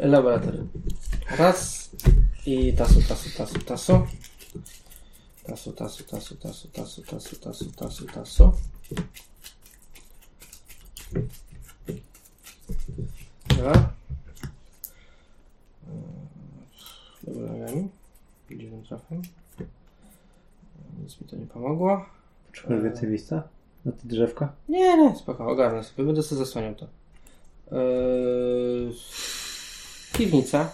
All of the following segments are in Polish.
Laboratorium. Raz. I tasu, tasu, tasu, tasu. Tasu, tasu, tasu, tasu, tasu, tasu, tasu, tasu, tasu. Dobra. Dobra, wiem. Dziwnym trafem. Nic mi to nie pomogło. Potrzebujesz więcej miejsca? Na te drzewka? Nie, nie, spoko, ogarnę sobie, będę sobie zasłaniał to. Yy, piwnica.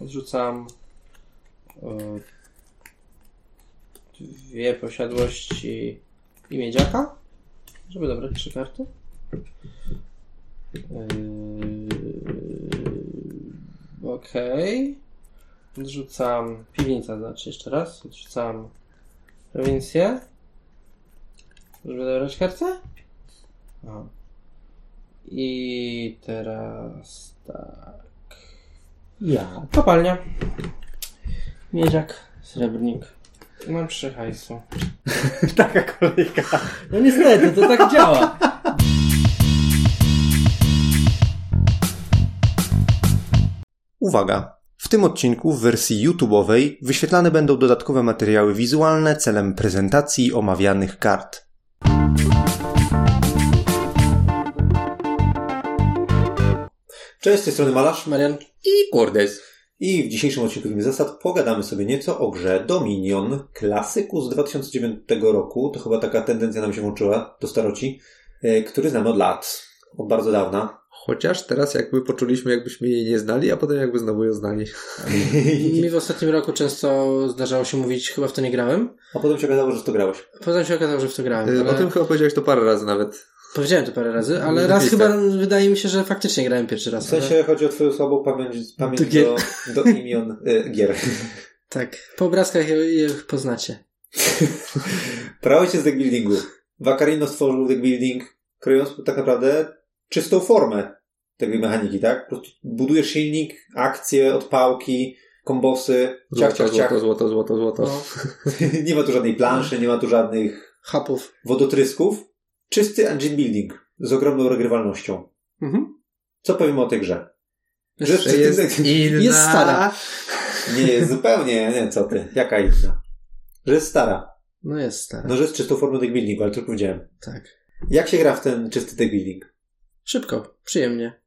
Odrzucam yy, dwie posiadłości i miedziaka, żeby dobrać trzy karty. Yy, Okej. Odrzucam piwnica, znaczy jeszcze raz. Odrzucam prowincję. Żeby dobrać kartę? Aha. I teraz tak. Ja. Kopalnia. Miedziak, srebrnik. Mam trzy hajsu. Taka kolejka. No niestety, to tak działa. Uwaga! W tym odcinku w wersji YouTube'owej wyświetlane będą dodatkowe materiały wizualne celem prezentacji omawianych kart. Cześć, z tej strony Malarz Marian, i Kordes. I w dzisiejszym odcinku Film Zasad pogadamy sobie nieco o grze Dominion, klasyku z 2009 roku. To chyba taka tendencja nam się włączyła do staroci, e, który znamy od lat, od bardzo dawna. Chociaż teraz jakby poczuliśmy, jakbyśmy jej nie znali, a potem jakby znowu ją znali. mi w ostatnim roku często zdarzało się mówić, chyba w to nie grałem. A potem się okazało, że w to grałeś. Potem się okazało, że w to grałem. Y, Ale... O tym chyba powiedziałeś to parę razy nawet. Powiedziałem to parę razy, ale W raz listach. chyba wydaje mi się, że faktycznie grałem pierwszy W raz. sensie chodzi o twoją słabą pamięć, pamięć Do gier. do, do imion y, gier. Ale... Tak, po obrazkach je, je poznacie. Prawo się z deckbuildingu. Vacarino stworzył deckbuilding, kreując tak naprawdę czystą formę tej mechaniki, tak? Po prostu budujesz silnik, akcje, odpałki, kombosy, ciach, Złoto, ciach, ciach. złoto, złoto, złoto, złoto. No, nie ma tu żadnej planszy, nie ma tu żadnych hapów. wodotrysków. Czysty engine building z ogromną regrywalnością. Mhm. Co powiemy o tej grze? Że Jest, Jest inna. Jest stara. Nie jest zupełnie, nie, co ty, jaka inna? Że jest stara. no jest stara. No, że jest czystą formą deckbuildingu, ale to już powiedziałem. Tak. Jak się gra w ten czysty deckbuilding? Szybko, przyjemnie.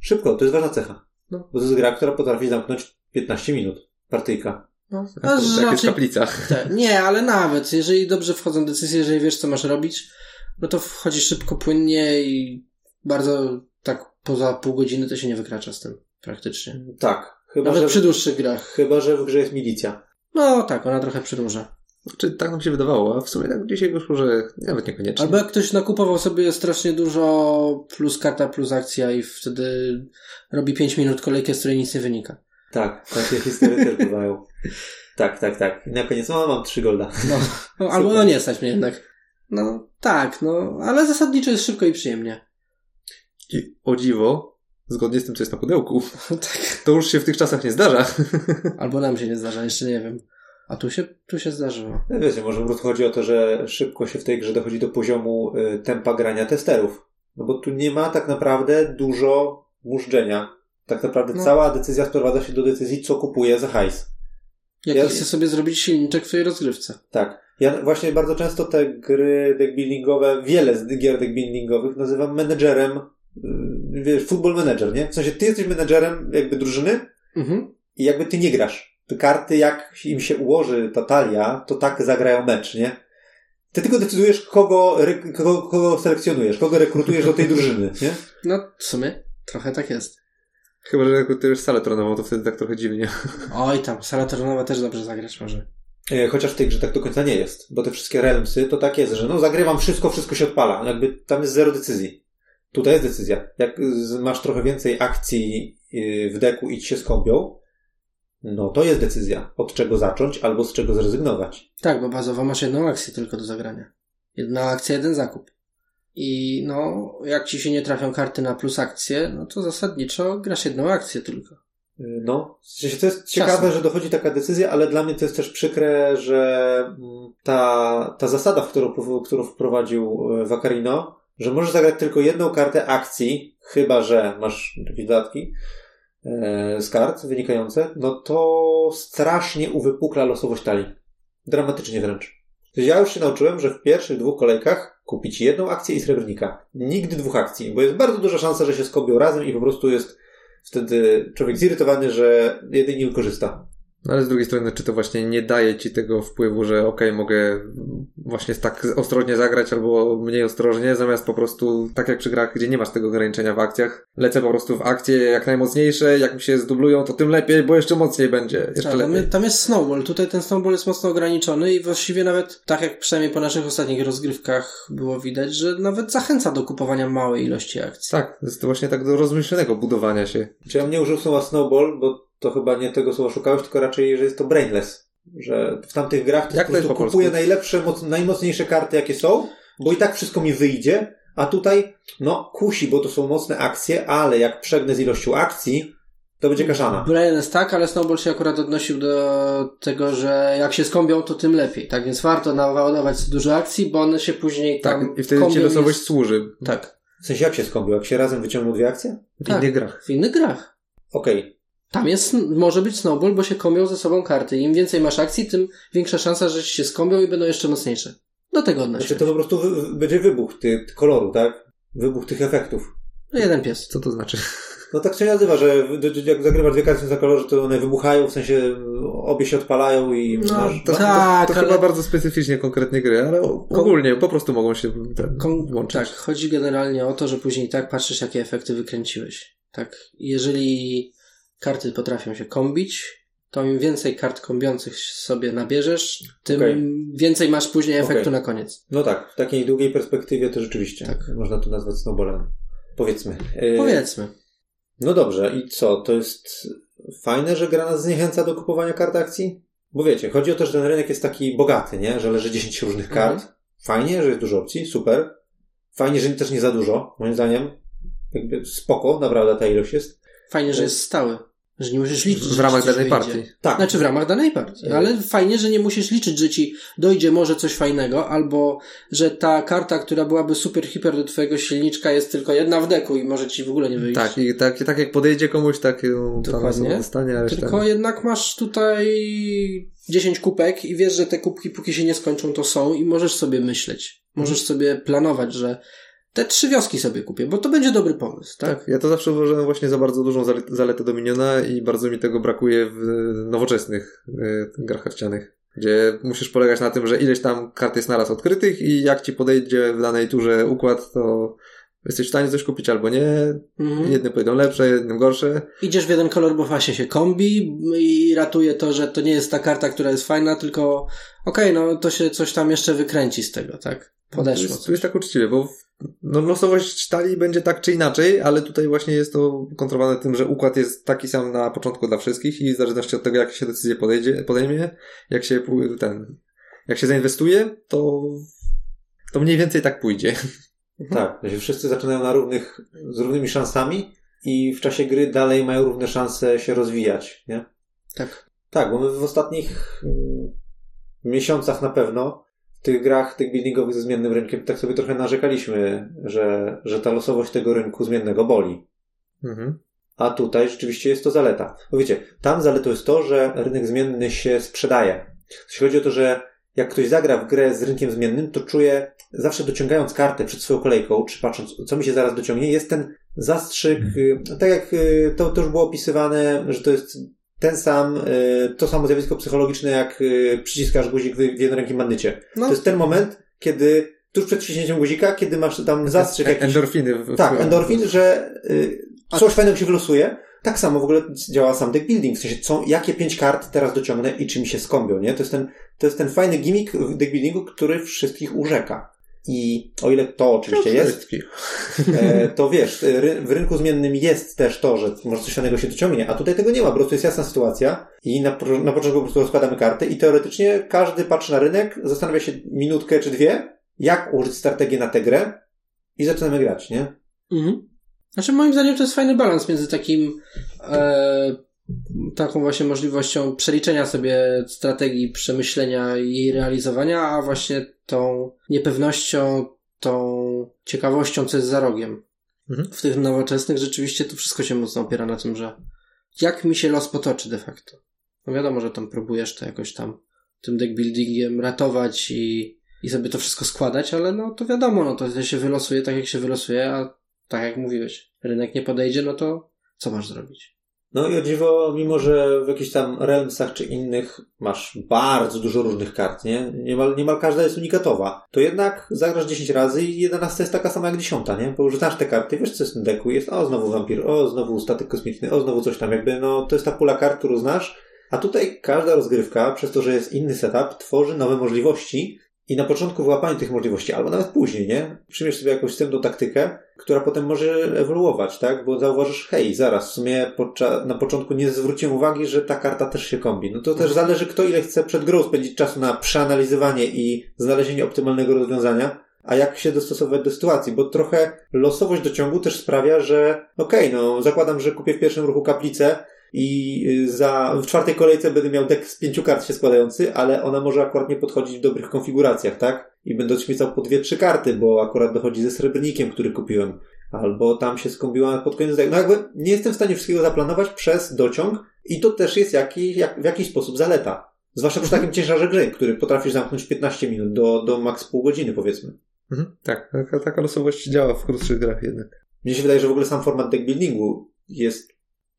Szybko, to jest ważna cecha. No. Bo to jest gra, która potrafi zamknąć 15 minut. Partyjka. No, Tak, tak jest w raczej- kaplicach. Tak, nie, ale nawet, jeżeli dobrze wchodzą decyzje, jeżeli wiesz, co masz robić, no to wchodzi szybko, płynnie i bardzo tak poza pół godziny to się nie wykracza z tym, praktycznie. Tak. Chyba, Nawet że, przy dłuższych grach. chyba, że w grze jest milicja. No tak, ona trochę przedłuża. Czy tak nam się wydawało, a w sumie tak dzisiaj wyszło, że nawet niekoniecznie. Albo jak ktoś nakupował sobie strasznie dużo plus karta, plus akcja i wtedy robi 5 minut kolejkę, z której nic nie wynika. Tak, takie historie też bywają. Tak, tak, tak. I na koniec, no mam 3 golda. No, no albo no nie stać mnie jednak. No tak, no, ale zasadniczo jest szybko i przyjemnie. I o dziwo, zgodnie z tym, co jest na pudełku, tak. to już się w tych czasach nie zdarza. Albo nam się nie zdarza, jeszcze nie wiem. A tu się, tu się zdarzyło. No Wiecie, może chodzi o to, że szybko się w tej grze dochodzi do poziomu y, tempa grania testerów. No bo tu nie ma tak naprawdę dużo mużdżenia. Tak naprawdę No. cała decyzja sprowadza się do decyzji, co kupuje za hajs. Jak Ja- chcę sobie zrobić silniczek w twojej rozgrywce. Tak. Ja właśnie bardzo często te gry deckbuildingowe, wiele z gier deckbuildingowych nazywam menedżerem, yy, wiesz, football manager, nie? W sensie ty jesteś menedżerem jakby drużyny Mhm. i jakby ty nie grasz. Te karty, jak im się ułoży ta talia, to tak zagrają mecz, nie? Ty tylko decydujesz, kogo, re- kogo, kogo selekcjonujesz, kogo rekrutujesz do tej drużyny, nie? No, w sumie trochę tak jest. Chyba, że już salę tronową, to wtedy tak trochę dziwnie. Oj tam, sala terenowa też dobrze zagrać może. E, Chociaż w tej grze tak do końca nie jest, bo te wszystkie realmsy to tak jest, że no zagrywam wszystko, wszystko się odpala. Jakby tam jest zero decyzji. Tutaj jest decyzja. Jak masz trochę więcej akcji yy, w deku i ci się skąpią, no to jest decyzja. Od czego zacząć albo z czego zrezygnować. Tak, bo bazowo masz jedną akcję tylko do zagrania. Jedna akcja, jeden zakup. I no, jak ci się nie trafią karty na plus akcję, no to zasadniczo grasz jedną akcję tylko. No, w sensie to jest ciekawe, że dochodzi taka decyzja, ale dla mnie to jest też przykre, że mm, ta, ta zasada, w którą, którą wprowadził e, Vacarino, że możesz zagrać tylko jedną kartę akcji, chyba że masz jakieś dodatki, e, z kart wynikające, no to strasznie uwypukla losowość talii. Dramatycznie wręcz. Ja już się nauczyłem, że w pierwszych dwóch kolejkach kupić jedną akcję i srebrnika. Nigdy dwóch akcji, bo jest bardzo duża szansa, że się skobią razem i po prostu jest wtedy człowiek zirytowany, że jedynie wykorzysta. No ale z drugiej strony, czy to właśnie nie daje ci tego wpływu, że okej, mogę właśnie tak ostrożnie zagrać albo mniej ostrożnie, zamiast po prostu, tak jak przy grach, gdzie nie masz tego ograniczenia w akcjach, lecę po prostu w akcje jak najmocniejsze, jak mi się zdublują, to tym lepiej, bo jeszcze mocniej będzie. Jeszcze Tak, tam, lepiej. tam jest snowball. Tutaj ten snowball jest mocno ograniczony i właściwie nawet, tak jak przynajmniej po naszych ostatnich rozgrywkach było widać, że nawet zachęca do kupowania małej ilości akcji. Tak, to jest to właśnie tak do rozmyślnego budowania się. Czy ja nie użył słowa snowball, bo to chyba nie tego słowa szukałeś, tylko raczej, że jest to brainless. Że w tamtych grach to Jak to po kupuję polsku? najlepsze, moc, najmocniejsze karty, jakie są, bo i tak wszystko mi wyjdzie, a tutaj, no, kusi, bo to są mocne akcje, ale jak przegnę z ilością akcji, to będzie kaszana. Brain jest tak, ale Snowball się akurat odnosił do tego, że jak się skąpią, to tym lepiej. Tak więc warto naładować dużo akcji, bo one się później Tak, tam i wtedy ci losowość jest- służy Tak, W sensie, jak się skąpił? Jak się razem wyciągną dwie akcje? w Tak. innych grach. w innych grach. Okej. Tam jest, może być snowball, bo się komią ze sobą karty. Im więcej masz akcji, tym większa szansa, że ci się skąpią i będą jeszcze mocniejsze. Do tego odnosił. Znaczy to po prostu wy, będzie wybuch ty, ty koloru, tak? Wybuch tych efektów. No jeden pies. Co to znaczy? No tak się nazywa, że jak zagrywasz dwie karty na kolorze, to one wybuchają, w sensie obie się odpalają i No, masz... To, Tak, to, to ale- chyba bardzo specyficznie konkretnie gry, ale ogólnie po prostu mogą się ten, łączyć. tak, chodzi generalnie o to, że później tak patrzysz, jakie efekty wykręciłeś. Tak, jeżeli karty potrafią się kombić, to im więcej kart kombiących sobie nabierzesz, tym Okej. więcej masz później efektu Okej. na koniec. No tak, w takiej długiej perspektywie to rzeczywiście. Tak. Można to nazwać snowballem. Powiedzmy. E, Powiedzmy. No dobrze, i co? To jest fajne, że gra nas zniechęca do kupowania kart akcji? Bo wiecie, chodzi o to, że ten rynek jest taki bogaty, nie? Że leży 10 różnych kart. Mhm. Fajnie, że jest dużo opcji, super. Fajnie, że też nie za dużo, moim zdaniem. Jakby spoko, naprawdę ta ilość jest. Fajnie, że jest stały. Że nie musisz liczyć. w ramach danej partii. Tak. Znaczy w ramach danej partii. Ale fajnie, że nie musisz liczyć, że ci dojdzie może coś fajnego, albo że ta karta, która byłaby super hiper do twojego silniczka jest tylko jedna w deku i może ci w ogóle nie wyjść. Tak, i tak, tak jak podejdzie komuś, tak ją tam dostanie. Tylko jednak masz tutaj 10 kupek i wiesz, że te kubki póki się nie skończą to są i możesz sobie myśleć. Możesz Mhm. sobie planować, że te trzy wioski sobie kupię, bo to będzie dobry pomysł, tak? Tak, ja to zawsze uważałem właśnie za bardzo dużą zale- zaletę Dominiona i bardzo mi tego brakuje w nowoczesnych y, grach karcianych, gdzie musisz polegać na tym, że ileś tam kart jest naraz odkrytych i jak ci podejdzie w danej turze układ, to jesteś w stanie coś kupić albo nie. Mhm. Jedne pójdą lepsze, jednym gorsze. Idziesz w jeden kolor, bo właśnie się kombi i ratuje to, że to nie jest ta karta, która jest fajna, tylko okej, no to się coś tam jeszcze wykręci z tego, tak? To Podeszło. jest, to jest tak uczciwie, bo no, losowość talii będzie tak czy inaczej, ale tutaj właśnie jest to kontrolowane tym, że układ jest taki sam na początku dla wszystkich i w zależności od tego, jak się decyzję podejdzie, podejmie, jak się ten, jak się zainwestuje, to, to mniej więcej tak pójdzie. Tak, że wszyscy zaczynają na równych, z równymi szansami i w czasie gry dalej mają równe szanse się rozwijać, nie? Tak. Tak, bo my w ostatnich mm, miesiącach na pewno tych grach, tych buildingowych ze zmiennym rynkiem, tak sobie trochę narzekaliśmy, że, że ta losowość tego rynku zmiennego boli. Mhm. A tutaj rzeczywiście jest to zaleta. Bo wiecie, tam zaletą jest to, że rynek zmienny się sprzedaje. Jeśli chodzi o to, że jak ktoś zagra w grę z rynkiem zmiennym, to czuje, zawsze dociągając kartę przed swoją kolejką, czy patrząc, co mi się zaraz dociągnie, jest ten zastrzyk, y, tak jak y, to, to już było opisywane, że to jest ten sam, y, to samo zjawisko psychologiczne, jak y, przyciskasz guzik w w jednorękim bandycie. No. To jest ten moment, kiedy tuż przed wciśnięciem guzika, kiedy masz tam zastrzyk jakiś Endorfiny. W, tak, w- endorfin, że y, coś fajnego się wylosuje. Tak samo w ogóle działa sam deck building. W sensie, co, jakie pięć kart teraz dociągnę i czy mi się skąpią, nie? To jest ten, to jest ten fajny gimmick w deck buildingu, który wszystkich urzeka. I o ile to oczywiście jest, e, to wiesz, ry, w rynku zmiennym jest też to, że może coś fajnego się dociągnie, a tutaj tego nie ma, po prostu jest jasna sytuacja i na, na początku po prostu rozkładamy karty i teoretycznie każdy patrzy na rynek, zastanawia się minutkę czy dwie, jak użyć strategię na tę grę i zaczynamy grać, nie? Mhm. Znaczy moim zdaniem to jest fajny balans między takim e, taką właśnie możliwością przeliczenia sobie strategii, przemyślenia i jej realizowania, a właśnie tą niepewnością, tą ciekawością, co jest za rogiem. Mhm. W tych nowoczesnych rzeczywiście to wszystko się mocno opiera na tym, że jak mi się los potoczy de facto. No wiadomo, że tam próbujesz to jakoś tam tym deckbuildingiem ratować i, i sobie to wszystko składać, ale no to wiadomo, no to się wylosuje tak jak się wylosuje, a tak jak mówiłeś, rynek nie podejdzie, no to co masz zrobić? No i o dziwo, mimo że w jakichś tam Realmsach czy innych masz bardzo dużo różnych kart, nie? Niemal, niemal każda jest unikatowa. To jednak zagrasz 10 razy i 11 jest taka sama jak 10, nie? Bo już znasz te karty, wiesz co jest w tym deku, jest o znowu wampir, o znowu statek kosmiczny, o znowu coś tam, jakby no to jest ta pula kart, którą znasz. A tutaj każda rozgrywka, przez to, że jest inny setup, tworzy nowe możliwości i na początku wyłapanie tych możliwości, albo nawet później, nie? Przyjmiesz sobie jakąś wstępną taktykę, która potem może ewoluować, tak? Bo zauważysz, hej, zaraz, w sumie podczas, na początku nie zwróciłem uwagi, że ta karta też się kombi. No to też zależy, kto ile chce przed grą spędzić czasu na przeanalizowanie i znalezienie optymalnego rozwiązania, a jak się dostosować do sytuacji, bo trochę losowość dociągu też sprawia, że okej, okay, no zakładam, że kupię w pierwszym ruchu kaplicę, i y, za, w czwartej kolejce będę miał deck z pięciu kart się składający, ale ona może akurat nie podchodzić w dobrych konfiguracjach, tak? I będę odśmiecał po dwie, trzy karty, bo akurat dochodzi ze srebrnikiem, który kupiłem. Albo tam się skombiła pod koniec decku. No jakby nie jestem w stanie wszystkiego zaplanować przez dociąg i to też jest jakiś, jak, w jakiś sposób zaleta. Zwłaszcza przy takim ciężarze gry, który potrafisz zamknąć 15 minut do, do maks pół godziny, powiedzmy. Mhm, tak, taka, taka losowość działa w krótszych grach jednak. Mnie się wydaje, że w ogóle sam format deck buildingu jest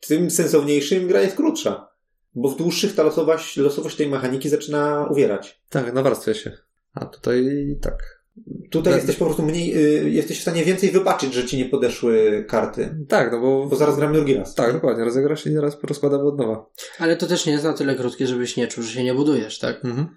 tym sensowniejszym gra jest krótsza. Bo w dłuższych ta losowość, losowość tej mechaniki zaczyna uwierać. Tak, nawarstwia się. A tutaj tak. Tutaj jesteś po prostu mniej, y, jesteś w stanie więcej wybaczyć, że ci nie podeszły karty. Tak, no bo... Bo zaraz gramy drugi raz. Tak, dokładnie. Rozegrasz i zaraz rozkładamy od nowa. Ale to też nie jest na tyle krótkie, żebyś nie czuł, że się nie budujesz, tak? Mhm.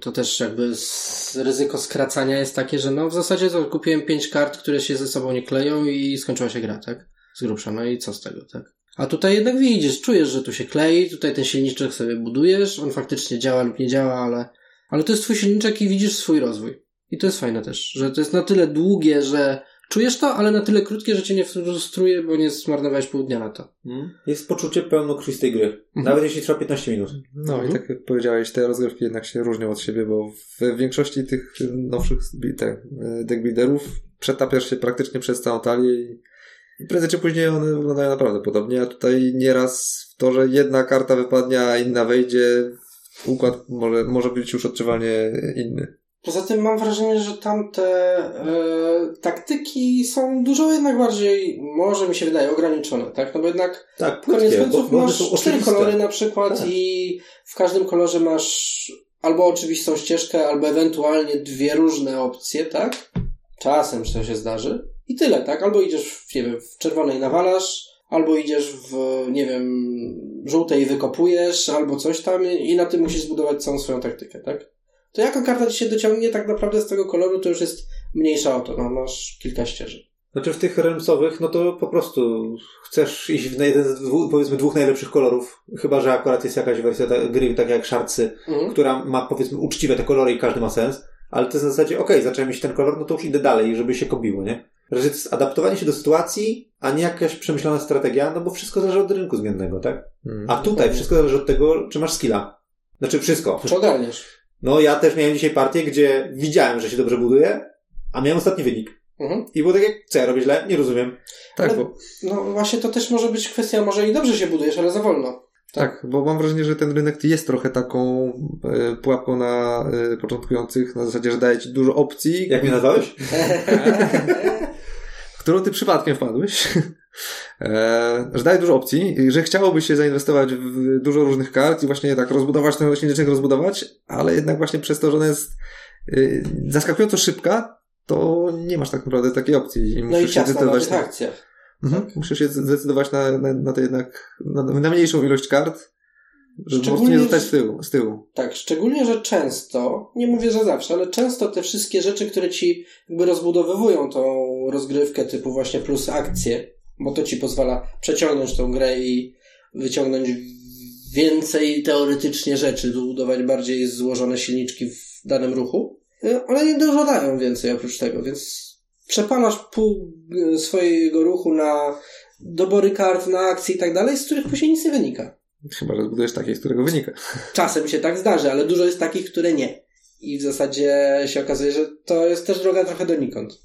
To też jakby z, ryzyko skracania jest takie, że no w zasadzie to kupiłem pięć kart, które się ze sobą nie kleją i skończyła się gra, tak? Z grubsza. No i co z tego, tak? A tutaj jednak widzisz, czujesz, że tu się klei, tutaj ten silniczek sobie budujesz, on faktycznie działa lub nie działa, ale, ale to jest twój silniczek i widzisz swój rozwój. I to jest fajne też, że to jest na tyle długie, że czujesz to, ale na tyle krótkie, że cię nie frustruje, bo nie zmarnowałeś pół dnia na to. Hmm. Jest poczucie pełnokrwistej gry. Mhm. Nawet jeśli trwa 15 minut. No mhm. i tak jak powiedziałeś, te rozgrywki jednak się różnią od siebie, bo w większości tych nowszych deckbuilderów przetapiasz się praktycznie przez całą talię i prędzej czy później one wyglądają naprawdę podobnie, a tutaj nieraz to, że jedna karta wypadnie, a inna wejdzie, układ może, może być już odczuwalnie inny. Poza tym mam wrażenie, że tamte e, taktyki są dużo jednak bardziej, może mi się wydaje, ograniczone, tak? No bo jednak tak, koniec końców masz cztery kolory na przykład tak. i w każdym kolorze masz albo oczywistą ścieżkę, albo ewentualnie dwie różne opcje, tak? Czasem to się zdarzy. I tyle, tak? Albo idziesz, w, nie wiem, w czerwonej nawalasz, albo idziesz w, nie wiem, żółtej wykopujesz, albo coś tam i na tym musisz zbudować całą swoją taktykę, tak? To jaka karta ci się dociągnie tak naprawdę z tego koloru, to już jest mniejsza o to, no masz kilka ścieżek. Znaczy w tych remsowych, no to po prostu chcesz iść w jeden z dwóch, powiedzmy dwóch najlepszych kolorów, chyba że akurat jest jakaś wersja ta, gry, tak jak Szarcy, mhm. która ma powiedzmy uczciwe te kolory i każdy ma sens, ale to jest w zasadzie, okej, okay, zacząłem mieć ten kolor, no to już idę dalej, żeby się kobiło, nie? Że jest adaptowanie się do sytuacji, a nie jakaś przemyślana strategia, no bo wszystko zależy od rynku zmiennego, tak? Hmm. A tutaj wszystko zależy od tego, czy masz skilla. Znaczy wszystko. Czy ogarniesz? No ja też miałem dzisiaj partię, gdzie widziałem, że się dobrze buduje, a miałem ostatni wynik. Mhm. I było tak jak, co ja robię źle? Nie rozumiem. Tak, ale, bo... No właśnie to też może być kwestia, może i dobrze się budujesz, ale za wolno. Tak. tak, bo mam wrażenie, że ten rynek jest trochę taką e, pułapką na e, początkujących, na zasadzie, że daje ci dużo opcji. Jak mnie nazwałeś? którą ty przypadkiem wpadłeś, e, że daje dużo opcji, że chciałoby się zainwestować w dużo różnych kart i właśnie tak rozbudować ten silniczek, rozbudować, ale jednak właśnie przez to, że ona jest e, zaskakująco szybka, to nie masz tak naprawdę takiej opcji. I no i ciasna zdecydować na akcjach. Mhm. Tak. Musisz się zdecydować na, na, na to jednak, na, na mniejszą ilość kart, żeby po prostu nie zostać z tyłu, z tyłu. Tak, szczególnie, że często, nie mówię, że zawsze, ale często te wszystkie rzeczy, które ci jakby rozbudowywują tą rozgrywkę typu właśnie plus akcje, bo to ci pozwala przeciągnąć tą grę i wyciągnąć więcej teoretycznie rzeczy, zbudować bardziej złożone silniczki w danym ruchu. One nie dużo dają więcej oprócz tego, więc przepalasz pół e, swojego ruchu na dobory kart, na akcje i tak dalej, z których później nic nie wynika. Chyba, że zbudujesz takie, z którego wynika. Czasem się tak zdarzy, ale dużo jest takich, które nie. I w zasadzie się okazuje, że to jest też droga trochę donikąd.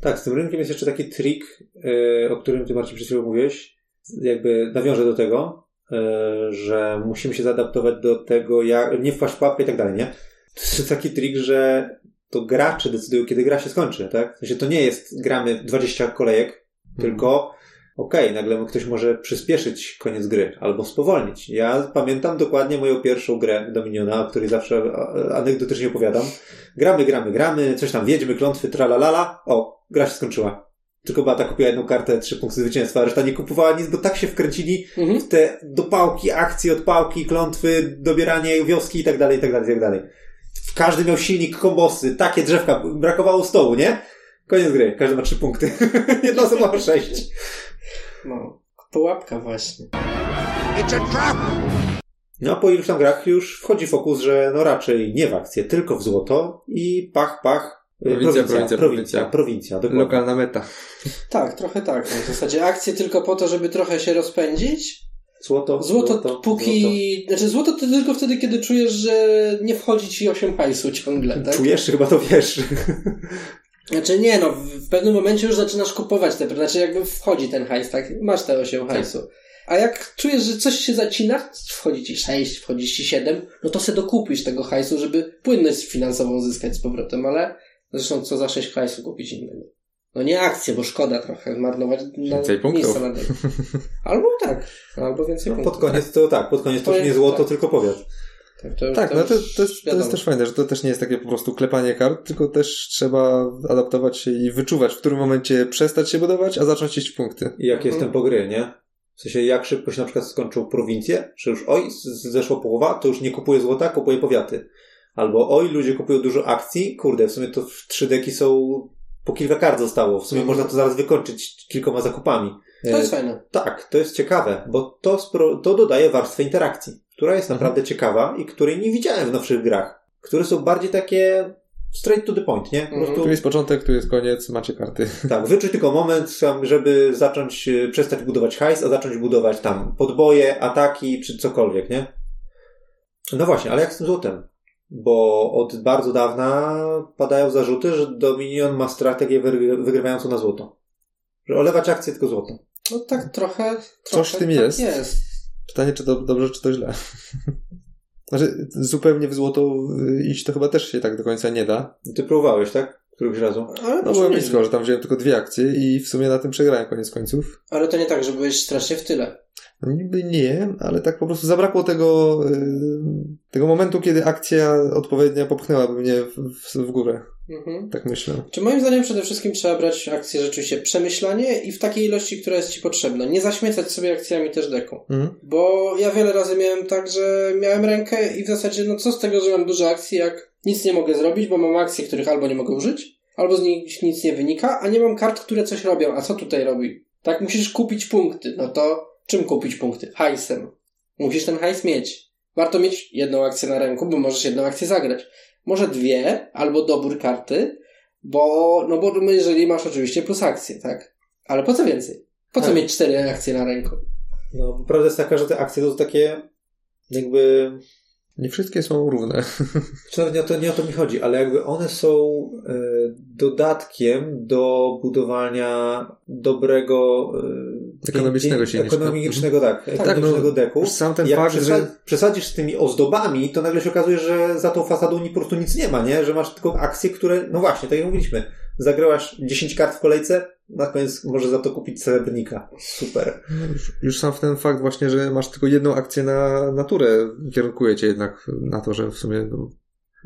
Tak, z tym rynkiem jest jeszcze taki trik, yy, o którym ty Marcin przed chwilą mówiłeś. Jakby nawiążę do tego. e, że musimy się zaadaptować do tego, jak, nie wpaść w pułapkę i tak dalej, nie? To jest taki trik, że to gracze decydują, kiedy gra się skończy, tak? W sensie to nie jest gramy 20 kolejek, tylko okej, nagle ktoś może przyspieszyć koniec gry albo spowolnić. Ja pamiętam dokładnie moją pierwszą grę Dominiona, o której zawsze anegdotycznie opowiadam. Gramy, gramy, gramy, coś tam wiedźmy, klątwy, tralalala. O, gra się skończyła. Tylko Bata kupiła jedną kartę, trzy punkty zwycięstwa, a reszta nie kupowała nic, bo tak się wkręcili Mhm. w te dopałki, akcje, odpałki, klątwy, dobieranie wioski i tak dalej, i tak dalej, i tak dalej. Każdy miał silnik, kombosy, takie drzewka, brakowało stołu, nie? Koniec gry, każdy ma trzy punkty. Jedna osoba ma sześć. No, pułapka właśnie. No a po iluś tam grach już wchodzi fokus, że no raczej nie w akcję, tylko w złoto i pach, pach. Prowincja, prowincja, prowincja, prowincja, prowincja, dokładnie. Lokalna meta. Tak, trochę tak. No, w zasadzie akcje tylko po to, żeby trochę się rozpędzić. Złoto, Złoto, póki... Znaczy złoto to tylko wtedy, kiedy czujesz, że nie wchodzi ci 8 hajsu ciągle, złoto. tak? Czujesz, chyba to wiesz. Znaczy nie, no w- pewnym momencie już zaczynasz kupować te, znaczy jakby wchodzi ten hajs, tak? Masz te 8 hajsu. A jak czujesz, że coś się zacina, wchodzi ci 6, wchodzi ci 7, no to se dokupisz tego hajsu, żeby płynność finansową uzyskać z powrotem, ale zresztą co za 6 hajsu kupić innego. No nie akcje, bo szkoda trochę marnować na Więcej punktów. miejsca na. Albo tak, albo więcej No, punktów. pod koniec to tak, pod koniec to To już nie złoto, tak. tylko powiat. Tak, to, Tak, no to, to, jest, to, jest, też fajne, że to też nie jest takie po prostu klepanie kart, tylko też trzeba adaptować się i wyczuwać, w którym momencie przestać się budować, a zacząć iść w punkty. I jak Mhm. jest tempo gry, nie? W sensie, jak szybko się na przykład skończył prowincję, że już oj, zeszła połowa, to już nie kupuje złota, kupuje powiaty. Albo oj, ludzie kupują dużo akcji, kurde, w sumie to w trzy deki są, po kilka kart zostało, w sumie Mhm. można to zaraz wykończyć kilkoma zakupami. To jest fajne. Tak, to jest ciekawe, bo to, spro- to dodaje warstwę interakcji, która jest Mhm. naprawdę ciekawa i której nie widziałem w nowszych grach, które są bardziej takie straight to the point, nie? Po Mhm. prostu Tu jest początek, tu jest koniec, macie karty. tak, wyczuć tylko moment, żeby zacząć, e, przestać budować hajs, a zacząć budować tam podboje, ataki, czy cokolwiek, nie? No właśnie, ale jak z tym złotem? Bo od bardzo dawna padają zarzuty, że Dominion ma strategię wygry- wygrywającą na złoto. Że olewać akcje tylko złoto. No tak trochę, Coś trochę w tym tak jest. jest. Pytanie, czy to dobrze, czy to źle. Znaczy, zupełnie w złoto y, iść to chyba też się tak do końca nie da. Ty próbowałeś, tak? Któryś razu. Ale, No byłem blisko, że tam wziąłem tylko dwie akcje i w sumie na tym przegrałem koniec końców. Ale to nie tak, że byłeś strasznie w tyle. Niby nie, ale tak po prostu zabrakło tego, y, tego momentu, kiedy akcja odpowiednia popchnęłaby mnie w, w, w górę. Mhm. Tak myślę. Czy moim zdaniem przede wszystkim trzeba brać akcje rzeczywiście przemyślanie i w takiej ilości, która jest ci potrzebna. Nie zaśmiecać sobie akcjami też deku. Mhm. Bo ja wiele razy miałem tak, że miałem rękę i w zasadzie, no co z tego, że mam dużo akcji, jak nic nie mogę zrobić, bo mam akcje, których albo nie mogę użyć, albo z nich nic nie wynika, a nie mam kart, które coś robią. A co tutaj robi? Tak, musisz kupić punkty. No to czym kupić punkty? Hajsem. Musisz ten hajs mieć. Warto mieć jedną akcję na ręku, bo możesz jedną akcję zagrać. Może dwie, albo dobór karty, bo, no bo jeżeli masz oczywiście plus akcje, tak? Ale po co więcej? Po co Tak. mieć cztery akcje na ręku? No, bo prawda jest taka, że te akcje to takie jakby Nie wszystkie są równe. Nawet nie o, to, nie o to mi chodzi, ale jakby one są e, dodatkiem do budowania dobrego e, Ekonomicznego silniczka. Ekonomicznego, tak, ekonomicznego no, deku. Sam ten Jak fakt, że przesadzisz z tymi ozdobami, to nagle się okazuje, że za tą fasadą po prostu nic nie ma, nie? Że masz tylko akcje, które, no właśnie, tak jak mówiliśmy, zagrałaś 10 kart w kolejce, na koniec możesz za to kupić srebrnika. Super. już, już sam ten fakt właśnie, że masz tylko jedną akcję na naturę, kierunkuje cię jednak na to, że w sumie no,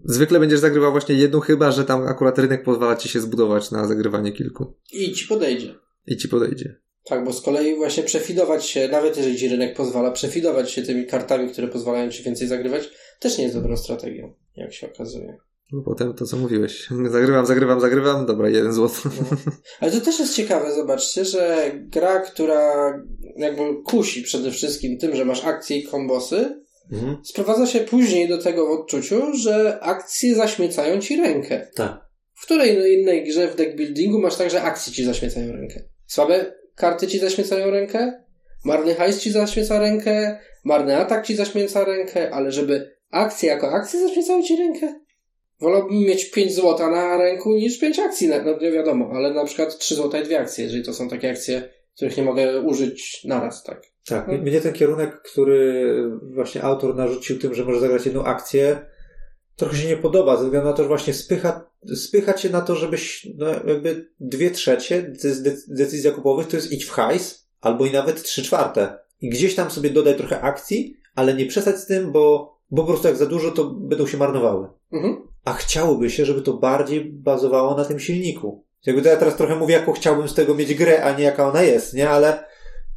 zwykle będziesz zagrywał właśnie jedną, chyba że tam akurat rynek pozwala ci się zbudować na zagrywanie kilku I ci podejdzie. i ci podejdzie. Tak, bo z kolei właśnie przefidować się, nawet jeżeli ci rynek pozwala, przefidować się tymi kartami, które pozwalają ci więcej zagrywać, też nie jest dobrą strategią, jak się okazuje. No potem to, co mówiłeś. Zagrywam, zagrywam, zagrywam, dobra, jeden złoto. No. Ale to też jest ciekawe, zobaczcie, że gra, która jakby kusi przede wszystkim tym, że masz akcje i kombosy, Mhm. sprowadza się później do tego w odczuciu, że akcje zaśmiecają ci rękę. Tak. W której innej grze w deck buildingu masz tak, że akcje ci zaśmiecają rękę? Słabe karty ci zaśmiecają rękę? Marny hajs ci zaśmieca rękę? Marny atak ci zaśmieca rękę? Ale żeby akcje jako akcje zaśmiecały ci rękę? Wolałbym mieć 5 złota na ręku niż 5 akcji, na- no nie wiadomo, ale na przykład 3 złota i 2 akcje, jeżeli to są takie akcje, których nie mogę użyć naraz, tak. Tak, No. mnie ten kierunek, który właśnie autor narzucił tym, że może zagrać jedną akcję, trochę się nie podoba, ze względu na to, że właśnie spycha, spycha cię na to, żebyś, no jakby dwie trzecie decyzji zakupowych to jest idź w hajs, albo i nawet trzy czwarte. I gdzieś tam sobie dodaj trochę akcji, ale nie przesać z tym, bo, bo po prostu jak za dużo, to będą się marnowały. Mhm. A chciałoby się, żeby to bardziej bazowało na tym silniku. Jakby to ja teraz trochę mówię, jaką chciałbym z tego mieć grę, a nie jaka ona jest, nie? Ale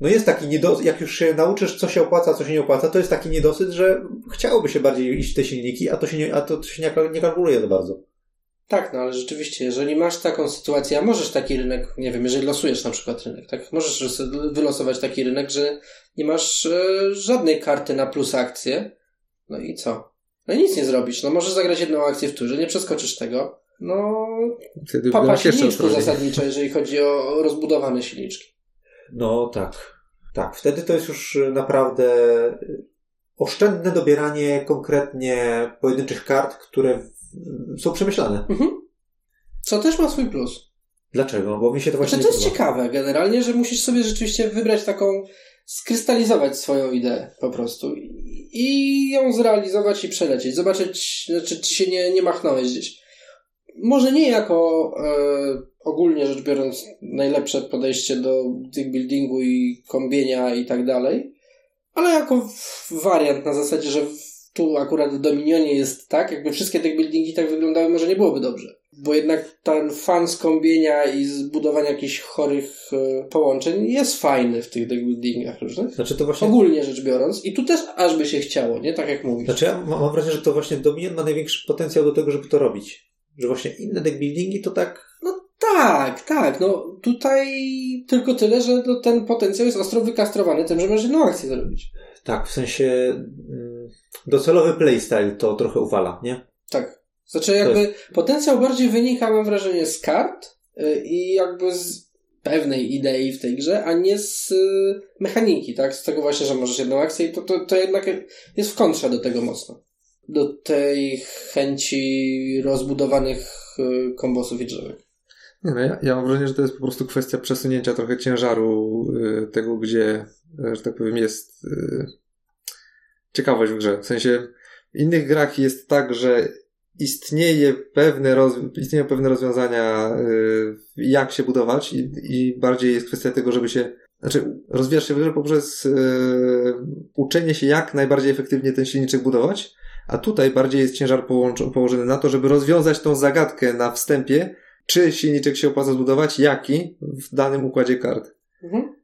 no jest taki niedosyt, jak już się nauczysz, co się opłaca, co się nie opłaca, to jest taki niedosyt, że chciałoby się bardziej iść w te silniki, a to się nie, a to się nie, nie kalkuluje za bardzo. Tak, no ale rzeczywiście, jeżeli masz taką sytuację, a możesz taki rynek, nie wiem, jeżeli losujesz na przykład rynek, tak? Możesz wylosować taki rynek, że nie masz e, żadnej karty na plus akcję. No i co? No i nic nie zrobisz. No możesz zagrać jedną akcję w turze, nie przeskoczysz tego. No, Wtedy papa silniczku zasadniczo, jeżeli chodzi o rozbudowane silniczki. No tak. Tak, wtedy to jest już naprawdę oszczędne dobieranie konkretnie pojedynczych kart, które w- są przemyślane. Mhm. Co też ma swój plus. Dlaczego? Bo mi się to właśnie Znaczy, to jest podoba. ciekawe generalnie, że musisz sobie rzeczywiście wybrać taką, skrystalizować swoją ideę po prostu i, ją zrealizować i przelecieć. Zobaczyć, znaczy, czy się nie, nie machnąłeś gdzieś. Może nie jako e, ogólnie rzecz biorąc najlepsze podejście do deck buildingu i kombienia i tak dalej, ale jako wariant na zasadzie, że tu akurat w Dominionie jest tak, jakby wszystkie deck buildingi tak wyglądały, może nie byłoby dobrze. Bo jednak ten fan skąbienia i zbudowania jakichś chorych e, połączeń jest fajny w tych deck buildingach różnych. Znaczy to właśnie Ogólnie rzecz biorąc. I tu też aż by się chciało, nie? Tak jak mówisz. Znaczy ja mam wrażenie, że to właśnie Dominion ma największy potencjał do tego, żeby to robić. Że właśnie inne deck buildingi to tak... Tak, tak. No tutaj tylko tyle, że no, ten potencjał jest ostro wykastrowany tym, że możesz jedną akcję zrobić. Tak, w sensie mm, docelowy playstyle to trochę uwala, nie? Tak. Znaczy jakby potencjał bardziej wynika, mam wrażenie, z kart y, i jakby z pewnej idei w tej grze, a nie z y, mechaniki, tak? Z tego właśnie, że możesz jedną akcję i to, to, to jednak jest w kontrze do tego mocno. Do tej chęci rozbudowanych y, kombosów i drzewek. Nie no, ja, ja mam wrażenie, że to jest po prostu kwestia przesunięcia trochę ciężaru y, tego, gdzie, y, że tak powiem, jest y, ciekawość w grze. W sensie w innych grach jest tak, że istnieje pewne roz, istnieją pewne rozwiązania, y, jak się budować i, i bardziej jest kwestia tego, żeby się znaczy, rozwijasz się w poprzez y, uczenie się, jak najbardziej efektywnie ten silniczek budować, a tutaj bardziej jest ciężar połączo- położony na to, żeby rozwiązać tą zagadkę na wstępie, czy silniczek się opłaca zbudować, jaki w danym układzie kart. Mhm.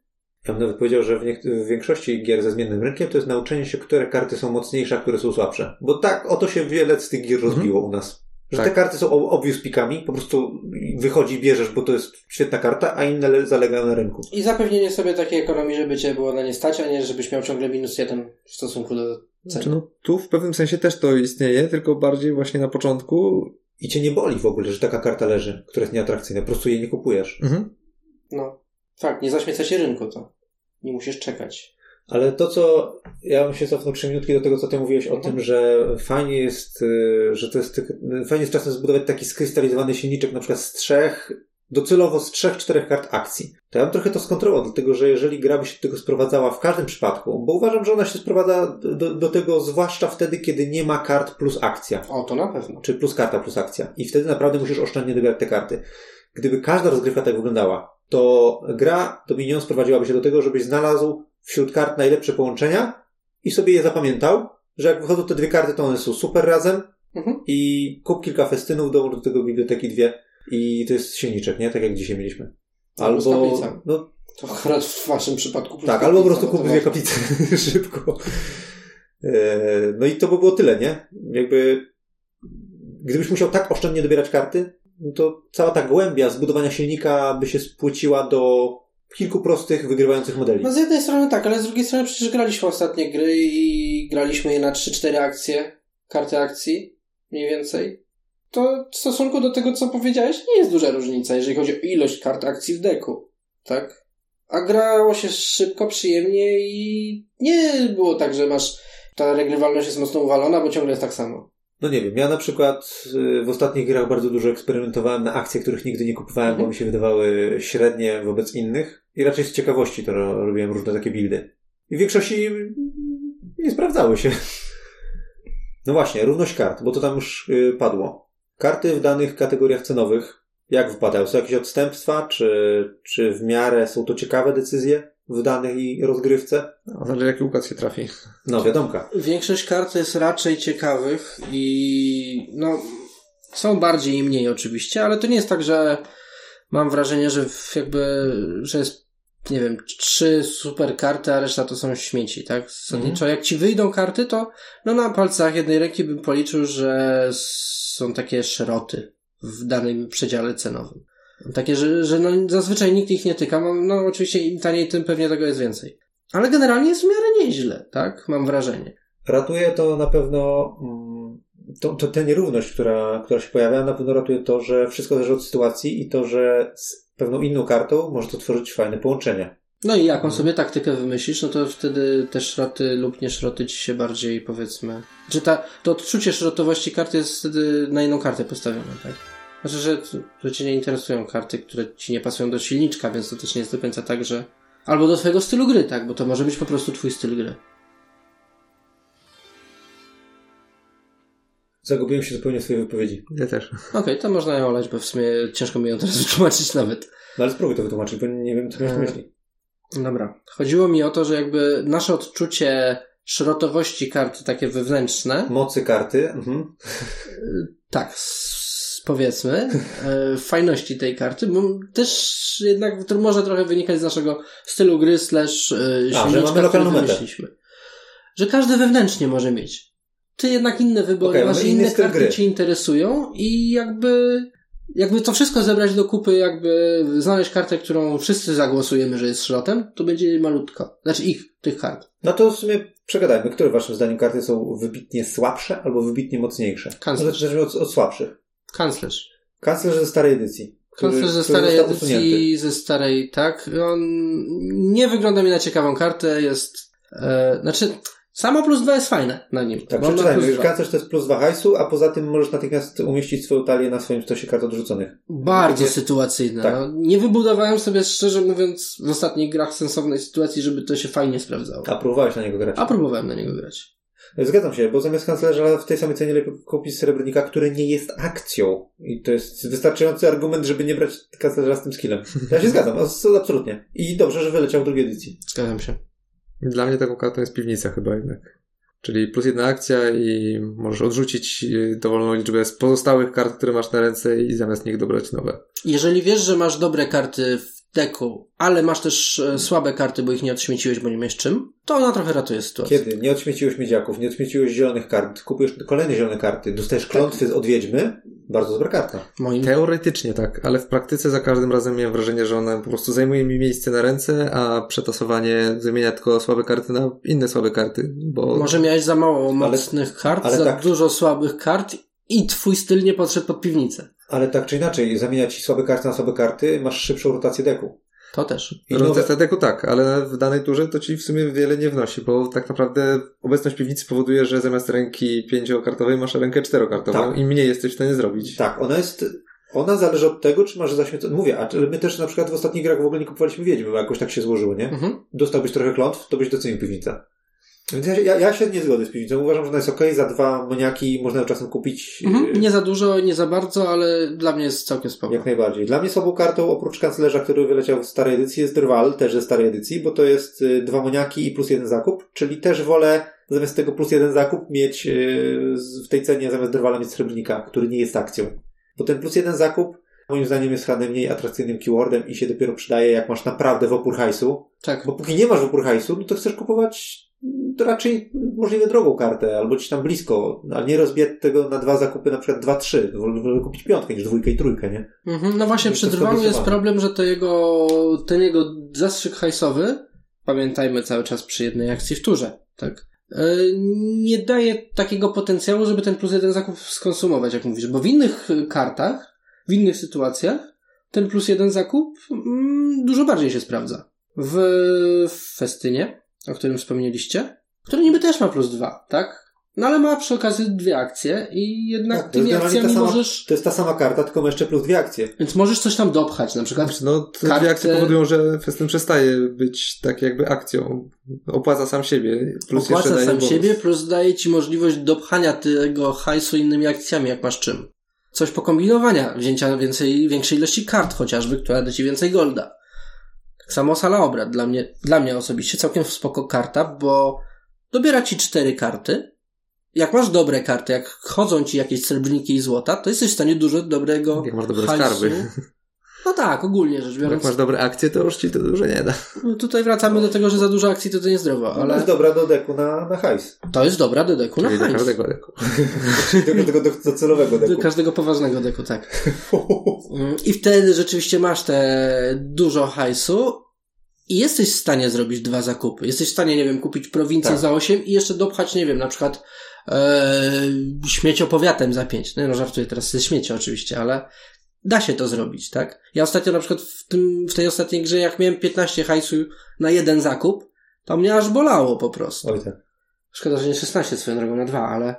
Ja bym nawet powiedział, że w, w większości gier ze zmiennym rynkiem to jest nauczenie się, które karty są mocniejsze, a które są słabsze. Bo tak, o to się wiele z tych gier Mhm. rozbiło u nas. Że Tak. te karty są obvious pikami, po prostu wychodzi, bierzesz, bo to jest świetna karta, a inne le- zalegają na rynku. I zapewnienie sobie takiej ekonomii, żeby cię było na nie stać, a nie żebyś miał ciągle minus jeden w stosunku do Znaczy, ceny. no, tu w pewnym sensie też to istnieje, tylko bardziej właśnie na początku. I cię nie boli w ogóle, że taka karta leży, która jest nieatrakcyjna. Po prostu jej nie kupujesz. Mhm. No. Fakt, nie zaśmieca się rynku to. Nie musisz czekać. Ale to, co ja bym się cofnął trzy minutki do tego, co ty mówiłeś o Mhm. tym, że fajnie jest, y, że to jest, tak- fajnie jest czasem zbudować taki skrystalizowany silniczek, na przykład z trzech, docelowo z trzech, czterech kart akcji. To ja bym trochę to skontrolował, dlatego że jeżeli gra by się do tego sprowadzała w każdym przypadku, bo uważam, że ona się sprowadza do, do tego zwłaszcza wtedy, kiedy nie ma kart plus akcja. O, to na pewno. Czy plus karta plus akcja. I wtedy naprawdę musisz oszczędnie dobierać te karty. Gdyby każda rozgrywka tak wyglądała, to gra Dominion sprowadziłaby się do tego, żebyś znalazł wśród kart najlepsze połączenia i sobie je zapamiętał, że jak wychodzą te dwie karty, to one są super razem Mhm. i kup kilka festynów, dołącz do tego biblioteki dwie i to jest silniczek, nie? Tak jak dzisiaj mieliśmy. Albo z Albo, no To akurat w waszym przypadku. tak, albo po prostu no kup dwie kaplice szybko. E, No i to by było tyle, nie? Jakby gdybyś musiał tak oszczędnie dobierać karty, no to cała ta głębia zbudowania silnika by się spłyciła do kilku prostych, wygrywających modeli. No z jednej strony tak, ale z drugiej strony przecież graliśmy ostatnie gry i graliśmy je na 3-4 akcje, karty akcji, mniej więcej. To w stosunku do tego, co powiedziałeś, nie jest duża różnica, jeżeli chodzi o ilość kart akcji w deku. Tak? A grało się szybko, przyjemnie i nie było tak, że masz ta regrywalność jest mocno uwalona, bo ciągle jest tak samo. No nie wiem, ja na przykład y, w ostatnich grach bardzo dużo eksperymentowałem na akcje, których nigdy nie kupowałem, Mhm. bo mi się wydawały średnie wobec innych i raczej z ciekawości to ro- robiłem różne takie buildy. i w większości nie sprawdzały się. No właśnie, równość kart, bo to tam już y, padło. Karty w danych kategoriach cenowych, jak wypadają? Są jakieś odstępstwa, czy, czy w miarę są to ciekawe decyzje w danej rozgrywce? No, zależy jaki układ się trafi. No, wiadomka. Większość kart jest raczej ciekawych i no są bardziej i mniej oczywiście, ale to nie jest tak, że mam wrażenie, że jakby, że jest nie wiem, trzy super karty, a reszta to są śmieci, tak? Zasadniczo jak ci wyjdą karty, to no na palcach jednej ręki bym policzył, że są takie szeroty w danym przedziale cenowym. Takie, że, że no zazwyczaj nikt ich nie tyka. No, no oczywiście im taniej, tym pewnie tego jest więcej. Ale generalnie jest w miarę nieźle, tak? Mam wrażenie. Ratuje to na pewno mm, to, to tę nierówność, która, która się pojawia, na pewno ratuje to, że wszystko zależy od sytuacji i to, że z pewną inną kartą może to tworzyć fajne połączenia. No i jaką sobie taktykę wymyślisz, no to wtedy te szroty lub nie szroty ci się bardziej powiedzmy. Czy ta, to odczucie szrotowości karty jest wtedy na inną kartę postawione, tak? Znaczy, że, że cię nie interesują karty, które ci nie pasują do silniczka, więc to też nie jest do końca tak, że. Albo do twojego stylu gry, tak? Bo to może być po prostu twój styl gry. Zagubiłem się zupełnie w swojej wypowiedzi. Ja też. Okej, to można ją olać, bo w sumie ciężko mi ją teraz wytłumaczyć nawet. No ale spróbuj to wytłumaczyć, bo nie wiem, co miałeś na myśli. Dobra. Chodziło mi o to, że jakby nasze odczucie szrotowości karty, takie wewnętrzne, Mocy karty. Mhm. tak, powiedzmy, e, fajności tej karty, bo też jednak to może trochę wynikać z naszego stylu gry slash e, że silniczka, mamy lokalną metę. Że każdy wewnętrznie może mieć. Ty jednak inne wybory Okej, masz, inne karty gry. cię interesują i jakby jakby to wszystko zebrać do kupy, jakby znaleźć kartę, którą wszyscy zagłosujemy, że jest szrotem, to będzie malutko. Znaczy ich, tych kart. No to w sumie przegadajmy, które waszym zdaniem karty są wybitnie słabsze albo wybitnie mocniejsze? Kanclerz. No, zacznijmy od, od słabszych. Kanclerz. Kanclerz ze starej edycji. Kanclerz ze starej edycji, usunięty. ze starej, tak. On nie wygląda mi na ciekawą kartę, jest, e, znaczy, samo plus dwa jest fajne na nim. Tak, przeczytajmy. Kanclerz to jest plus dwa hajsu, a poza tym możesz natychmiast umieścić swoją talię na swoim stosie kart odrzuconych. Bardzo sytuacyjne. Tak. No, nie wybudowałem sobie, szczerze mówiąc, w ostatnich grach sensownej sytuacji, żeby to się fajnie sprawdzało. A próbowałeś na niego grać. A próbowałem na niego grać. Zgadzam się, bo zamiast kanclerza w tej samej cenie lepiej kupić srebrnika, który nie jest akcją. I to jest wystarczający argument, żeby nie brać kanclerza z tym skillem. Ja się zgadzam, as- absolutnie. I dobrze, że wyleciał w drugiej edycji. Zgadzam się. Dla mnie taką kartą jest piwnica chyba jednak. Czyli plus jedna akcja i możesz odrzucić y, dowolną liczbę z pozostałych kart, które masz na ręce i zamiast nich dobrać nowe. Jeżeli wiesz, że masz dobre karty w deku, ale masz też e, słabe karty, bo ich nie odśmieciłeś, bo nie miałeś czym, to ona trochę ratuje sytuację. Kiedy nie odśmieciłeś miedziaków, nie odśmieciłeś zielonych kart, kupujesz kolejne zielone karty, dostajesz klątwy od wiedźmy, bardzo dobra karta. Moim Teoretycznie tak, ale w praktyce za każdym razem miałem wrażenie, że ona po prostu zajmuje mi miejsce na ręce, a przetasowanie zamienia tylko słabe karty na inne słabe karty, bo Może miałeś za mało mocnych kart, ale za tak. dużo słabych kart i twój styl nie podszedł pod piwnicę. Ale tak czy inaczej, zamieniać słabe karty na słabe karty, masz szybszą rotację deku. To też. I nowe, Rotacja deku tak, ale w danej turze to ci w sumie wiele nie wnosi, bo tak naprawdę obecność piwnicy powoduje, że zamiast ręki pięciokartowej masz rękę czterokartową Tak. i mniej jesteś w stanie zrobić. tak, ona jest, ona zależy od tego, czy masz zaśmiecone, mówię, a my też na przykład w ostatnich grach w ogóle nie kupowaliśmy wiedźmy, bo jakoś tak się złożyło, nie? Mhm. Dostałbyś trochę klątw, to byś docenił piwnicę. Więc ja, ja, ja się nie zgodzę z piwnicą. Uważam, że ona jest ok, za dwa moniaki można ją czasem kupić Mhm. yy, Nie za dużo, nie za bardzo, ale dla mnie jest całkiem spoko. jak najbardziej. Dla mnie słabą kartą, oprócz kanclerza, który wyleciał w starej edycji, jest Drwal, też ze starej edycji, bo to jest y, dwa moniaki i plus jeden zakup, czyli też wolę zamiast tego plus jeden zakup mieć y, w tej cenie zamiast Drwala mieć srebrnika, który nie jest akcją. Bo ten plus jeden zakup moim zdaniem jest chyba najmniej atrakcyjnym keywordem i się dopiero przydaje, jak masz naprawdę w opór hajsu. Tak. Bo póki nie masz w opór hajsu, no to chcesz kupować to raczej możliwie drogą kartę, albo ci tam blisko, ale nie rozbijać tego na dwa zakupy, na przykład dwa, trzy. Wolę wolę kupić piątkę niż dwójkę i trójkę, nie? Mhm. No właśnie, przy to drwalu jest problem, że to jego, ten jego zastrzyk hajsowy, pamiętajmy cały czas przy jednej akcji w turze, tak? e, Nie daje takiego potencjału, żeby ten plus jeden zakup skonsumować, jak mówisz, bo w innych kartach, w innych sytuacjach, ten plus jeden zakup mm, dużo bardziej się sprawdza. W festynie, o którym wspomnieliście, który niby też ma plus dwa, tak? No ale ma przy okazji dwie akcje i jednak Tak, tymi akcjami sama, możesz... to jest ta sama karta, tylko ma jeszcze plus dwie akcje. Więc możesz coś tam dopchać, na przykład No, te Kartę- dwie akcje powodują, że festyn przestaje być tak jakby akcją. Opłaca sam siebie. Plus jeszcze opłaca daje sam bonus. siebie, plus daje ci możliwość dopchania tego hajsu innymi akcjami, jak masz czym. Coś pokombinowania, wzięcia więcej, większej ilości kart chociażby, która da ci więcej golda. Tak samo sala obrad. Dla mnie, dla mnie osobiście całkiem spoko karta, bo dobiera ci cztery karty. Jak masz dobre karty, jak chodzą ci jakieś srebrniki i złota, to jesteś w stanie dużo dobrego Jak masz dobre hajsu. skarby. No tak, ogólnie rzecz Jak biorąc. masz dobre akcje, to już ci to dużo nie da. No tutaj wracamy do tego, że za dużo akcji to, to niezdrowo, Ale... ale jest dobra do deku na, na hajs. to jest dobra do deku na Czyli do hajs. każdego deku. Tego, tego do, docelowego Do deku. każdego poważnego deku, tak. Mm, I wtedy rzeczywiście masz te dużo hajsu i jesteś w stanie zrobić dwa zakupy. Jesteś w stanie, nie wiem, kupić prowincję Tak. za 8 i jeszcze dopchać, nie wiem, na przykład e, śmieciopowiatem za 5. No, no żartuję teraz ze śmiecia oczywiście, ale da się to zrobić, tak? Ja ostatnio na przykład w, tym, w tej ostatniej grze, jak miałem 15 hajsu na jeden zakup, to mnie aż bolało po prostu. Oj tak. Szkoda, że nie 16 swoją drogą na dwa, ale.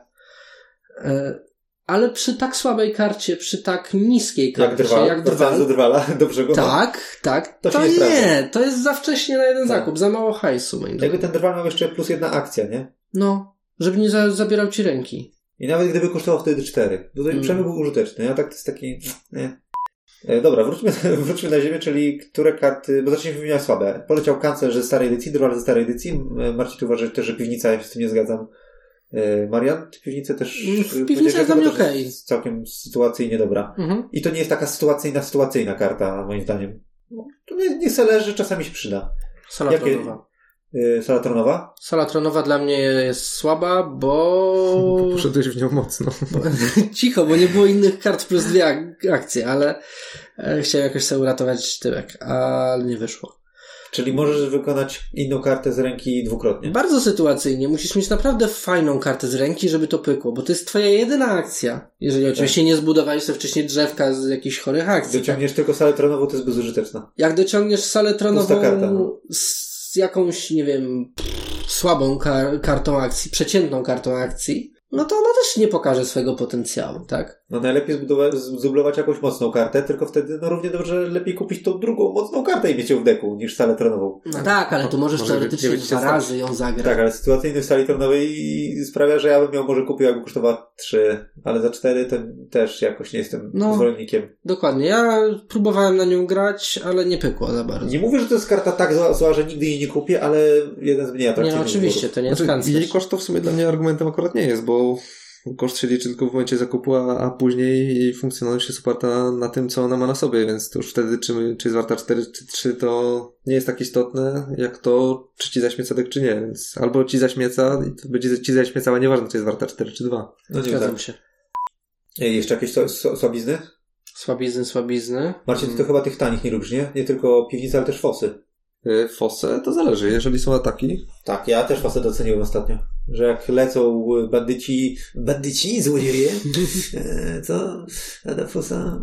E, ale przy tak słabej karcie, przy tak niskiej Jak karcie, drwal. jak Wracając do drwal. drwala, dobrze go Tak, tak. To To, się nie nie, to jest za wcześnie na jeden Tak. zakup, za mało hajsu, moim Jakby ten drwal miał jeszcze plus jedna akcja, nie? No, żeby nie za, zabierał ci ręki. I nawet gdyby kosztował wtedy cztery. Tutaj Mm. przemysł był użyteczny, a tak to jest taki... Nie. E, Dobra, wróćmy, wróćmy na ziemię, czyli które karty, bo zacznijmy wymieniać słabe. Poleciał kanclerz ze starej edycji, drwal ze starej edycji. Marcin tu uważa też, że piwnica, ja się z tym nie zgadzam. E, Marian, ty piwnicę też... E, piwnica jest dla mnie też okej. jest Całkiem sytuacyjnie dobra. Mhm. I to nie jest taka sytuacyjna, sytuacyjna karta, moim zdaniem. To nie, nie se leży, czasami się przyda. Sala Jakie- tronowa. E, Sala tronowa? Sala tronowa dla mnie jest słaba, bo... Poszedłeś w nią mocno. Cicho, bo nie było innych kart plus dwie ak- akcje, ale chciałem jakoś sobie uratować tyłek, ale nie wyszło. Czyli możesz wykonać inną kartę z ręki dwukrotnie. Bardzo sytuacyjnie. Musisz mieć naprawdę fajną kartę z ręki, żeby to pykło, bo to jest twoja jedyna akcja. Jeżeli oczywiście nie zbudowałeś sobie wcześniej drzewka z jakichś chorych akcji. Tak? Dociągniesz tylko salę tronową, to jest bezużyteczna. Jak dociągniesz salę tronową no. z jakąś, nie wiem, słabą kar- kartą akcji, przeciętną kartą akcji, no to ona też nie pokaże swojego potencjału, tak? No najlepiej zdublować jakąś mocną kartę, tylko wtedy no równie dobrze lepiej kupić tą drugą mocną kartę i mieć ją w deku, niż salę tronową. No tak, ale tu możesz Może teoretycznie nie być dwa razy ją zagrać. Tak, ale sytuacyjność w sali tronowej sprawia, że ja bym ją może kupił, jakby kosztowała 3, ale za 4 to też jakoś nie jestem No. zwolennikiem. Dokładnie. Ja próbowałem na nią grać, ale nie pykło za bardzo. Nie mówię, że to jest karta tak zła, zła że nigdy jej nie kupię, ale jeden z mniej Nie, atrakcyjnych no, oczywiście, wyborów. to nie jest Znaczy, jej koszt to w sumie dla mnie argumentem akurat nie jest, bo koszt się liczy tylko w momencie zakupu, a, a później jej funkcjonalność jest oparta na tym, co ona ma na sobie, więc to już wtedy, czy, czy jest warta 4 czy 3, to nie jest tak istotne, jak to, czy ci zaśmieca dek, czy nie, więc albo ci zaśmieca i to będzie ci zaśmiecała, nieważne, czy jest warta 4 czy 2. No nie Zgadzam tak. się. Ej, Jeszcze jakieś so, so, słabizny? Słabizny, słabizny. Marcin, ty to chyba tych tanich nie lubisz, nie? Nie tylko piwnice, ale też fosy. Y, Fosse to zależy, jeżeli są ataki, Tak, ja też fosy doceniłem ostatnio. Że jak lecą bandyci, bandyci, złodzieje, e, co? Ta fosa...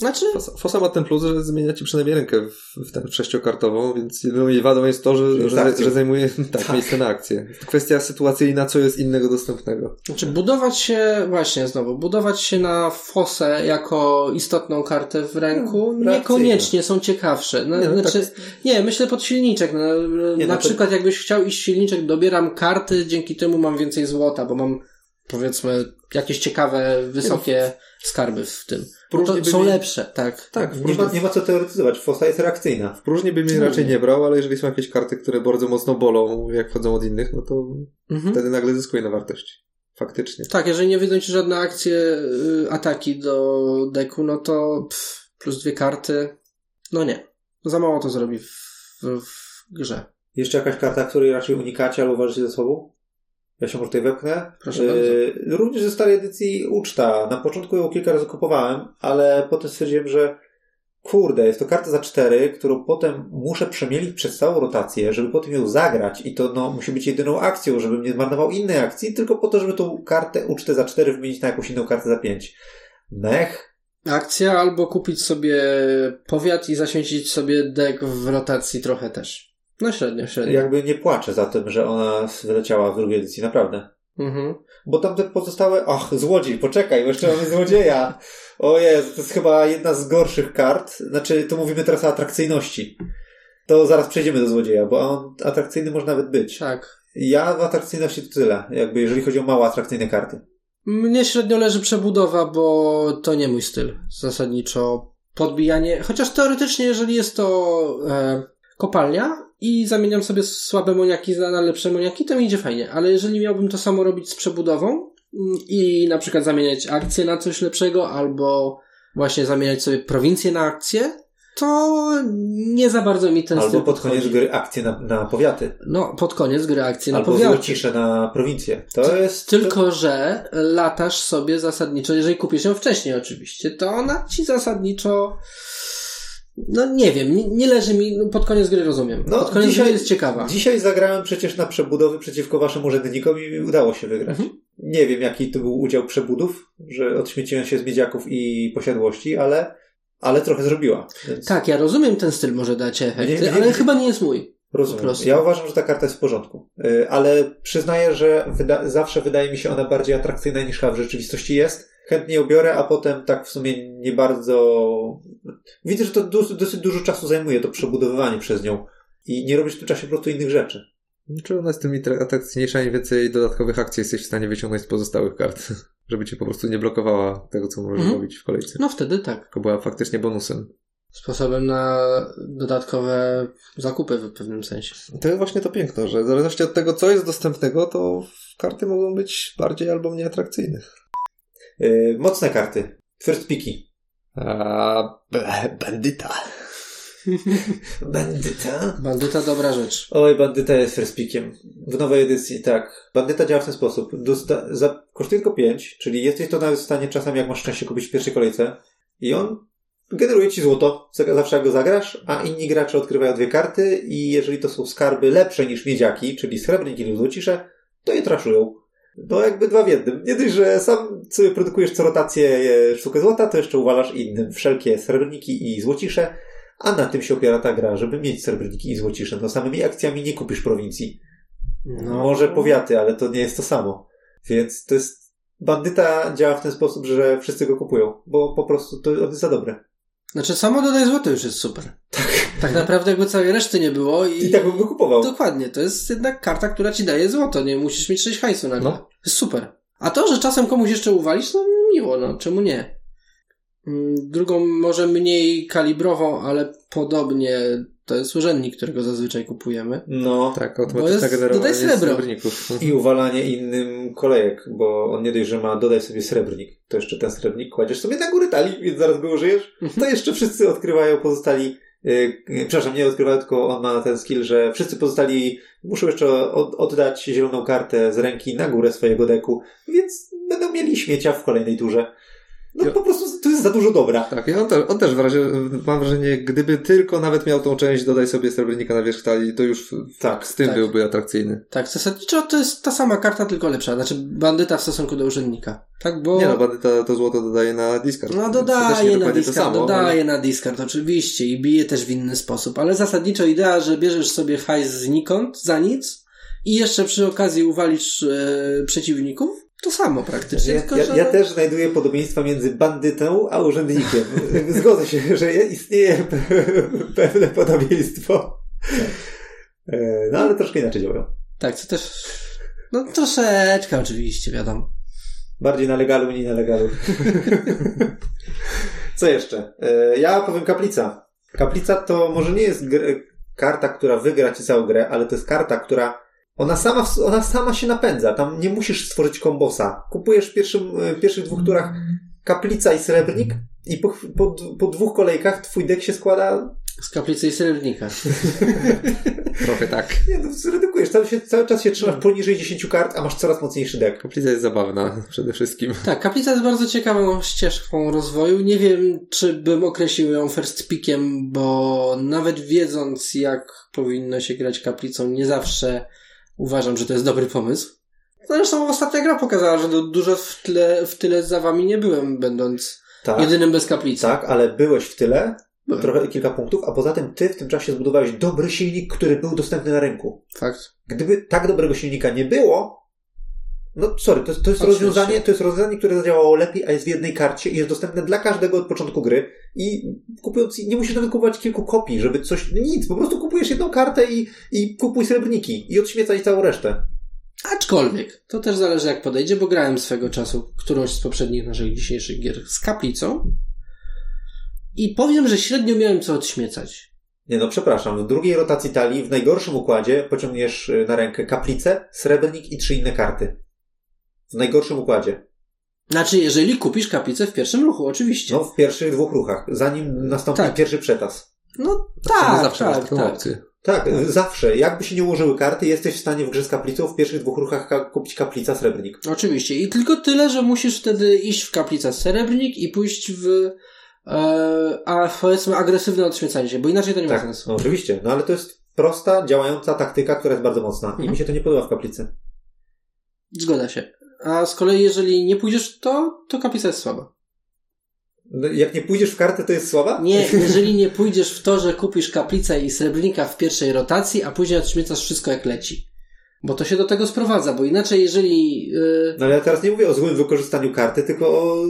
Znaczy, Fosa, Fosa ma ten plus, że zmienia ci przynajmniej rękę w, w tę sześciokartową, więc jedyną jej wadą jest to, że, że, akcja. że zajmuje tak, Tak. miejsce na akcję. Kwestia sytuacyjna, co jest innego dostępnego. znaczy budować się, właśnie znowu, budować się na fosę jako istotną kartę w ręku No, niekoniecznie są ciekawsze. No, Nie, no znaczy, nie, myślę pod silniczek. No, Nie, na no to- przykład jakbyś chciał iść silniczek, dobieram karty, dzięki temu mam więcej złota, bo mam powiedzmy jakieś ciekawe, wysokie skarby w tym. Próżni To są mi- lepsze, tak. Tak, w Nie próżni, ma, nie ma co teoretyzować, fosa jest reakcyjna. w próżni by mnie Nie. raczej nie brał, ale jeżeli są jakieś karty, które bardzo mocno bolą, jak chodzą od innych, no to Mhm. wtedy nagle zyskuje na wartości. Faktycznie. Tak, jeżeli nie wyjdą ci żadne akcje, y, ataki do deku, no to pff, plus dwie karty, no nie. Za mało to zrobi w, w, w grze. Jeszcze jakaś karta, której raczej unikacie albo uważacie ze sobą? Ja się może tutaj wepchnę. Proszę Yy, również ze starej edycji uczta. Na początku ją kilka razy kupowałem, ale potem stwierdziłem, że kurde, jest to karta za cztery, którą potem muszę przemielić przez całą rotację, żeby potem ją zagrać i to no, musi być jedyną akcją, żebym nie zmarnował innej akcji, tylko po to, żeby tą kartę ucztę za cztery wymienić na jakąś inną kartę za pięć. Mech? Akcja albo kupić sobie powiat i zaświecić sobie dek w rotacji trochę też. No średnio, średnio. Jakby nie płaczę za tym, że ona wyleciała w drugiej edycji, naprawdę. Mhm. Bo tam te pozostałe, ach, złodziej, poczekaj, jeszcze mamy złodzieja. O Jezu, to jest chyba jedna z gorszych kart. Znaczy, to mówimy teraz o atrakcyjności. To zaraz przejdziemy do złodzieja, bo on atrakcyjny może nawet być. Tak. Ja w atrakcyjności to tyle, jakby jeżeli chodzi o mało atrakcyjne karty. Mnie średnio leży przebudowa, bo to nie mój styl. Zasadniczo podbijanie, chociaż teoretycznie, jeżeli jest to e, kopalnia i zamieniam sobie słabe moniaki na lepsze moniaki, to mi idzie fajnie. Ale jeżeli miałbym to samo robić z przebudową mm, i na przykład zamieniać akcje na coś lepszego, albo właśnie zamieniać sobie prowincje na akcje, to nie za bardzo mi ten Albo styl pod koniec gry akcje na, na powiaty. No, pod koniec gry akcje na Albo powiaty. złocisze na prowincję. To jest... Tylko, że latasz sobie zasadniczo, jeżeli kupisz ją wcześniej oczywiście, to ona ci zasadniczo no nie wiem, nie, nie leży mi, no, pod koniec gry rozumiem. No, pod koniec dzisiaj- gry jest ciekawa. Dzisiaj zagrałem przecież na przebudowy przeciwko waszym urzędnikom i udało się wygrać. Mhm. Nie wiem, jaki to był udział przebudów, że odśmieciłem się z miedziaków i posiadłości, ale, ale trochę zrobiła. Więc Tak, ja rozumiem ten styl może dać efekty, Nie, nie, ale chyba nie jest mój. Rozumiem. Ja uważam, że ta karta jest w porządku. Y, Ale przyznaję, że wyda- zawsze wydaje mi się ona bardziej atrakcyjna niż chyba w rzeczywistości jest. Chętnie ją biorę, a potem tak w sumie nie bardzo... Widzę, że to dosyć, dosyć dużo czasu zajmuje to przebudowywanie przez nią. I nie robisz w tym czasie po prostu innych rzeczy. Czy ona jest tym atra- atrakcyjniejsza, im więcej dodatkowych akcji jesteś w stanie wyciągnąć z pozostałych kart, żeby cię po prostu nie blokowała tego, co możesz Mhm. robić w kolejce. No wtedy tak. Tylko była faktycznie bonusem. Sposobem na dodatkowe zakupy w pewnym sensie. To jest właśnie to piękno, że w zależności od tego, co jest dostępnego, to karty mogą być bardziej albo mniej atrakcyjne. Y, Mocne karty. First piki. A bandyta. Bandyta? Bandyta dobra rzecz. Oj, bandyta jest first pickiem. W nowej edycji, tak. Bandyta działa w ten sposób. Dosta- za, kosztuje tylko 5, czyli jesteś to nawet w stanie czasami, jak masz szczęście, kupić w pierwszej kolejce. I on generuje ci złoto, za- zawsze jak go zagrasz, a inni gracze odkrywają dwie karty i jeżeli to są skarby lepsze niż miedziaki, czyli srebrniki lub złocisze, to je traszują. No jakby dwa w jednym. Nie dość, że sam sobie produkujesz co rotację e, sztukę złota, to jeszcze uwalasz innym wszelkie srebrniki i złocisze, a na tym się opiera ta gra, żeby mieć srebrniki i złocisze. No samymi akcjami nie kupisz prowincji. No. Może powiaty, ale to nie jest to samo. Więc to jest... Bandyta działa w ten sposób, że wszyscy go kupują, bo po prostu to on jest za dobre. Znaczy samo dodaj złoto już jest super. Tak naprawdę jakby całej reszty nie było i... I tak bym go kupował. Dokładnie, to jest jednak karta, która ci daje złoto, nie musisz mieć 6 hajsu nagle. No. To jest super. A to, że czasem komuś jeszcze uwalisz, no miło, no czemu nie? Mm, Drugą, może mniej kalibrową, ale podobnie to jest urzędnik, którego zazwyczaj kupujemy. No. Tak, jest- generowanie dodaj srebro. srebrników. I uwalanie innym kolejek, bo on nie dość, że ma dodaj sobie srebrnik, to jeszcze ten srebrnik kładziesz sobie na górę talii, więc zaraz go użyjesz, to jeszcze wszyscy odkrywają pozostali, przepraszam, nie odkrywają, tylko on ma ten skill, że wszyscy pozostali muszą jeszcze od, oddać zieloną kartę z ręki na górę swojego deku, więc będą mieli śmiecia w kolejnej turze. No po prostu to jest za dużo dobra. Tak, i on, te, on też w razie, mam wrażenie, gdyby tylko nawet miał tą część, dodaj sobie srebrnika na wierzch talii, to już Tak, z tym tak. byłby atrakcyjny. Tak, zasadniczo to jest ta sama karta, tylko lepsza. Znaczy bandyta w stosunku do urzędnika. Tak, bo... Nie no, bandyta to złoto dodaje na discard. No dodaje na discard, samo, dodaje na discard oczywiście i bije też w inny sposób, ale zasadniczo idea, że bierzesz sobie hajs znikąd, za nic i jeszcze przy okazji uwalisz e, przeciwników, to samo praktycznie. Ja, ja, ja też znajduję podobieństwa między bandytą a urzędnikiem. Zgodzę się, że istnieje pe- pewne podobieństwo. E, No ale troszkę inaczej działają. Tak, to też... No troszeczkę oczywiście, wiadomo. Bardziej na legalu, mniej na legalu. Co jeszcze? E, Ja powiem kaplica. Kaplica to może nie jest karta, która wygra ci całą grę, ale to jest karta, która ona sama, w- ona sama się napędza. Tam nie musisz stworzyć kombosa. Kupujesz w pierwszym, e, pierwszych dwóch turach kaplica i srebrnik i po, po, po dwóch kolejkach twój dek się składa Z kaplicy i srebrnika. Trochę tak. Nie, no zredukujesz. Cały, się, cały czas się trzymasz poniżej 10 kart, a masz coraz mocniejszy dek. Kaplica jest zabawna przede wszystkim. Tak, kaplica jest bardzo ciekawą ścieżką rozwoju. Nie wiem, czy bym określił ją first pickiem, bo nawet wiedząc, jak powinno się grać kaplicą, nie zawsze uważam, że to jest dobry pomysł. Zresztą ostatnia gra pokazała, że du- dużo w tyle, w tyle za wami nie byłem, będąc Tak, jedynym bez kaplicy. tak, ale byłeś w tyle, Byłem. trochę kilka punktów, a poza tym ty w tym czasie zbudowałeś dobry silnik, który był dostępny na rynku. Fakt. Gdyby tak dobrego silnika nie było, No sorry, to, to jest rozwiązanie, to jest rozwiązanie, które zadziałało lepiej, a jest w jednej karcie i jest dostępne dla każdego od początku gry. I kupując, nie musisz nawet kupować kilku kopii, żeby coś, nic, po prostu kupujesz jedną kartę i, i kupuj srebrniki i odśmiecaj całą resztę. Aczkolwiek, to też zależy jak podejdzie, bo grałem swego czasu którąś z poprzednich naszych dzisiejszych gier z kaplicą i powiem, że średnio miałem co odśmiecać. Nie no, przepraszam, w drugiej rotacji talii, w najgorszym układzie pociągniesz y, na rękę kaplicę, srebrnik i trzy inne karty. W najgorszym układzie. Znaczy, jeżeli kupisz kaplicę w pierwszym ruchu, oczywiście. No, w pierwszych dwóch ruchach, zanim nastąpi Tak. pierwszy przetas. No Tak, tak, zawsze masz tak, taką tak. opcję. Tak, zawsze. Jakby się nie ułożyły karty, jesteś w stanie w grze z kaplicą w pierwszych dwóch ruchach ka- kupić kaplica, srebrnik. Oczywiście. I tylko tyle, że musisz wtedy iść w kaplicę srebrnik i pójść w e, a powiedzmy agresywne odśmiecanie się, bo inaczej to nie ma Tak, sensu. no oczywiście. No ale to jest prosta, działająca taktyka, która jest bardzo mocna. I Mhm. mi się to nie podoba w kaplicy. Zgoda się. A z kolei, jeżeli nie pójdziesz w to, to kaplica jest słaba. No, Jak nie pójdziesz w kartę, to jest słaba? Nie, jeżeli nie pójdziesz w to, że kupisz kaplicę i srebrnika w pierwszej rotacji, a później odśmiecasz wszystko jak leci. Bo to się do tego sprowadza, bo inaczej jeżeli... Yy, No ale ja teraz nie mówię o złym wykorzystaniu karty, tylko o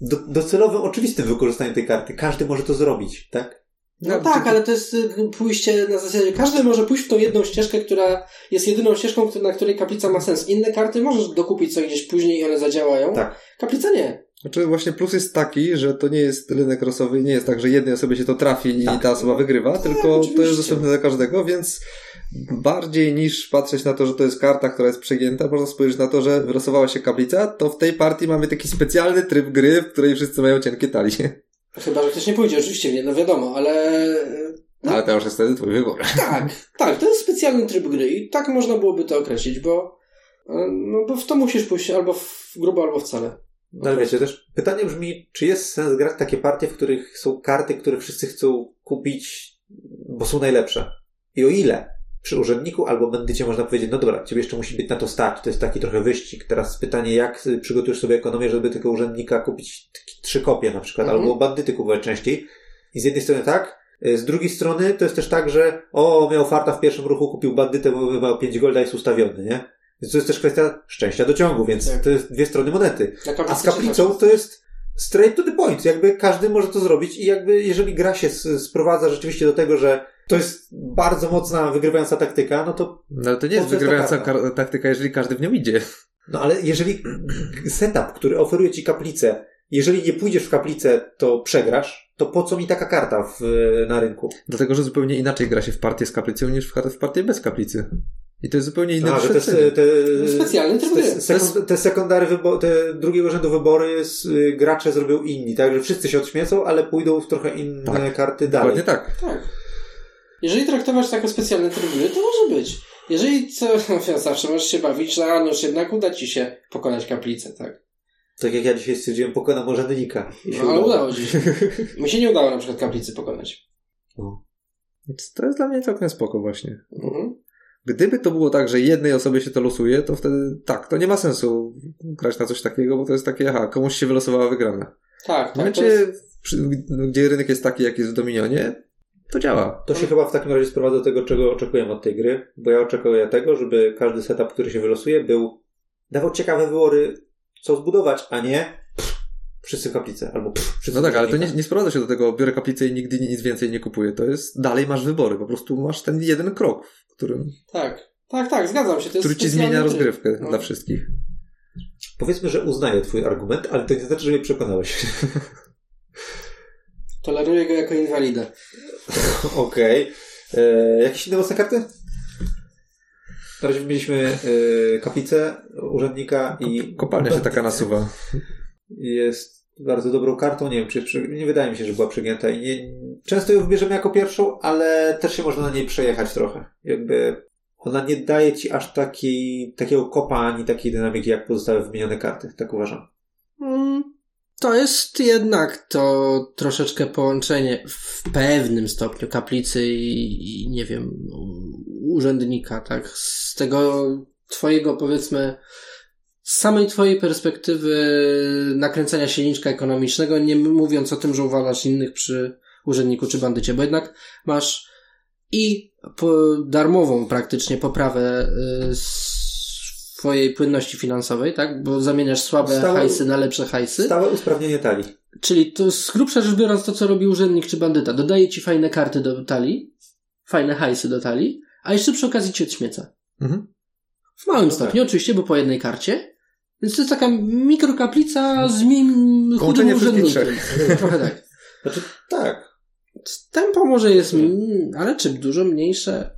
do, docelowym, oczywistym wykorzystaniu tej karty. Każdy może to zrobić, tak? No tak, ale to jest y, pójście na zasadzie, każdy może pójść w tą jedną ścieżkę, która jest jedyną ścieżką, na której kaplica ma sens. Inne karty możesz dokupić sobie gdzieś później i one zadziałają. Tak. Kaplica nie. Znaczy właśnie plus jest taki, że to nie jest rynek rosowy, nie jest tak, że jednej osobie się to trafi i Tak. ta osoba wygrywa, tylko to oczywiście. jest dostępne dla każdego, więc bardziej niż patrzeć na to, że to jest karta, która jest przegięta, można spojrzeć na to, że wylosowała się kaplica, to w tej partii mamy taki specjalny tryb gry, w której wszyscy mają cienkie talie. Chyba, że ktoś nie pójdzie, oczywiście, nie, no wiadomo, ale... No, Ale to już jest wtedy twój wybór. tak, tak, to jest specjalny tryb gry i tak można byłoby to określić, bo y, no bo w to musisz pójść albo w grubo, albo wcale. No ale wiecie, też pytanie brzmi, czy jest sens grać takie partie, w których są karty, które wszyscy chcą kupić, bo są najlepsze? I o ile? Przy urzędniku albo bandycie można powiedzieć, no dobra, ciebie jeszcze musi być na to stać, to jest taki trochę wyścig. Teraz pytanie, jak y, przygotujesz sobie ekonomię, żeby tego urzędnika kupić trzy kopie na przykład, Mhm. albo bandyty kupować częściej. I z jednej strony tak, y, z drugiej strony to jest też tak, że o, miał farta w pierwszym ruchu, kupił bandytę, bo miał 5 golda jest ustawiony, nie? Więc to jest też kwestia szczęścia do ciągu, więc Tak. to jest dwie strony monety. A z kaplicą to jest straight to the point. Jakby każdy może to zrobić i jakby jeżeli gra się sprowadza rzeczywiście do tego, że to jest bardzo mocna, wygrywająca taktyka, no to No ale to nie jest wygrywająca karta? kar- taktyka, jeżeli każdy w nią idzie. no ale jeżeli setup, który oferuje ci kaplicę, jeżeli nie pójdziesz w kaplicę, to przegrasz, to po co mi taka karta w, na rynku? Dlatego, że zupełnie inaczej gra się w partię z kaplicą niż w w partię bez kaplicy. I to jest zupełnie inne A, że te, te, Specjalny tryb te, gry. sekund, te sekundary, wybo- te drugiego rzędu wybory s- gracze zrobią inni, tak? Że wszyscy się odśmiecą, ale pójdą w trochę inne Tak. karty dalej. Dokładnie tak. Tak. Jeżeli traktować to jako specjalny tryb gry, to może być. Jeżeli co, zawsze możesz się bawić, że no już jednak uda ci się pokonać kaplicę, tak. Tak jak ja dzisiaj stwierdziłem, pokonam się No, ale udało. udało ci się. Mi się nie udało na przykład kaplicy pokonać. Więc to jest dla mnie całkiem spoko właśnie. Mhm. Gdyby to było tak, że jednej osobie się to losuje, to wtedy tak, to nie ma sensu grać na coś takiego, bo to jest takie, aha, komuś się wylosowała wygrana. Tak, W tak. To momencie, jest... przy, gdzie rynek jest taki, jak jest w Dominionie, to działa. To się chyba w takim razie sprowadza do tego, czego oczekujemy od tej gry, bo ja oczekuję tego, żeby każdy setup, który się wylosuje, był dawał ciekawe wybory, co zbudować, a nie wszyscy w kaplicy, albo pff, wszyscy No tak, ale to nie, nie sprowadza się do tego, biorę kaplicę i nigdy nic więcej nie kupuję. To jest, dalej masz wybory, po prostu masz ten jeden krok, w którym, Tak. Tak, tak, zgadzam się. To jest który ci zmienia rozgrywkę No. dla wszystkich. Powiedzmy, że uznaję twój argument, ale to nie znaczy, że mnie przekonałeś. Toleruję go jako inwalidę. Okej. E, Jakieś inne mocne karty? Na razie mieliśmy e, kaplicę, urzędnika i... Kopalnia się taka nasuwa. jest bardzo dobrą kartą. Nie wiem, czy jest przy... nie wydaje mi się, że była przegięta i nie... często ją wybierzemy jako pierwszą, ale też się można na niej przejechać trochę. Jakby ona nie daje ci aż takiej, takiego kopa ani takiej dynamiki jak pozostałe wymienione karty. Tak uważam. Mm, To jest jednak to troszeczkę połączenie w pewnym stopniu kaplicy i, i nie wiem, urzędnika, tak? Z tego twojego, powiedzmy, z samej twojej perspektywy nakręcania silniczka ekonomicznego, nie mówiąc o tym, że uważasz innych przy urzędniku czy bandycie, bo jednak masz i darmową praktycznie poprawę y, twojej płynności finansowej, tak? Bo zamieniasz słabe Stałe- hajsy na lepsze hajsy. Stałe usprawnienie talii. Czyli to z grubsza rzecz biorąc to, co robi urzędnik czy bandyta. Dodaje ci fajne karty do talii, fajne hajsy do talii, a jeszcze przy okazji ci odśmieca. Mhm. W małym No stopniu oczywiście, bo po jednej karcie. Więc to jest taka mikrokaplica z mim chudym urzędnikiem. Trochę tak. Znaczy, tak. Tempo może jest, mm, ale czy dużo mniejsze?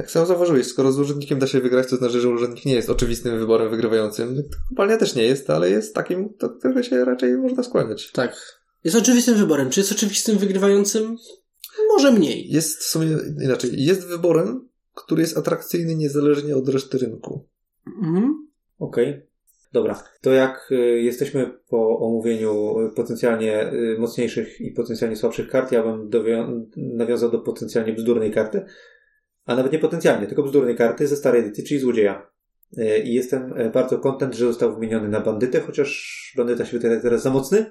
Jak sam zauważyłeś, skoro z urzędnikiem da się wygrać, to znaczy, że urzędnik nie jest oczywistym wyborem wygrywającym. Kopalnia też nie jest, ale jest takim, do którego się raczej można skłaniać. Tak. Jest oczywistym wyborem. Czy jest oczywistym wygrywającym? Może mniej. Jest w sumie inaczej. Jest wyborem, który jest atrakcyjny niezależnie od reszty rynku. Mhm. Okej. Dobra. To jak y, jesteśmy po omówieniu y, potencjalnie y, mocniejszych i potencjalnie słabszych kart, ja bym dowią- nawiązał do potencjalnie bzdurnej karty. A nawet nie potencjalnie, tylko bzdurnej karty ze starej edycji, czyli złodzieja. Y, I jestem y, bardzo kontent, że został wymieniony na bandytę, chociaż bandyta się wydaje teraz za mocny.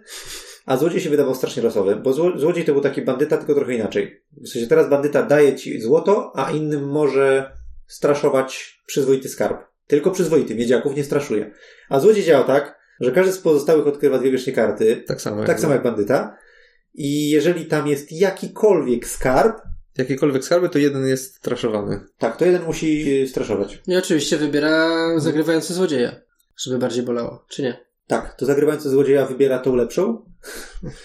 A złodziej się wydawał strasznie losowy, bo zło- złodziej to był taki bandyta, tylko trochę inaczej. W sensie teraz bandyta daje ci złoto, a innym może straszować przyzwoity skarb. Tylko przyzwoity, miedziaków nie straszuje. A złodziej działa tak, że każdy z pozostałych odkrywa dwie wiecznie karty, Tak samo. tak samo jak bandyta. I jeżeli tam jest jakikolwiek skarb, Jakiekolwiek skarby, to jeden jest traszowany. tak, to jeden musi y, straszować. I oczywiście wybiera zagrywający złodzieja, żeby bardziej bolało. Czy nie? Tak, to zagrywający złodzieja wybiera tą lepszą,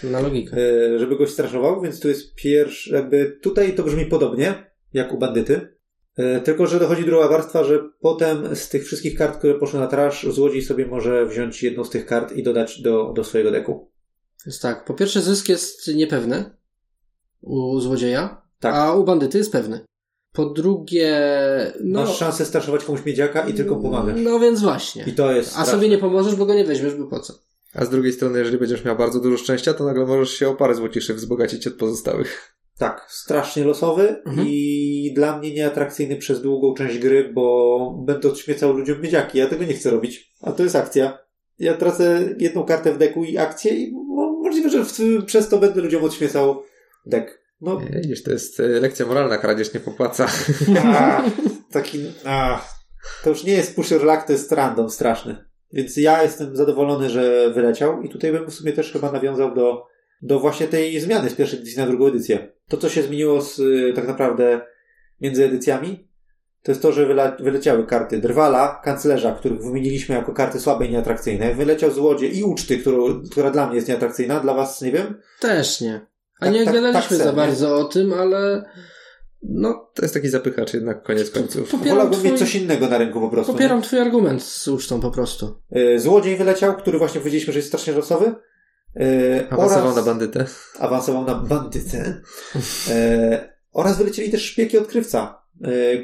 Na logikę. e, żeby goś straszował, więc tu jest pierwszy, jakby tutaj to brzmi podobnie, jak u bandyty. E, Tylko, że dochodzi druga warstwa, że potem z tych wszystkich kart, które poszły na trash, złodziej sobie może wziąć jedną z tych kart i dodać do, do swojego deku. Jest tak. Po pierwsze zysk jest niepewny u złodzieja, Tak. a u bandyty jest pewny. Po drugie, no... Masz szansę straszować komuś miedziaka i tylko pomagasz. No więc właśnie. I to jest A straszne. sobie nie pomożesz, bo go nie weźmiesz, bo po co? A z drugiej strony, jeżeli będziesz miał bardzo dużo szczęścia, to nagle możesz się o parę złociszy wzbogacić od pozostałych. Tak, strasznie losowy Mhm. i dla mnie nieatrakcyjny przez długą część gry, bo będę odśmiecał ludziom miedziaki. Ja tego nie chcę robić. A to jest akcja. Ja tracę jedną kartę w deku i akcję i mo- możliwe, że w, przez to będę ludziom odśmiecał dek. No, Nie, Widzisz, to jest e, lekcja moralna, kradzież nie popłaca. a, taki, a, to już nie jest pusher luck, to jest random straszny. Więc ja jestem zadowolony, że wyleciał i tutaj bym w sumie też chyba nawiązał do, do właśnie tej zmiany z pierwszej edycji na drugą edycję. To, co się zmieniło z, y, tak naprawdę między edycjami, to jest to, że wyla, wyleciały karty Drwala, kanclerza, których wymieniliśmy jako karty słabe i nieatrakcyjne. Wyleciał złodziej i uczty, którą, która dla mnie jest nieatrakcyjna, dla was nie wiem. Też nie. A Tak, nie tak, gadaliśmy tak za sen, bardzo o tym, ale no, To jest taki zapychacz jednak koniec końców. Wolałbym twój- mieć coś innego na rynku po prostu. nie? popieram twój argument z ucztą po prostu. Y, Złodziej wyleciał, który właśnie powiedzieliśmy, że jest strasznie losowy. Y, Awansował oraz na bandytę. awansował na bandytę. Y, oraz wylecieli też szpieg i odkrywca,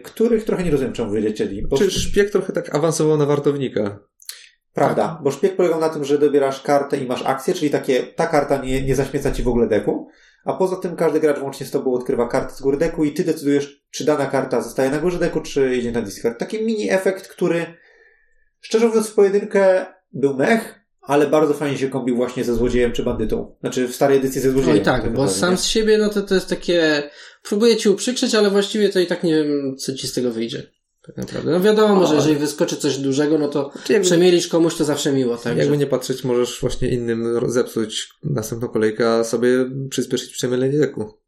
których trochę nie rozumiem, czemu wylecieli. Bo, Czy szpieg trochę tak awansował na wartownika? Prawda, bo szpieg polegał na tym, że dobierasz kartę i masz akcję, czyli takie, ta karta nie, nie zaśmieca ci w ogóle deku. A poza tym każdy gracz łącznie z tobą odkrywa kartę z góry deku i ty decydujesz, czy dana karta zostaje na górze deku, czy idzie na discard. Taki mini efekt, który szczerze mówiąc w pojedynkę był mech, ale bardzo fajnie się kombił właśnie ze złodziejem czy bandytą. Znaczy w starej edycji ze złodziejem. No i tak, bo naprawdę, sam nie? z siebie, no to to jest takie, próbuję ci uprzykrzyć, ale właściwie to i tak nie wiem, co ci z tego wyjdzie. Tak naprawdę. No wiadomo, że O. jeżeli wyskoczy coś dużego, no to jakby, przemielisz komuś, to zawsze miło, tak? jakby nie patrzeć, możesz właśnie innym zepsuć następną kolejkę, a sobie przyspieszyć przemielenie deku.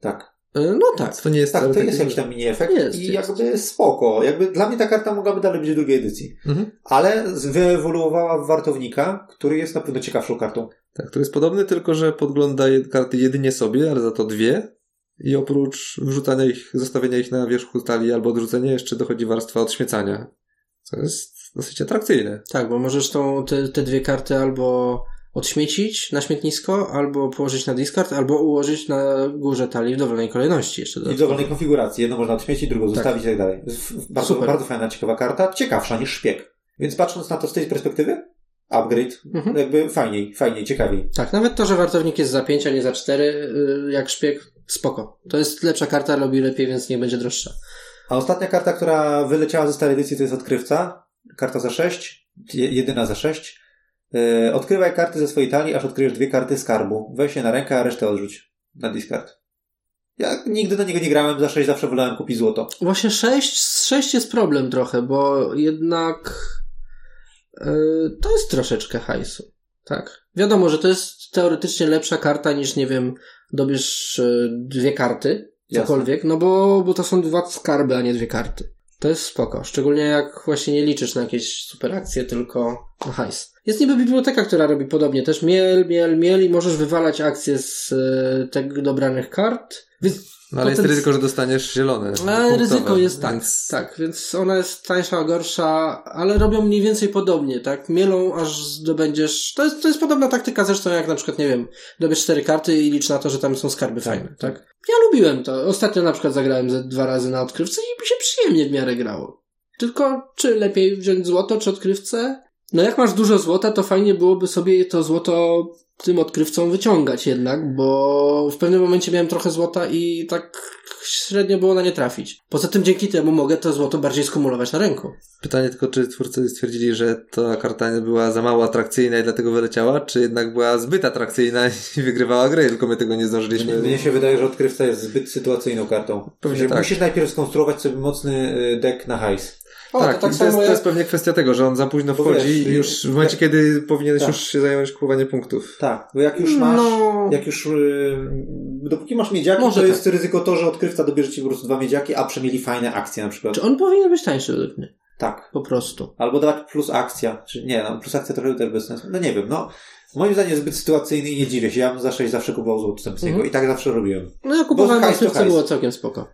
Tak. No tak. To nie jest Tak, to jest jakiś tam mini efekt Jest, i jest. jakby spoko. Jakby dla mnie ta karta mogłaby dalej być w drugiej edycji. Mhm. Ale wyewoluowała w wartownika, który jest na pewno ciekawszą kartą. Tak, to jest podobny, tylko że podgląda karty jedynie sobie, ale za to dwie. I oprócz wrzucania ich, zostawienia ich na wierzchu talii albo odrzucenia, jeszcze dochodzi warstwa odśmiecania. Co jest dosyć atrakcyjne. Tak, bo możesz tą, te, te dwie karty albo odśmiecić na śmietnisko, albo położyć na discard, albo ułożyć na górze talii w dowolnej kolejności jeszcze I w dowolnej konfiguracji. Jedno można odśmiecić, drugą Tak. zostawić i tak dalej. Bardzo, Super. bardzo fajna, ciekawa karta. Ciekawsza niż szpieg. Więc patrząc na to z tej perspektywy, upgrade, Mhm. jakby fajniej, fajniej, ciekawiej. Tak, nawet to, że wartownik jest za 5, a nie za 4, y, jak szpieg, spoko. To jest lepsza karta, robi lepiej, więc nie będzie droższa. A ostatnia karta, która wyleciała ze starej edycji, to jest odkrywca. Karta za 6, jedyna za 6. Yy, odkrywaj karty ze swojej talii, aż odkryjesz dwie karty skarbu. Weź je na rękę, a resztę odrzuć na discard. Ja nigdy do niego nie grałem, za 6 zawsze wolałem kupić złoto. Właśnie 6 z 6 jest problem trochę, bo jednak yy, to jest troszeczkę hajsu. Tak. Wiadomo, że to jest teoretycznie lepsza karta niż, nie wiem, dobierz yy, dwie karty, cokolwiek, no bo, bo to są dwa skarby, a nie dwie karty. To jest spoko. Szczególnie jak właśnie nie liczysz na jakieś super akcje, tylko na hajs. Jest niby biblioteka, która robi podobnie. Też miel, miel, miel i możesz wywalać akcje z e, tych dobranych kart. Więc No ale jest ryzyko, że dostaniesz zielone. ale punktowe, ryzyko jest tak, więc- tak, więc ona jest tańsza, gorsza, ale robią mniej więcej podobnie, tak? Mielą, aż zdobędziesz. To jest, to jest podobna taktyka zresztą, jak na przykład, nie wiem, dobierz cztery karty i licz na to, że tam są skarby fajne, tak? Ja lubiłem to. Ostatnio na przykład zagrałem ze dwa razy na odkrywce i mi się przyjemnie w miarę grało. Tylko, czy lepiej wziąć złoto, czy odkrywcę? No jak masz dużo złota, to fajnie byłoby sobie to złoto tym odkrywcą wyciągać jednak, bo w pewnym momencie miałem trochę złota i tak średnio było na nie trafić. Poza tym dzięki temu mogę to złoto bardziej skumulować na ręku. Pytanie tylko, czy twórcy stwierdzili, że ta karta była za mało atrakcyjna i dlatego wyleciała, czy jednak była zbyt atrakcyjna i wygrywała grę, tylko my tego nie zdążyliśmy. Mnie się wydaje, że odkrywca jest zbyt sytuacyjną kartą. Pewnie tak. Musisz najpierw skonstruować sobie mocny y, deck na hajs. O, tak, to tak to, jest, to jak... jest pewnie kwestia tego, że on za późno Bo wchodzi wiesz, i już w momencie, jak- kiedy powinieneś Tak. już się zająć kupowaniem punktów. Tak, bo jak już masz, No. jak już, y, dopóki masz miedziaki, Może to tak. jest ryzyko to, że odkrywca dobierze ci po prostu dwa miedziaki, a przemieli fajne akcje na przykład. Czy on powinien być tańszy według mnie? Tak. Po prostu. Albo dawać plus akcja, czy nie, no plus akcja trochę też bez sensu. No nie wiem, no. Moim zdaniem jest zbyt sytuacyjny i nie dziwię się. Ja bym za 6 zawsze kupował złoto Sempskiego Mhm. i tak zawsze robiłem. No ja kupowałem na to było całkiem spoko.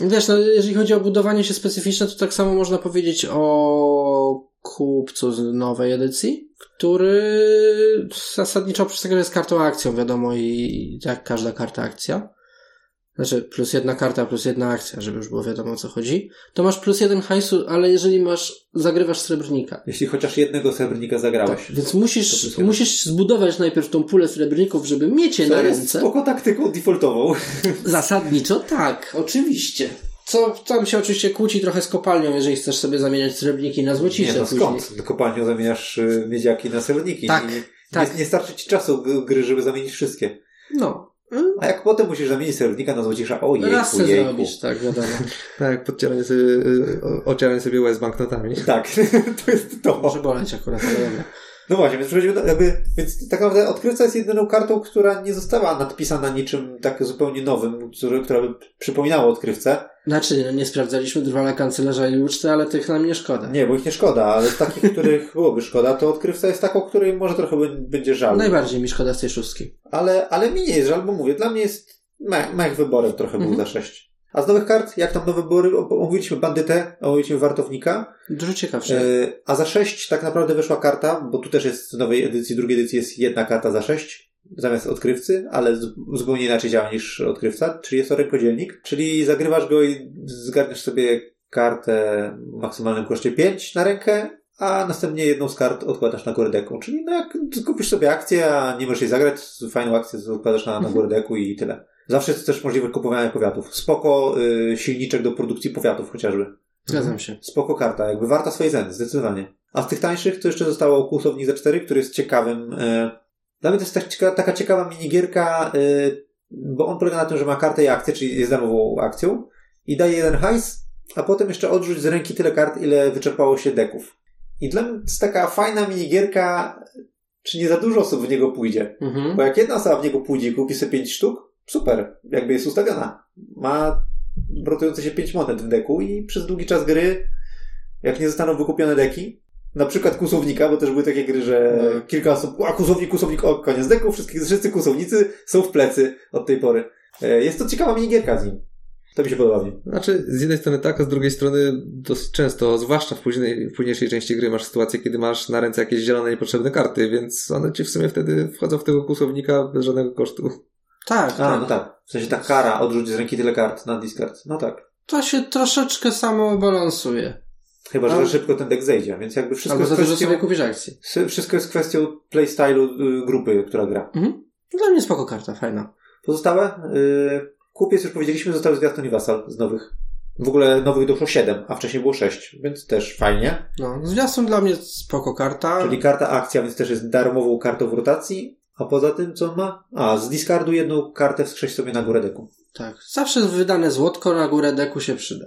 Wiesz, no, jeżeli chodzi o budowanie się specyficzne, to tak samo można powiedzieć o kupcu z nowej edycji, który zasadniczo że jest kartą akcją, wiadomo, i jak każda karta akcja. Znaczy, plus jedna karta, plus jedna akcja, żeby już było wiadomo o co chodzi. To masz plus jeden hajsu, ale jeżeli masz, zagrywasz srebrnika. Jeśli chociaż jednego srebrnika zagrałeś. Tak, więc musisz, musisz zbudować najpierw tą pulę srebrników, żeby mieć je To na ręce. spoko taktyką defaultową. Zasadniczo tak, oczywiście. Co tam się oczywiście kłóci trochę z kopalnią, jeżeli chcesz sobie zamieniać srebrniki na Nie, złocisze no skąd? Kopalnią zamieniasz y, miedziaki na srebrniki. Tak, tak. Nie, nie starczy ci czasu gry, żeby zamienić wszystkie. No. A jak potem musisz zamienić srebrnika na złocisza, o Raz jejku, se jejku. zrobisz, tak, wiadomo. Tak, podcieranie sobie, y, o- ocieranie sobie łez banknotami. Tak, to jest to. Może boleć akurat, ale dobra. No właśnie, więc przechodzimy do, jakby, więc tak naprawdę odkrywca jest jedyną kartą, która nie została nadpisana niczym tak zupełnie nowym, który, która by przypominała odkrywcę. Znaczy, no nie sprawdzaliśmy drwala kanclerza i uczty, ale tych nam nie szkoda. Nie, bo ich nie szkoda, ale z takich, których byłoby szkoda, to odkrywca jest taką, której może trochę będzie żal. Najbardziej mi szkoda z tej szóstki. Ale, ale mi nie jest żal, bo mówię, dla mnie jest mech, mech wyborem trochę był Mhm. za 6. A z nowych kart, jak tam nowe wybory, o- omówiliśmy bandytę, omówiliśmy wartownika, Dużo ciekawsze. Yy, a za 6 tak naprawdę wyszła karta, bo tu też jest w nowej edycji, drugiej edycji jest jedna karta za 6 zamiast odkrywcy, ale zupełnie inaczej działa niż odkrywca, czyli jest to rękodzielnik, czyli zagrywasz go i zgarniesz sobie kartę w maksymalnym koszcie 5 na rękę, a następnie jedną z kart odkładasz na górę deku. Czyli no jak kupisz sobie akcję, a nie możesz jej zagrać, fajną akcję odkładasz na, na górę deku i tyle. Zawsze jest też możliwość kupowania powiatów. Spoko y, silniczek do produkcji powiatów chociażby. Zgadzam się. Spoko karta, jakby warta swojej ceny, zdecydowanie. A z tych tańszych to jeszcze zostało Kłusownik za 4, który jest ciekawym. E... Dla mnie to jest tak cieka- taka ciekawa minigierka, e... bo on polega na tym, że ma kartę i akcję, czyli jest darmową akcją i daje jeden hajs, a potem jeszcze odrzuć z ręki tyle kart, ile wyczerpało się deków. I dla mnie to jest taka fajna minigierka, czy nie za dużo osób w niego pójdzie. Mhm. Bo jak jedna osoba w niego pójdzie i kupi sobie 5 sztuk, super, jakby jest ustawiona. Ma rotujące się 5 monet w deku i przez długi czas gry, jak nie zostaną wykupione deki, na przykład kusownika, bo też były takie gry, że No. kilka osób, a kusownik, kusownik, o, koniec deku, wszyscy, wszyscy kusownicy są w plecy od tej pory. E, Jest to ciekawa minigierka z nim. To mi się podoba. Znaczy, z jednej strony tak, a z drugiej strony dosyć często, zwłaszcza w, w późniejszej części gry, masz sytuację, kiedy masz na ręce jakieś zielone, niepotrzebne karty, więc one ci w sumie wtedy wchodzą w tego kłusownika bez żadnego kosztu. Tak, A, tak. no tak. W sensie ta kara, odrzuć z ręki tyle kart na discard. No tak. To się troszeczkę samo balansuje. Chyba, że za szybko ten deck zejdzie, więc jakby wszystko Albo jest za kwestią... sobie kupisz akcji. Wszystko jest kwestią playstylu y, grupy, która gra. Mhm. Dla mnie spoko karta, fajna. Pozostałe? Y, kupiec już powiedzieliśmy, zostały Zwiastun i Vassal z nowych. W ogóle nowych doszło 7, a wcześniej było 6, więc też fajnie. No, zwiastun dla mnie spoko karta. Czyli karta akcja, więc też jest darmową kartą w rotacji. A poza tym, co on ma? A, z discardu jedną kartę wskrzeć sobie na górę deku. Tak. Zawsze wydane złotko na górę deku się przyda.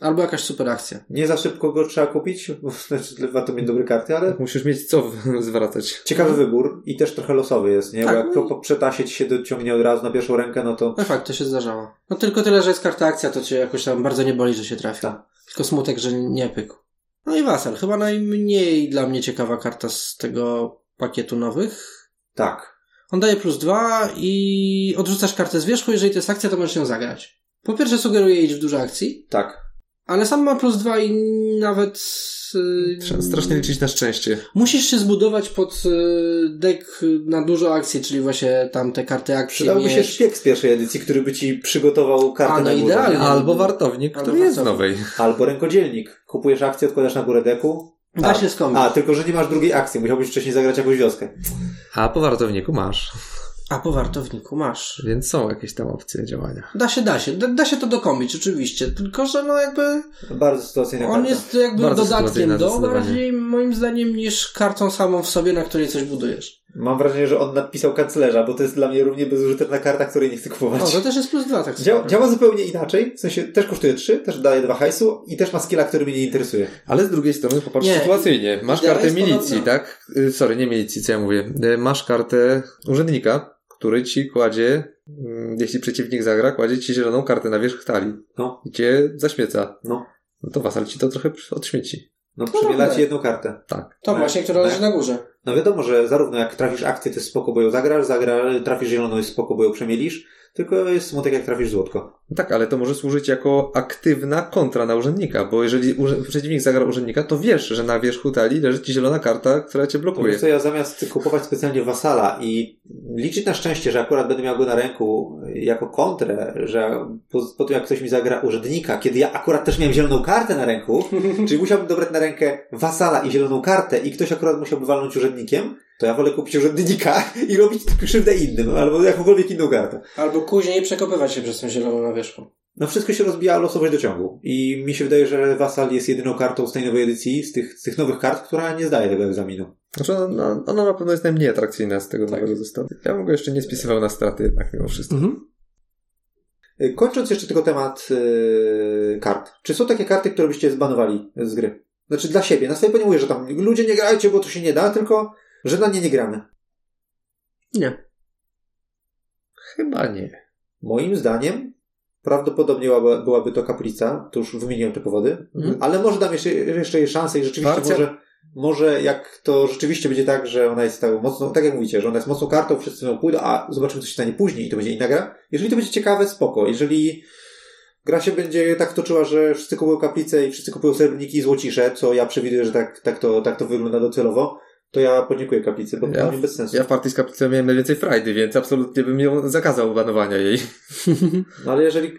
Albo jakaś super akcja. Nie za szybko go trzeba kupić, bo znaczy warto mieć dobre karty, ale Musisz mieć co zwracać. ciekawy wybór i też trochę losowy jest, nie? Tak, Bo jak no po, po przetasie ci się dociągnie od razu na pierwszą rękę, no to No fakt, to się zdarzało. No tylko tyle, że jest karta akcja, to cię jakoś tam bardzo nie boli, że się trafi. Tak. Tylko smutek, że nie pykł. No i Wasal, chyba najmniej dla mnie ciekawa karta z tego pakietu nowych. Tak. On daje plus dwa i odrzucasz kartę z wierzchu, jeżeli to jest akcja, to możesz ją zagrać. Po pierwsze sugeruje iść w dużo akcji, Tak. ale sam ma plus dwa i nawet... Yy, Trzeba strasznie liczyć na szczęście. Musisz się zbudować pod yy, deck na dużo akcji, czyli właśnie tam te karty akcji Przydałby się mieć. szpieg z pierwszej edycji, który by ci przygotował kartę A, no na górze. idealnie. Albo wartownik, Albo który jest w wartownik. nowej. Albo rękodzielnik. Kupujesz akcję, odkładasz na górę deku. Da A, się skąpić. A, tylko że nie masz drugiej akcji. Musiałbyś wcześniej zagrać jakąś wioskę. A po wartowniku masz. A po wartowniku masz. Więc są jakieś tam opcje działania. Da się, da się. Da, da się to dokomić, oczywiście. Tylko, że no jakby Bardzo sytuacyjna on karta. jest jakby Bardzo dodatkiem do bardziej moim zdaniem niż kartą samą w sobie, na której coś budujesz. Mam wrażenie, że on napisał kanclerza, bo to jest dla mnie równie bezużyteczna karta, której nie chcę kupować. O, to też jest plus dwa, tak Działa, samo. działa zupełnie inaczej, w sensie też kosztuje 3, też daje 2 hajsu i też ma skilla, który mnie nie interesuje. Ale z drugiej strony popatrz Nie. sytuacyjnie. Masz Idea kartę milicji, podobna. tak? Y, Sorry, nie milicji, co ja mówię. Y, Masz kartę urzędnika, który ci kładzie, mm, jeśli przeciwnik zagra, kładzie ci zieloną kartę na wierzch talii. No. I cię zaśmieca. No. No to wasal ci to trochę odśmieci. No dobra. ci jedną kartę. Tak. To No, właśnie, która no. leży na górze. No wiadomo, że zarówno jak trafisz akcję, to jest spoko, bo ją zagrasz, zagra, trafisz zieloną, jest spoko, bo ją przemielisz, tylko jest smutek, jak trafisz złotko. No tak, ale to może służyć jako aktywna kontra na urzędnika, bo jeżeli urze- przeciwnik zagra urzędnika, to wiesz, że na wierzchu talii leży ci zielona karta, która cię blokuje. wiesz co, ja zamiast kupować specjalnie wasala i liczyć na szczęście, że akurat będę miał go na ręku jako kontrę, że po, po tym jak ktoś mi zagra urzędnika, kiedy ja akurat też miałem zieloną kartę na ręku, czyli musiałbym dobrać na rękę wasala i zieloną kartę i ktoś akurat musiałby walnąć urzędnikiem, to ja wolę kupić urzędnika i robić krzywdę innym, albo jakąkolwiek inną kartę. Albo później przekopywać się przez tą zieloną na wierzchu. No wszystko się rozbija losowość dociągu. I mi się wydaje, że Wasal jest jedyną kartą z tej nowej edycji, z tych, z tych nowych kart, która nie zdaje tego egzaminu. Znaczy, ona, ona na pewno jest najmniej atrakcyjna z tego Tak. nowego zestawu. Ja bym go jeszcze nie spisywał na straty jednak mimo wszystko. Mhm. Y, Kończąc jeszcze tylko temat yy, kart. Czy są takie karty, które byście zbanowali z gry? Znaczy dla siebie. Na swojej nie mówię, że tam ludzie nie grajcie, bo to się nie da, tylko że na nie nie gramy. Nie. Chyba nie. Moim zdaniem prawdopodobnie byłaby, byłaby to kaplica, to już wymieniłem te powody, Mhm. ale może dam jeszcze, jeszcze jej szansę i rzeczywiście Partia? może, może jak to rzeczywiście będzie tak, że ona jest tak mocno, tak jak mówicie, że ona jest mocną kartą, wszyscy ją pójdą, a zobaczymy co się stanie później i to będzie inna gra. Jeżeli to będzie ciekawe, spoko. Jeżeli gra się będzie tak toczyła, że wszyscy kupują kaplicę i wszyscy kupują srebrniki i złocisze, co ja przewiduję, że tak, tak, to, tak to wygląda docelowo, to ja podziękuję kaplicy, bo to Ja- dla mnie bez sensu. Ja w partii z kaplicą miałem najwięcej frajdy, więc absolutnie bym ją zakazał banowania jej. No ale jeżeli,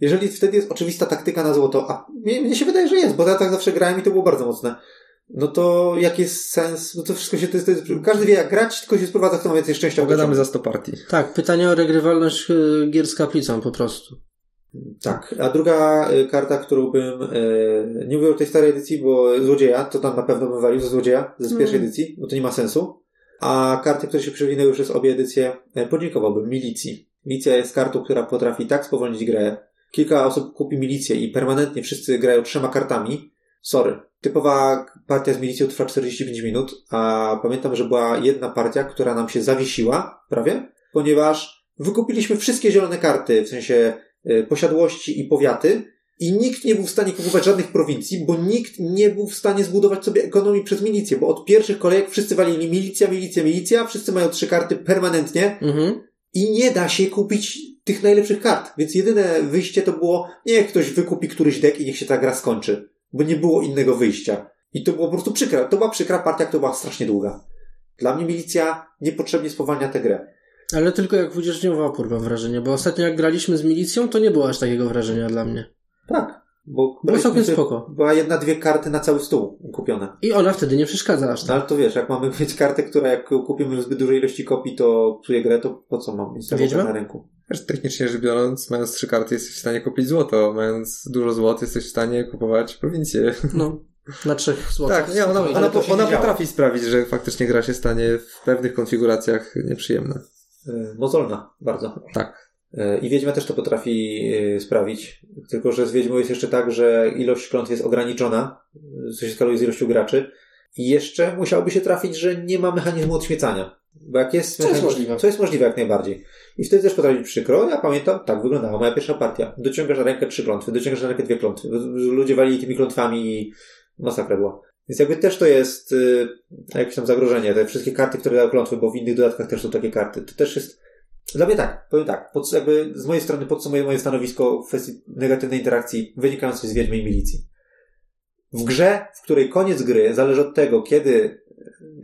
jeżeli wtedy jest oczywista taktyka na złoto, a mnie, mnie się wydaje, że jest, bo ja tak zawsze grałem i to było bardzo mocne, no to jaki jest sens? No to wszystko się, to jest, to jest, każdy wie jak grać, tylko się sprowadza, kto ma więcej szczęścia. Pogadamy za 100 partii. Tak, pytanie o regrywalność y, gier z kaplicą po prostu. Tak, a druga y, karta, którą bym, y, nie mówię o tej starej edycji, bo złodzieja, to tam na pewno bym walił za złodzieja, z pierwszej Mm. edycji, bo to nie ma sensu. A karty, które się przewinęły przez obie edycje, y, podziękowałbym milicji. Milicja jest kartą, która potrafi tak spowolnić grę. Kilka osób kupi milicję i permanentnie wszyscy grają trzema kartami. Sorry. Typowa partia z milicją trwa 45 minut, a pamiętam, że była jedna partia, która nam się zawiesiła prawie, ponieważ wykupiliśmy wszystkie zielone karty, w sensie posiadłości i powiaty i nikt nie był w stanie kupować żadnych prowincji, bo nikt nie był w stanie zbudować sobie ekonomii przez milicję, bo od pierwszych kolejek wszyscy walili milicja, milicja, milicja, wszyscy mają trzy karty permanentnie Mhm. i nie da się kupić tych najlepszych kart. Więc jedyne wyjście to było, niech ktoś wykupi któryś deck i niech się ta gra skończy. Bo nie było innego wyjścia. I to było po prostu przykra. To była przykra partia, która była strasznie długa. Dla mnie milicja niepotrzebnie spowalnia tę grę. Ale tylko jak pójdziesz w nią w opór, mam wrażenie, bo ostatnio jak graliśmy z milicją, to nie było aż takiego wrażenia dla mnie. Tak. Bo Było całkiem spoko. Była jedna, dwie karty na cały stół kupione. I ona wtedy nie przeszkadza aż No tak. ale to wiesz, jak mamy mieć kartę, która jak kupimy w zbyt dużej ilości kopii, to psuje grę, to po co mam mieć Wiedźma? na ręku? Wiesz, technicznie rzecz biorąc, mając trzy karty jesteś w stanie kupić złoto, mając dużo złot jesteś w stanie kupować prowincję. No, na trzech złotych. Tak, nie, ona, ona, ona działa. potrafi sprawić, że faktycznie gra się stanie w pewnych konfiguracjach nieprzyjemna. Yy, mozolna, bardzo. Tak. E, I Wiedźma też to potrafi e, sprawić. Tylko, że z Wiedźmą jest jeszcze tak, że ilość klątw jest ograniczona, e, co się skaluje z ilością graczy. I jeszcze musiałby się trafić, że nie ma mechanizmu odśmiecania. Bo jak jest. Co jest możliwe. Co jest możliwe jak najbardziej. I wtedy też potrafi być przykro. Ja pamiętam, tak wyglądała moja pierwsza partia. Dociągasz na rękę trzy klątwy, dociągasz na rękę dwie klątwy. Ludzie walili tymi klątwami i masakra była. Więc jakby też to jest y, jakieś tam zagrożenie. Te wszystkie karty, które dają klątwy, bo w innych dodatkach też są takie karty. To też jest. Dla mnie tak, powiem tak. Pod, jakby z mojej strony podsumuję moje stanowisko w kwestii negatywnej interakcji wynikającej z Wiedźmy i milicji. W grze, w której koniec gry zależy od tego, kiedy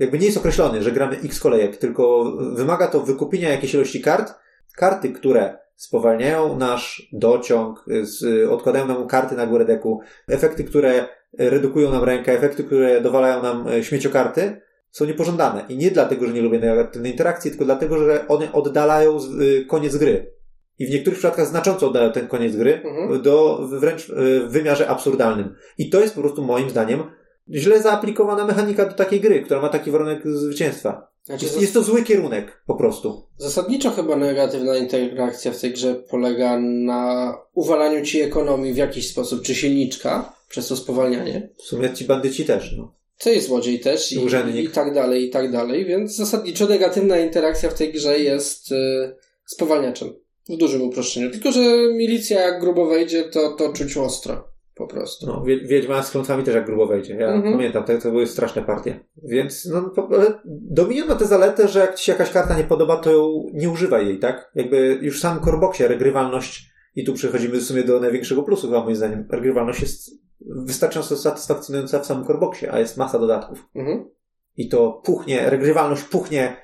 jakby nie jest określony, że gramy x kolejek, tylko wymaga to wykupienia jakiejś ilości kart. Karty, które spowalniają nasz dociąg, z, odkładają nam karty na górę deku, efekty, które redukują nam rękę, efekty, które dowalają nam śmieciokarty, są niepożądane. I nie dlatego, że nie lubię negatywnej interakcji, tylko dlatego, że one oddalają y, koniec gry. I w niektórych przypadkach znacząco oddalają ten koniec gry Mhm. do wręcz y, w wymiarze absurdalnym. I to jest po prostu moim zdaniem źle zaaplikowana mechanika do takiej gry, która ma taki warunek zwycięstwa. Znaczy, Jest, jest to zły kierunek po prostu. Zasadniczo chyba negatywna interakcja w tej grze polega na uwalaniu ci ekonomii w jakiś sposób, czy silniczka, przez to spowalnianie. W sumie ci bandyci też, no. Co jest złodziej też i, i tak dalej, i tak dalej, więc zasadniczo negatywna interakcja w tej grze jest y, spowalniaczem. W dużym uproszczeniu. Tylko, że milicja jak grubo wejdzie, to, to czuć ostro. Po prostu. no Wie- Wiedźma z klątwami też jak grubo wejdzie. Ja Mhm. pamiętam, to, to były straszne partie. Więc, no, Dominion ma tę zaletę, że jak ci się jakaś karta nie podoba, to ją nie używaj jej, tak? Jakby już w samym korboksie regrywalność, i tu przechodzimy w sumie do największego plusu, chyba moim zdaniem, regrywalność jest wystarczająco satysfakcjonująca w samym korboksie, a jest masa dodatków. Mhm. I to puchnie, regrywalność puchnie.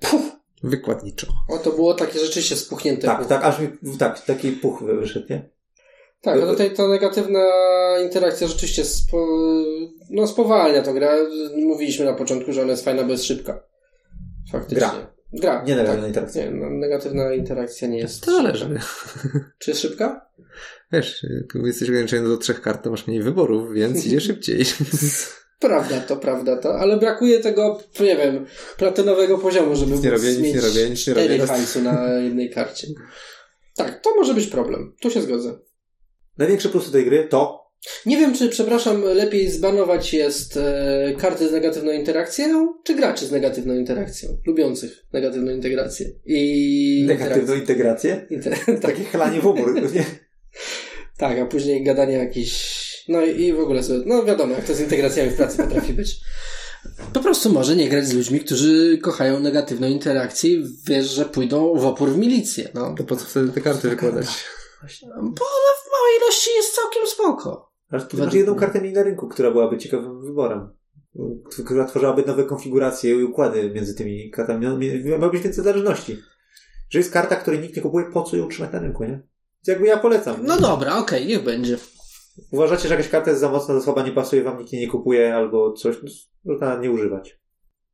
Puf! Wykładniczo. O, to było takie rzeczywiście spuchnięte. Tak, tak, aż mi, tak, taki puch wyszedł, nie? Tak, no tutaj ta negatywna interakcja rzeczywiście spo, no, spowalnia to gra. Mówiliśmy na początku, że ona jest fajna, bo jest szybka. Faktycznie. Gra. Gra. Nie negatywna tak. interakcja. Nie, no, negatywna interakcja nie jest. To zależy. Czy jest szybka? Wiesz, jak jesteś ograniczony do trzech kart, to masz mniej wyborów, więc idzie szybciej. Prawda to, prawda to, ale brakuje tego, nie wiem, platynowego poziomu, żeby Nic nie móc robię, nic nie robię, nic nie robię. na jednej karcie. Tak, to może być problem. Tu się zgodzę. Największe plusy tej gry to Nie wiem, czy, przepraszam, lepiej zbanować jest e, karty z negatywną interakcją, czy graczy z negatywną interakcją, lubiących negatywną integrację. I negatywną integrację. Inter- tak, Takie chlanie w umór, nie? tak, a później gadanie jakiś. No i, i w ogóle sobie. No wiadomo, jak to z integracjami w pracy potrafi być. Po prostu może nie grać z ludźmi, którzy kochają negatywną interakcję i wiesz, że pójdą w opór w milicję. No. To po co wtedy te karty wykładać? Bo ona w małej ilości jest całkiem spoko. Tu Według masz jedną kartę mniej na rynku, która byłaby ciekawym wyborem. Która tworzyłaby nowe konfiguracje i układy między tymi kartami. No, być więcej zależności. Że jest karta, której nikt nie kupuje, po co ją trzymać na rynku, nie? Więc jakby ja polecam. No dobra, okej, niech będzie. Uważacie, że jakaś karta jest za mocna, za słaba, nie pasuje, wam nikt jej nie kupuje albo coś, no, można nie używać.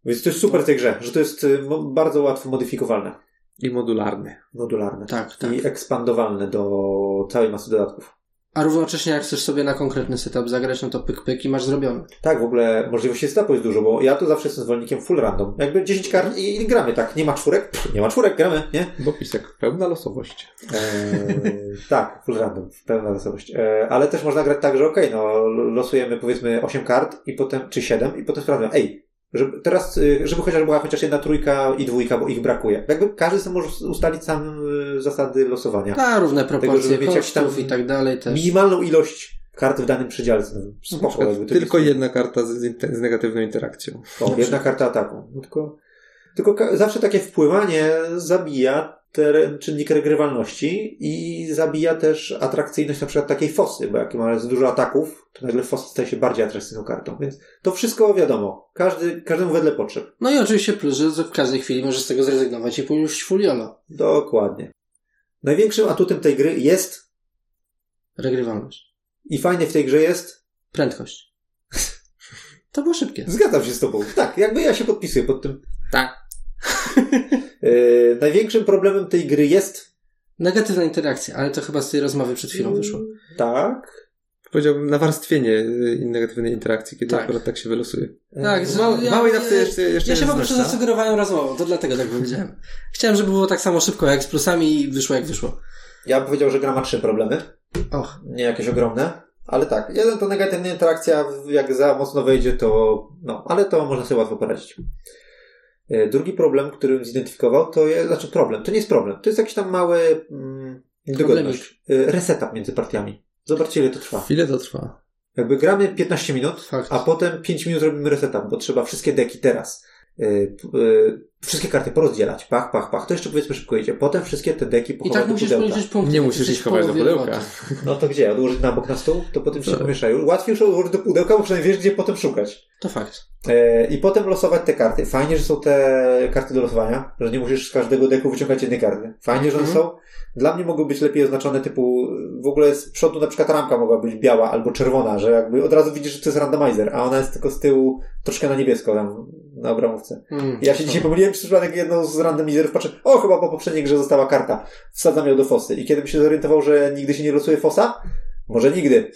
Więc to jest super w tej grze, że to jest y, bardzo łatwo modyfikowalne, I modularny. modularne Tak, tak. i ekspandowalne do całej masy dodatków. A równocześnie jak chcesz sobie na konkretny setup zagrać, no to pyk pyk i masz zrobione. Tak, w ogóle możliwości setupu jest dużo, bo ja to zawsze jestem zwolennikiem full random. Jakby 10 kart i, i gramy, tak. Nie ma czwórek? Pff, Nie ma czwórek, gramy, nie? Bo pisek, pełna losowość. Eee, tak, full random, pełna losowość. Eee, ale też można grać tak, że okej, no losujemy powiedzmy 8 kart i potem, czy 7 i potem sprawdzamy, ej, żeby, teraz, y, żeby chociaż była chociaż jedna trójka i dwójka, bo ich brakuje. Jakby każdy sobie może ustalić sam y, zasady losowania. A, równe proporcje mieć jakiś tam kosztów i tak dalej też. Minimalną ilość kart w danym przedziale. No, Na Spoko, przykład jakby tylko jest- jedna karta z, z negatywną interakcją. O, jedna karta ataku. No tylko tylko zawsze takie wpływanie zabija ten czynnik regrywalności i zabija też atrakcyjność na przykład takiej fosy, bo jak ma za dużo ataków, to nagle fosa staje się bardziej atrakcyjną kartą. Więc to wszystko wiadomo. Każdy, każdemu wedle potrzeb. No i oczywiście plus, że w każdej chwili możesz z tego zrezygnować i pójść full YOLO. Dokładnie. Największym atutem tej gry jest Regrywalność. i fajnie w tej grze jest Prędkość. To było szybkie. Zgadzam się z tobą. Tak, jakby ja się podpisuję pod tym. Tak. Yy, największym problemem tej gry jest Negatywna interakcja, ale to chyba z tej rozmowy przed chwilą wyszło. Tak. powiedziałbym, nawarstwienie y, negatywnej interakcji, kiedy Tak. akurat tak się wylosuje. Tak, małej, ja- małej dawce jeszcze, jeszcze Ja się po prostu zasugerowałem rozmową, to dlatego tak powiedziałem. Chciałem, żeby było tak samo szybko jak z plusami i wyszło jak wyszło. Ja bym powiedział, że gra ma trzy problemy. Och, Nie jakieś ogromne. Ale tak, jeden to negatywna interakcja, jak za mocno wejdzie, to no, ale to można sobie łatwo poradzić. E, Drugi problem, który bym zidentyfikował, to jest, znaczy problem, to nie jest problem, to jest jakiś tam mały mm, niedogodność. E, Resetup między partiami. Zobaczcie, ile to trwa. Chwilę to trwa. Jakby gramy 15 minut, Fakt. a potem 5 minut robimy resetup, bo trzeba wszystkie deki teraz, yy, yy, wszystkie karty porozdzielać, pach, pach, pach, to jeszcze powiedzmy szybko idzie. Potem wszystkie te deki I pochować tak do musisz pudełka. policzyć punkty. Nie musisz ich chować do pudełka. No to gdzie? Odłożyć na bok na stół? To potem się Tak. pomieszają. Łatwiej już odłożyć do pudełka, bo przynajmniej wiesz, gdzie potem szukać. To fakt. E, I potem losować te karty. Fajnie, że są te karty do losowania, że nie musisz z każdego deku wyciągać jednej karty. Fajnie, że one Mhm. są. Dla mnie mogły być lepiej oznaczone typu, w ogóle z przodu na przykład ramka mogła być biała albo czerwona, że jakby od razu widzisz, że to jest randomizer, a ona jest tylko z tyłu troszkę na niebiesko tam na obramówce. Mm, Ja się dzisiaj pomyliłem przez przypadek jedną z randomizerów, patrzę, o chyba po poprzedniej grze została karta. Wsadzam ją do fosy. I kiedy się zorientował, że nigdy się nie losuje fosa? Może nigdy.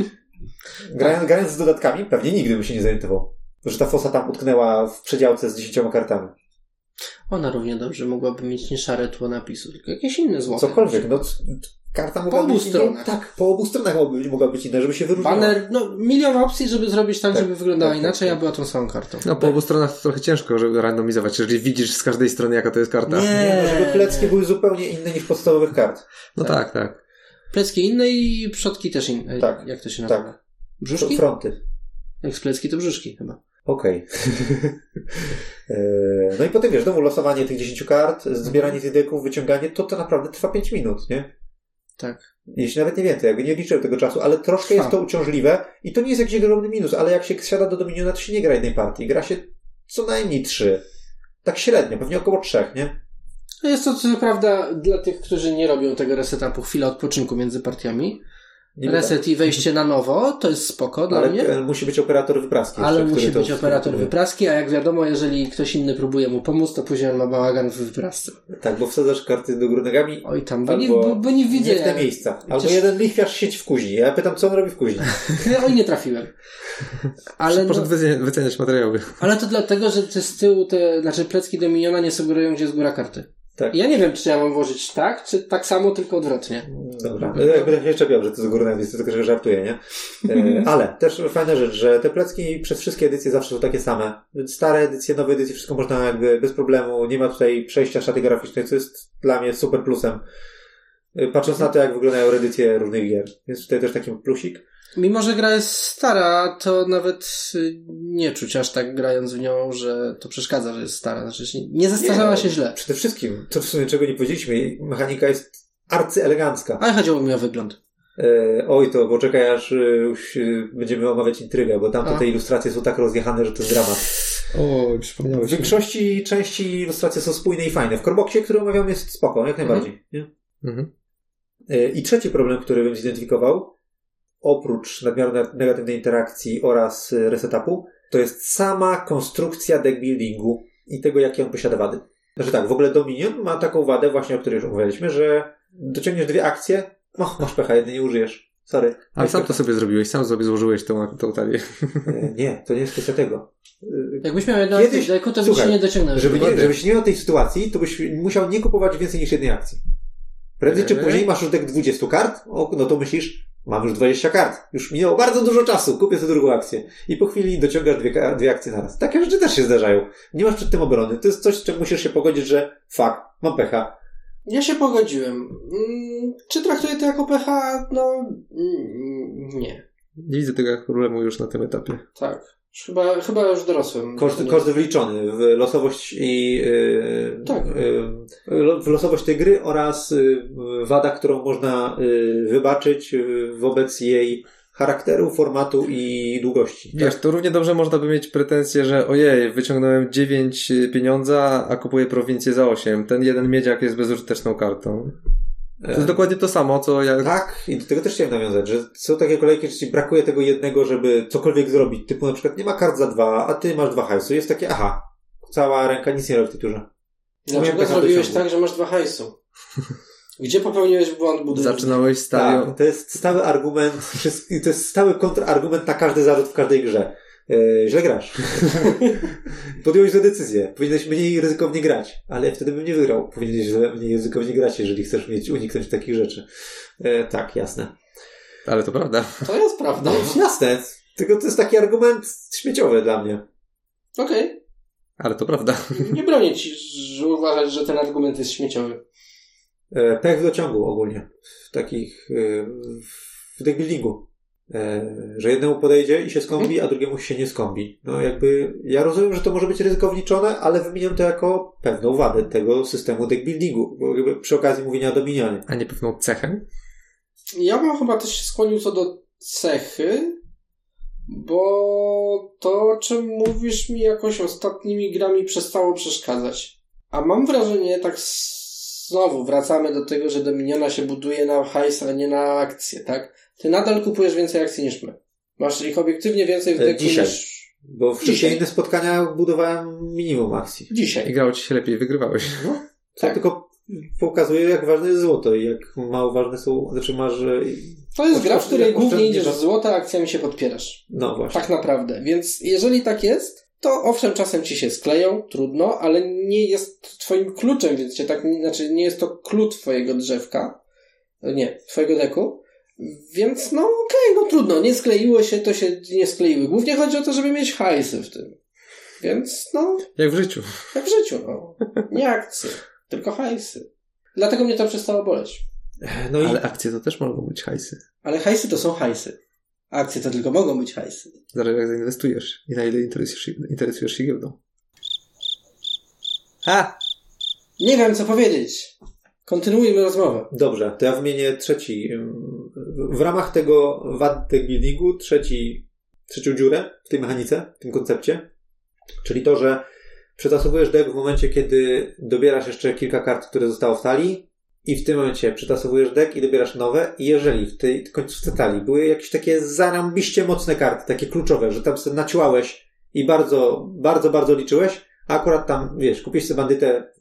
grając, grając z dodatkami, pewnie nigdy bym się nie zorientował. Że ta fosa tam utknęła w przedziałce z dziesięcioma kartami. Ona równie dobrze mogłaby mieć nie szare tło napisu, tylko jakieś inne złote. Cokolwiek, no karta mogła obu być inna. stronach. Tak, po obu stronach mogła być, mogła być inna, żeby się wyróżniała. Banner, no milion opcji, żeby zrobić tak, Tak, żeby wyglądała tak, tak, inaczej, tak. a była tą samą kartą. No po obu stronach to trochę ciężko, żeby randomizować, jeżeli widzisz z każdej strony, jaka to jest karta. Nie, no, żeby plecki były zupełnie inne niż podstawowych kart. No tak, tak. Plecki inne i przodki też inne. Tak, Jak to się nazywa? tak. Brzuszki? Fronty. Jak z plecki to brzuszki chyba. Okej. Eee, no i potem wiesz, znowu losowanie tych 10 kart, zbieranie tych deków, wyciąganie, to to naprawdę trwa 5 minut, nie? Tak. Jeśli nawet nie więcej, jakby nie liczyłem tego czasu, ale troszkę jest to uciążliwe i to nie jest jakiś ogromny minus, ale jak się siada do Dominiona, to się nie gra jednej partii, gra się co najmniej trzy. Tak średnio, pewnie około trzech, nie? No Jest to co prawda dla tych, którzy nie robią tego resetapu chwila odpoczynku między partiami. Nie Reset i wejście na nowo, to jest spoko dla ale mnie. e, musi być operator wypraski. Ale jeszcze, musi który być to operator wypraski, a jak wiadomo, jeżeli ktoś inny próbuje mu pomóc, to później ma bałagan w wyprasce. Tak, bo wsadzasz karty do góry nogami Oj tam, bo nie, bo, bo nie widzę. nie w te miejsca. Albo Przecież- jeden lichwiarz siedzi w kuźni. Ja pytam, co on robi w kuźni. Oj, nie trafiłem. Ale, no, Poszedł wyceniać, wyceniać materiały. ale to dlatego, że te z tyłu, te, znaczy plecki Dominiona nie sugerują, gdzie jest góra karty. Tak. Ja nie wiem, czy ja mam włożyć tak, czy tak samo, tylko odwrotnie. Dobra. Będę się czepiał, że to z góry na jest tylko, że żartuję, nie? E, ale też fajna rzecz, że te plecki przez wszystkie edycje zawsze są takie same. Stare edycje, nowe edycje, wszystko można jakby bez problemu. Nie ma tutaj przejścia szaty graficznej, co jest dla mnie super plusem. E, Patrząc na to, jak wyglądają edycje różnych gier. Więc tutaj też taki plusik. Mimo, że gra jest stara, to nawet y, nie czuć aż tak grając w nią, że to przeszkadza, że jest stara. Znaczy, nie zestarzała Nie. się źle. Przede wszystkim, to w sumie czego nie powiedzieliśmy, mechanika jest arcyelegancka. Ale chodziło mi o wygląd. E, oj, to poczekaj, aż e, już e, będziemy omawiać intrygę, bo tamte A. te ilustracje są tak rozjechane, że to jest dramat. O, W przypomniałeś. mi. większości części ilustracje są spójne i fajne. W Corboksie, który omawiam, jest spoko, jak najbardziej. Nie? Mhm. E, I trzeci problem, który bym zidentyfikował, oprócz nadmiaru ne- negatywnej interakcji oraz e, resetapu, to jest sama konstrukcja deck buildingu i tego, jakie on posiada wady. Znaczy tak, w ogóle Dominion ma taką wadę, właśnie o której już mówiliśmy, że dociągniesz dwie akcje, o, masz pecha, jednej nie użyjesz. Sorry. Ale sam to sobie zrobiłeś, sam sobie złożyłeś tą, tą talię. E, Nie, to nie jest kwestia tego. E, Jakbyś miał jedno Kiedyś- deku, to byś się nie dociągnął. Żeby nie, żebyś nie miał tej sytuacji, to byś musiał nie kupować więcej niż jednej akcji. Prędzej czy Eee. później masz już deck 20 kart, o, no to myślisz, mam już 20 kart. Już minęło bardzo dużo czasu, kupię sobie drugą akcję. I po chwili dociągasz dwie, dwie akcje naraz. Takie rzeczy też się zdarzają. Nie masz przed tym obrony. To jest coś, z czym musisz się pogodzić, że fuck, mam pecha. Ja się pogodziłem. Mm, Czy traktuję to jako pecha? No, mm, nie. Nie widzę tego problemu już na tym etapie. Tak. Chyba, chyba już dorosłem. Koszt, Nie- koszt wliczony w losowość i yy, Tak. yy, w losowość tej gry oraz yy, wada, którą można yy, wybaczyć yy, wobec jej charakteru, formatu i długości. Wiesz, to równie dobrze można by mieć pretensję, że ojej, wyciągnąłem 9 pieniądza, a kupuję prowincję za 8. Ten jeden miedziak jest bezużyteczną kartą. To jest dokładnie to samo, co ja... Tak, i do tego też chciałem nawiązać, że są takie kolejki, że ci brakuje tego jednego, żeby cokolwiek zrobić. Typu na przykład nie ma kart za dwa, a ty masz dwa hajsu. Jest takie, aha, cała ręka nic nie robi w tej turze. Dlaczego zrobiłeś tak, że masz dwa hajsu? Gdzie popełniłeś błąd budowlany? Zaczynałeś stadion. Tak, to jest stały argument, to jest stały kontrargument na każdy zarzut w każdej grze. E, źle grasz. Podjąłeś złe decyzję. Powinieneś mniej ryzykownie grać, ale wtedy bym nie wygrał. Powinieneś mniej ryzykownie grać, jeżeli chcesz mieć uniknąć takich rzeczy. E, tak, jasne. Ale to prawda. To jest prawda. No, jasne. Tylko to jest taki argument śmieciowy dla mnie. Okej. Ale to prawda. Nie bronię ci, że uważać, że ten argument jest śmieciowy. E, pech w dociągu ogólnie. W takich, e, w deckbuildingu. E, że jednemu podejdzie i się skąpi, a drugiemu się nie skąpi. No jakby, ja rozumiem, że to może być ryzykowniczone, ale wymieniam to jako pewną wadę tego systemu deckbuildingu. Bo jakby przy okazji mówienia o Dominionie. A nie pewną cechę? Ja bym chyba też się skłonił co do cechy, bo to, o czym mówisz mi jakoś ostatnimi grami przestało przeszkadzać. A mam wrażenie, tak znowu wracamy do tego, że Dominiona się buduje na hajs, a nie na akcje, tak? Ty nadal kupujesz więcej akcji niż my. Masz ich obiektywnie więcej w E, deku dzisiaj. niż Bo Dzisiaj. inne spotkania budowałem minimum akcji. I dzisiaj. grało ci się lepiej, wygrywałeś. No, To tak. tylko pokazuje, jak ważne jest złoto i jak mało ważne są, znaczy masz, e, To jest gra, w której głównie idziesz w oszczędnie- złote, a akcjami się podpierasz. no właśnie. Tak naprawdę. Więc jeżeli tak jest, to owszem, czasem ci się skleją, trudno, ale nie jest twoim kluczem, więc cię tak, nie- znaczy nie jest to klucz twojego drzewka. Nie, twojego deku. Więc no okej, no trudno, nie skleiło się, to się nie skleiły. Głównie chodzi o to, żeby mieć hajsy w tym. Więc no, Jak w życiu. jak w życiu, no. Nie akcje, tylko hajsy. Dlatego mnie to przestało boleć. No i Ale akcje to też mogą być hajsy. Ale hajsy to są hajsy. Akcje to tylko mogą być hajsy. Zależy jak zainwestujesz i na ile interesujesz, interesujesz się giełdą. A! Nie wiem, co powiedzieć. Kontynuujmy rozmowę. Dobrze, to ja wymienię trzeci. W ramach tego wad buildingu trzeci, trzecią dziurę w tej mechanice, w tym koncepcie. Czyli to, że przetasowujesz deck w momencie, kiedy dobierasz jeszcze kilka kart, które zostało w talii i w tym momencie przetasowujesz deck i dobierasz nowe i jeżeli w tej końcówce talii były jakieś takie zarąbiście mocne karty, takie kluczowe, że tam sobie naciłałeś i bardzo, bardzo, bardzo liczyłeś, a akurat tam, wiesz, kupiłeś sobie bandytę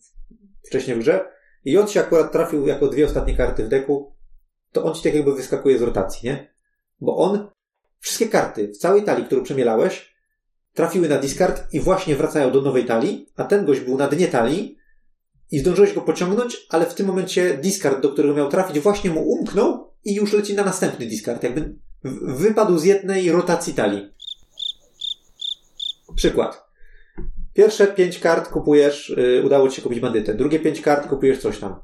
wcześniej w grze i on się akurat trafił jako dwie ostatnie karty w deku, to on ci tak jakby wyskakuje z rotacji, nie? Bo on, wszystkie karty w całej talii, którą przemielałeś, trafiły na discard i właśnie wracają do nowej talii, a ten gość był na dnie talii i zdążyłeś go pociągnąć, ale w tym momencie discard, do którego miał trafić, właśnie mu umknął i już leci na następny discard. Jakby wypadł z jednej rotacji talii. Przykład. Pierwsze pięć kart kupujesz, y, udało ci się kupić bandytę. Drugie pięć kart kupujesz coś tam.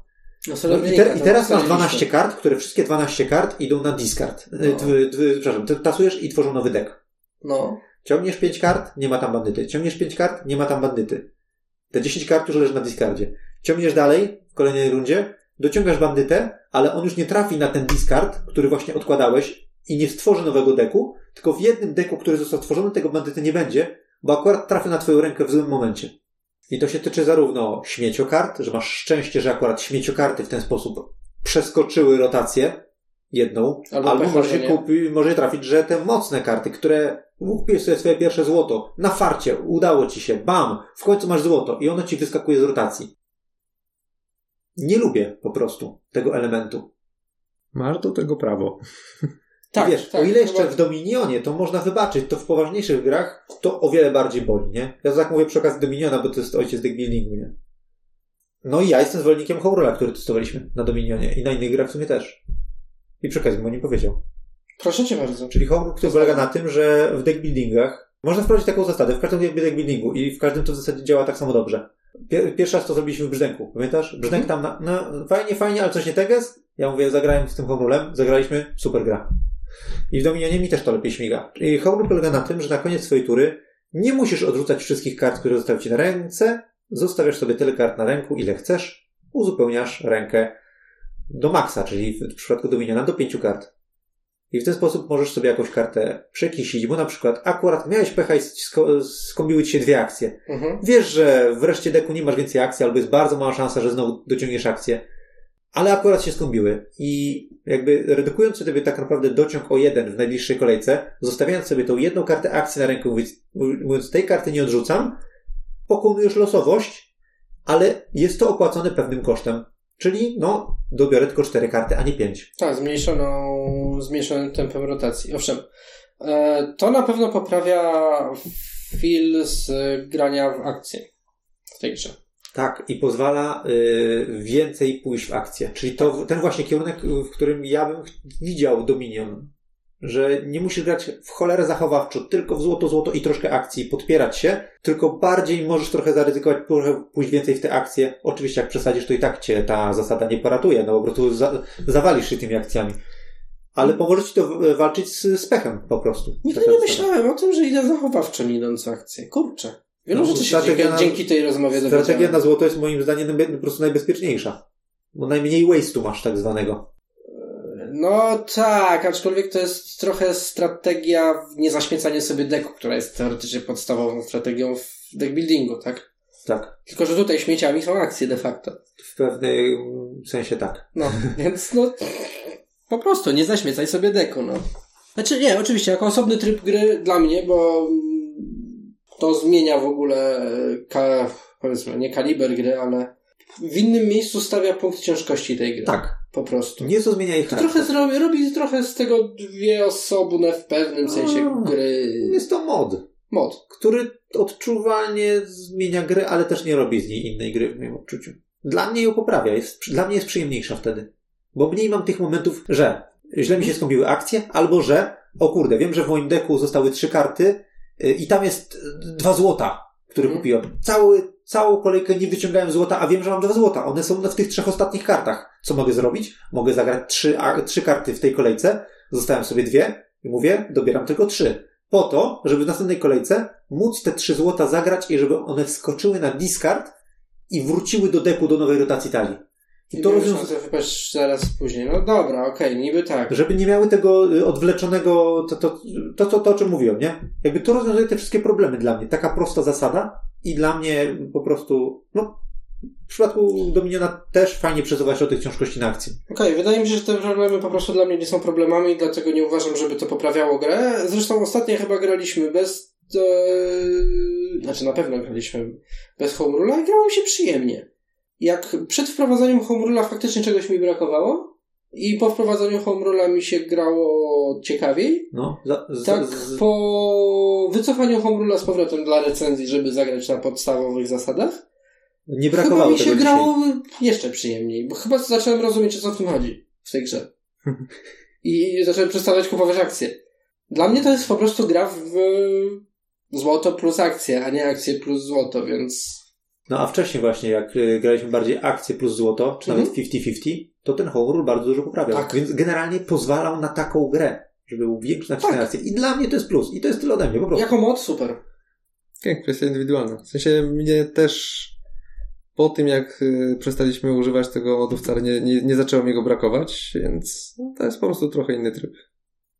No, No i, te, I teraz masz 12 kart, które wszystkie 12 kart idą na discard. Y, No. Dw, dw, przepraszam, tasujesz i tworzą nowy deck. No. Ciągniesz 5 kart, nie ma tam bandyty. Ciągniesz 5 kart, nie ma tam bandyty. Te 10 kart już leży na discardzie. Ciągniesz dalej, w kolejnej rundzie, dociągasz bandytę, ale on już nie trafi na ten discard, który właśnie odkładałeś i nie stworzy nowego deku, tylko w jednym deku, który został stworzony, tego bandyty nie będzie, bo akurat trafi na twoją rękę w złym momencie. I to się tyczy zarówno śmieciokart, że masz szczęście, że akurat śmieciokarty w ten sposób przeskoczyły rotację jedną, Albo albo, może, że się kupi, może trafić, że te mocne karty, które kupiłeś sobie swoje pierwsze złoto, na farcie, udało ci się, bam, w końcu masz złoto i ono ci wyskakuje z rotacji. Nie lubię po prostu tego elementu. Masz do tego prawo. Tak, Wiesz, tak, o ile jeszcze w Dominionie to można wybaczyć, to w poważniejszych grach to o wiele bardziej boli, nie? Ja tak mówię przy okazji Dominiona, bo to jest ojciec deckbuildingu, nie? No i ja jestem zwolennikiem Homerolla, który testowaliśmy na Dominionie i na innych grach w sumie też. I przy okazji mu nie powiedział. Proszę cię bardzo. Czyli Homeroll, który polega na tym, że w deckbuildingach można wprowadzić taką zasadę w każdym deckbuildingu i w każdym to w zasadzie działa tak samo dobrze. Pier- pierwszy raz to zrobiliśmy w Brzdęku, pamiętasz? Brzdęk tam na, no fajnie, fajnie, ale coś nie teges? Ja mówię, zagrałem z tym Homerulem, zagraliśmy, super gra. I w Dominionie mi też to lepiej śmiga. I Homerul polega na tym, że na koniec swojej tury nie musisz odrzucać wszystkich kart, które zostały ci na ręce, zostawiasz sobie tyle kart na ręku, ile chcesz, uzupełniasz rękę do maksa, czyli w przypadku Dominiona do pięciu kart. I w ten sposób możesz sobie jakąś kartę przekisić, bo na przykład akurat miałeś pecha i sko- skombiły ci się dwie akcje. Mhm. Wiesz, że w reszcie deku nie masz więcej akcji, albo jest bardzo mała szansa, że znowu dociągniesz akcję. Ale akurat się skąpiły. I jakby redukując sobie tak naprawdę dociąg o jeden w najbliższej kolejce, zostawiając sobie tą jedną kartę akcji na ręku, mówiąc, tej karty nie odrzucam, pokonujesz losowość, ale jest to opłacone pewnym kosztem. Czyli, no, dobiorę tylko cztery karty, a nie pięć. Tak, zmniejszoną, zmniejszonym tempem rotacji. Owszem, e, to na pewno poprawia feel z grania w akcję w tej grze. Tak, i pozwala y, więcej pójść w akcję. Czyli to ten właśnie kierunek, w którym ja bym widział Dominion. Że nie musisz grać w cholerę zachowawczo, tylko w złoto, złoto i troszkę akcji, podpierać się, tylko bardziej możesz trochę zaryzykować, trochę pójść więcej w te akcje. Oczywiście jak przesadzisz, to i tak cię ta zasada nie poratuje, no po prostu za, zawalisz się tymi akcjami. Ale pomoże ci to walczyć z, z pechem po prostu. Nigdy Taka nie myślałem o tym, że idę zachowawczo idąc akcję. Kurczę. Wielu No, rzeczy się dzięki, na- dzięki tej rozmowie Strategia na złoto jest moim zdaniem po prostu najbezpieczniejsza. Bo najmniej waste'u masz tak zwanego. No tak, aczkolwiek to jest trochę strategia w niezaśmiecanie sobie deku, która jest teoretycznie podstawową strategią w deckbuildingu, tak? Tak. Tylko, że tutaj śmieciami są akcje de facto. W pewnym sensie tak. No, więc no po prostu nie zaśmiecaj sobie deku, no. Znaczy nie, oczywiście, jako osobny tryb gry dla mnie, bo to zmienia w ogóle e, ka, powiedzmy, nie kaliber gry, ale w innym miejscu stawia punkt ciężkości tej gry. Tak. Po prostu. Nie co zmienia ich charakter. trochę zrobi, robi trochę z tego dwie osobne w pewnym sensie A. gry. Jest to mod, Mod. który odczuwalnie zmienia grę, ale też nie robi z niej innej gry w moim odczuciu. Dla mnie ją poprawia. Jest, dla mnie jest przyjemniejsza wtedy. Bo mniej mam tych momentów, że źle mi się skąpiły akcje, albo że, o kurde, wiem, że w moim deku zostały trzy karty i tam jest y, dwa złota, które Mhm. kupiłem. Cały, całą kolejkę nie wyciągałem złota, a wiem, że mam dwa złota. One są w tych trzech ostatnich kartach. Co mogę zrobić? Mogę zagrać trzy, a, trzy karty w tej kolejce, zostałem sobie dwie i mówię, dobieram tylko trzy. Po to, żeby w następnej kolejce móc te trzy złota zagrać i żeby one wskoczyły na discard i wróciły do deku do nowej rotacji talii. I to Nie rozwiąza- rozwiąza... wypaść zaraz później. No dobra, okej, niby tak. żeby nie miały tego y, odwleczonego, to, to, to, to, to, o czym mówiłem, nie? Jakby to rozwiązuje te wszystkie problemy dla mnie. Taka prosta zasada i dla mnie po prostu, no, w przypadku Dominiona też fajnie przesuwać o tych ciężkości na akcji. Okej, wydaje mi się, że te problemy po prostu dla mnie nie są problemami, dlatego nie uważam, żeby to poprawiało grę. Zresztą ostatnio chyba graliśmy bez... E... Znaczy na pewno graliśmy bez home rula i grało się przyjemnie. Jak przed wprowadzeniem home faktycznie czegoś mi brakowało i po wprowadzeniu home mi się grało ciekawiej, No, za, z, tak po wycofaniu home z powrotem dla recenzji, żeby zagrać na podstawowych zasadach, nie chyba brakowało mi się grało dzisiaj. jeszcze przyjemniej, bo chyba zacząłem rozumieć, o co w tym chodzi w tej grze. I zacząłem przestawać kupować akcje. Dla mnie to jest po prostu gra w złoto plus akcje, a nie akcje plus złoto, więc No a wcześniej właśnie, jak y, graliśmy bardziej akcje plus złoto, czy Mhm. nawet 50-50, to ten home rule bardzo dużo poprawiał. Tak. Więc generalnie pozwalał na taką grę, żeby był większy nacisk Tak. na akcję. I dla mnie to jest plus. I to jest tyle ode mnie, po prostu. jako mod super. Tak, kwestia indywidualna. W sensie mnie też po tym, jak y, przestaliśmy używać tego modu wcale nie, nie, nie zaczęło mi go brakować, więc to jest po prostu trochę inny tryb.